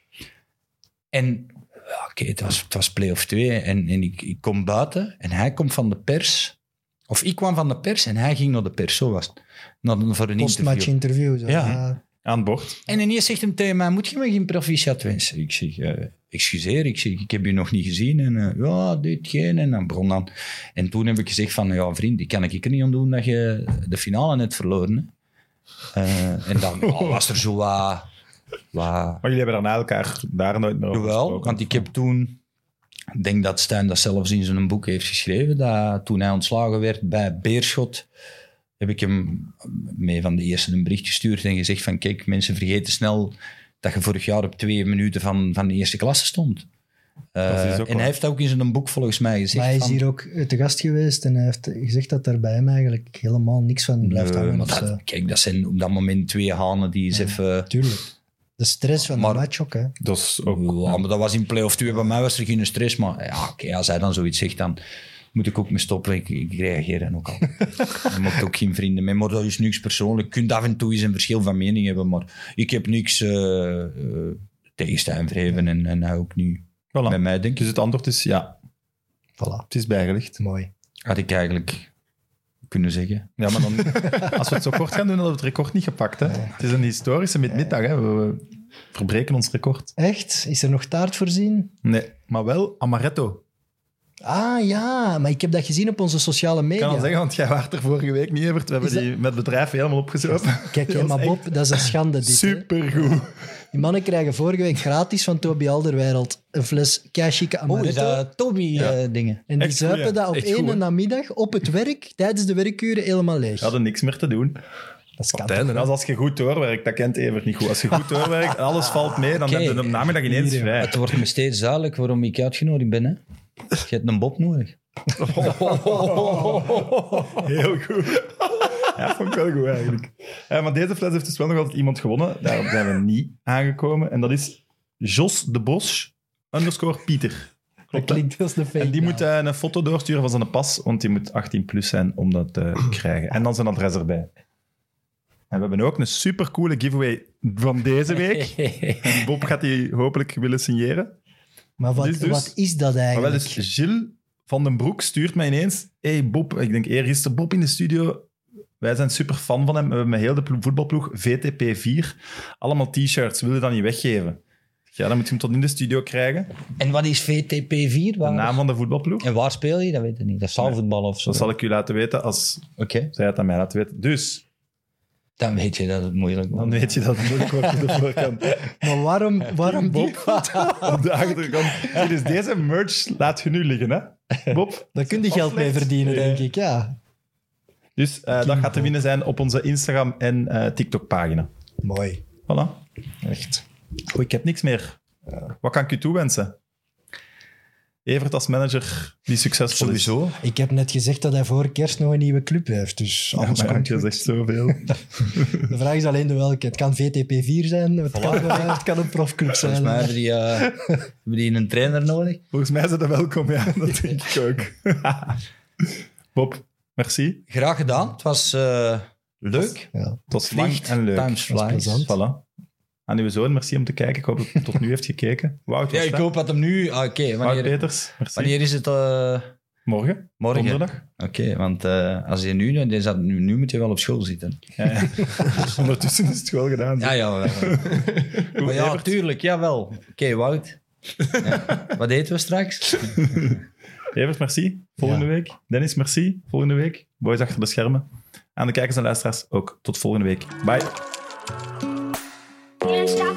En ja, oké, het was, het was play-off 2 en, en ik, ik kom buiten en hij komt van de pers. Of ik kwam van de pers en hij ging naar de pers, zo was het. Naar, voor een Postmatch interview. interview. zo. Ja. Ja. Aan boord. En ineens zegt hem tegen mij, moet je me geen proficiat wensen? Ik zeg, eh, excuseer, ik, zeg, ik heb je nog niet gezien. En eh, ja, dit, geen. En dan begon dan. En toen heb ik gezegd van, ja vriend, ik kan ik er niet aan doen dat je de finale net verloren. Eh, en dan oh, was er zo wat... wat Maar jullie hebben daarna elkaar daar nooit meer over Jawel, gesproken. want ik heb toen... Ik denk dat Stijn dat zelfs in zijn boek heeft geschreven. Dat toen hij ontslagen werd bij Beerschot, heb ik hem mee van de eerste een bericht gestuurd en gezegd van kijk, mensen vergeten snel dat je vorig jaar op twee minuten van, van de eerste klasse stond. Eh, ook en hij heeft ook in zijn boek volgens mij gezegd Maar hij is van, hier ook eh, te gast geweest en hij heeft gezegd dat er bij hem eigenlijk helemaal niks van blijft Nee, hangen. dat- zo. kijk, dat zijn op dat moment twee hanen die eens even... Tuurlijk. De stress van Maar- de match ook, hè. Dat is ook... Ja, maar dat was in play-off 2. Bij mij was er geen stress. Maar ja, als hij dan zoiets zegt, dan moet ik ook me stoppen. Ik, ik reageer dan ook al. (laughs) Je maakt ook geen vrienden mee. Maar dat is niks persoonlijk. Je kunt af en toe eens een verschil van mening hebben. Maar ik heb niks eh eh, tegen Stijn Vreven en, en hij ook niet. Voilà. Bij mij denk ik, Dus het antwoord is ja, Voilà. het is bijgelegd. Mooi. had ik eigenlijk kunnen zeggen. Ja, maar dan, (laughs) als we het zo kort gaan doen, dan hebben we het record niet gepakt. Hè? Het is een historische middag. Hè? We, verbreken ons record. Echt? Is er nog taart voorzien? Nee, maar wel amaretto. Ah ja, maar ik heb dat gezien op onze sociale Ik media. kan al zeggen, want jij was er vorige week niet, Evert. We hebben dat- die met het bedrijf helemaal opgezopen. Kijk, (laughs) maar Bob, dat is een schande dit. hè. Supergoed. Die mannen krijgen vorige week gratis van Toby Alderweireld een fles Oh, is amaretto. dat Toby-dingen? en die Echt zuipen dat op Echt één goed, namiddag op het werk, tijdens de werkuren, helemaal leeg. We hadden niks meer te doen. dat is Op kat. het einde, Dat hè. is als je goed doorwerkt, dat kent Evert niet goed. Als je goed doorwerkt en (laughs) alles valt mee, dan Oké. heb je de namiddag ineens Hier, vrij. Het wordt me steeds duidelijk waarom ik uitgenodigd ben. Hè? Je hebt een Bob nodig. (laughs) Heel goed. Ja, vond ik wel goed eigenlijk. Maar deze fles heeft dus wel nog altijd iemand gewonnen. Daar zijn we niet aangekomen. En dat is Jos de Bos underscore Pieter. Dat Klopt, hè? klinkt als een fake En die moet eh, een foto doorsturen van zijn pas, want die moet 18 plus zijn om dat te krijgen. En dan zijn adres erbij. En we hebben ook een supercoole giveaway van deze week. (laughs) En Bob gaat die hopelijk willen signeren. Maar wat, is dus- wat is dat Maar wel eigenlijk? dus Gilles van den Broek stuurt mij ineens... hey Bob, ik denk eergisteren, Bob in de studio. Wij zijn super fan van hem. We hebben met heel de plo- voetbalploeg VTP4 allemaal t-shirts. Wil je dat niet weggeven? Ja, dan moet je hem tot in de studio krijgen. En wat is VTP4? De naam van de voetbalploeg. En waar speel je? Dat weet ik niet. Dat is zaalvoetbal of zo. Dat zal ik u laten weten als Oké, zij het aan mij laten weten. Dus, dan weet je dat het moeilijk dan wordt. weet je dat het moeilijk wordt op de voorkant. (laughs) Maar waarom, waarom die? (laughs) Op de achterkant. Dus deze merch laat je nu liggen, hè? Bob? Daar kun je geld mee verdienen, denk ik. Ja. Dus eh, dat gaat te winnen zijn op onze Instagram en eh, TikTok-pagina. Mooi. Voilà. Echt. Goed, ik heb niks meer. Eh, wat kan ik u toewensen? Evert als manager die succesvol is. Sowieso. Ik heb net gezegd dat hij voor kerst nog een nieuwe club heeft. Dus Ja, alles maar komt je zegt zoveel. (laughs) De vraag is alleen de welke. Het kan VTP4 zijn, het, kan, het kan een profclub zijn. Volgens mij hebben die, eh, hebben die een trainer nodig. Volgens mij zijn ze welkom, ja. Dat denk ik ook. (laughs) Bob, merci. Graag gedaan. Het was eh, leuk. Ja. Het was lang Vliegt. en leuk. Times flies. Voilà. Aan uw zoon, merci om te kijken. Ik hoop dat hij tot nu heeft gekeken. Wout, Ja, ik hoop dat hem nu... ah, Oké, Wout wanneer, Peters, merci. wanneer is het? eh, Morgen, morgen? donderdag. Oké, want eh, als je nu, nu... Nu moet je wel op school zitten. Ja, ja. (laughs) Ondertussen is het wel gedaan. Ja, ja. wel. (laughs) maar ja, tuurlijk. Jawel. Oké, Wout. Ja. Wat eten we straks? (laughs) Evert, merci. Volgende Ja. week. Dennis, merci. Volgende week. Boys achter de schermen. Aan de kijkers en luisteraars ook. Tot volgende week. Bye. Can't stop.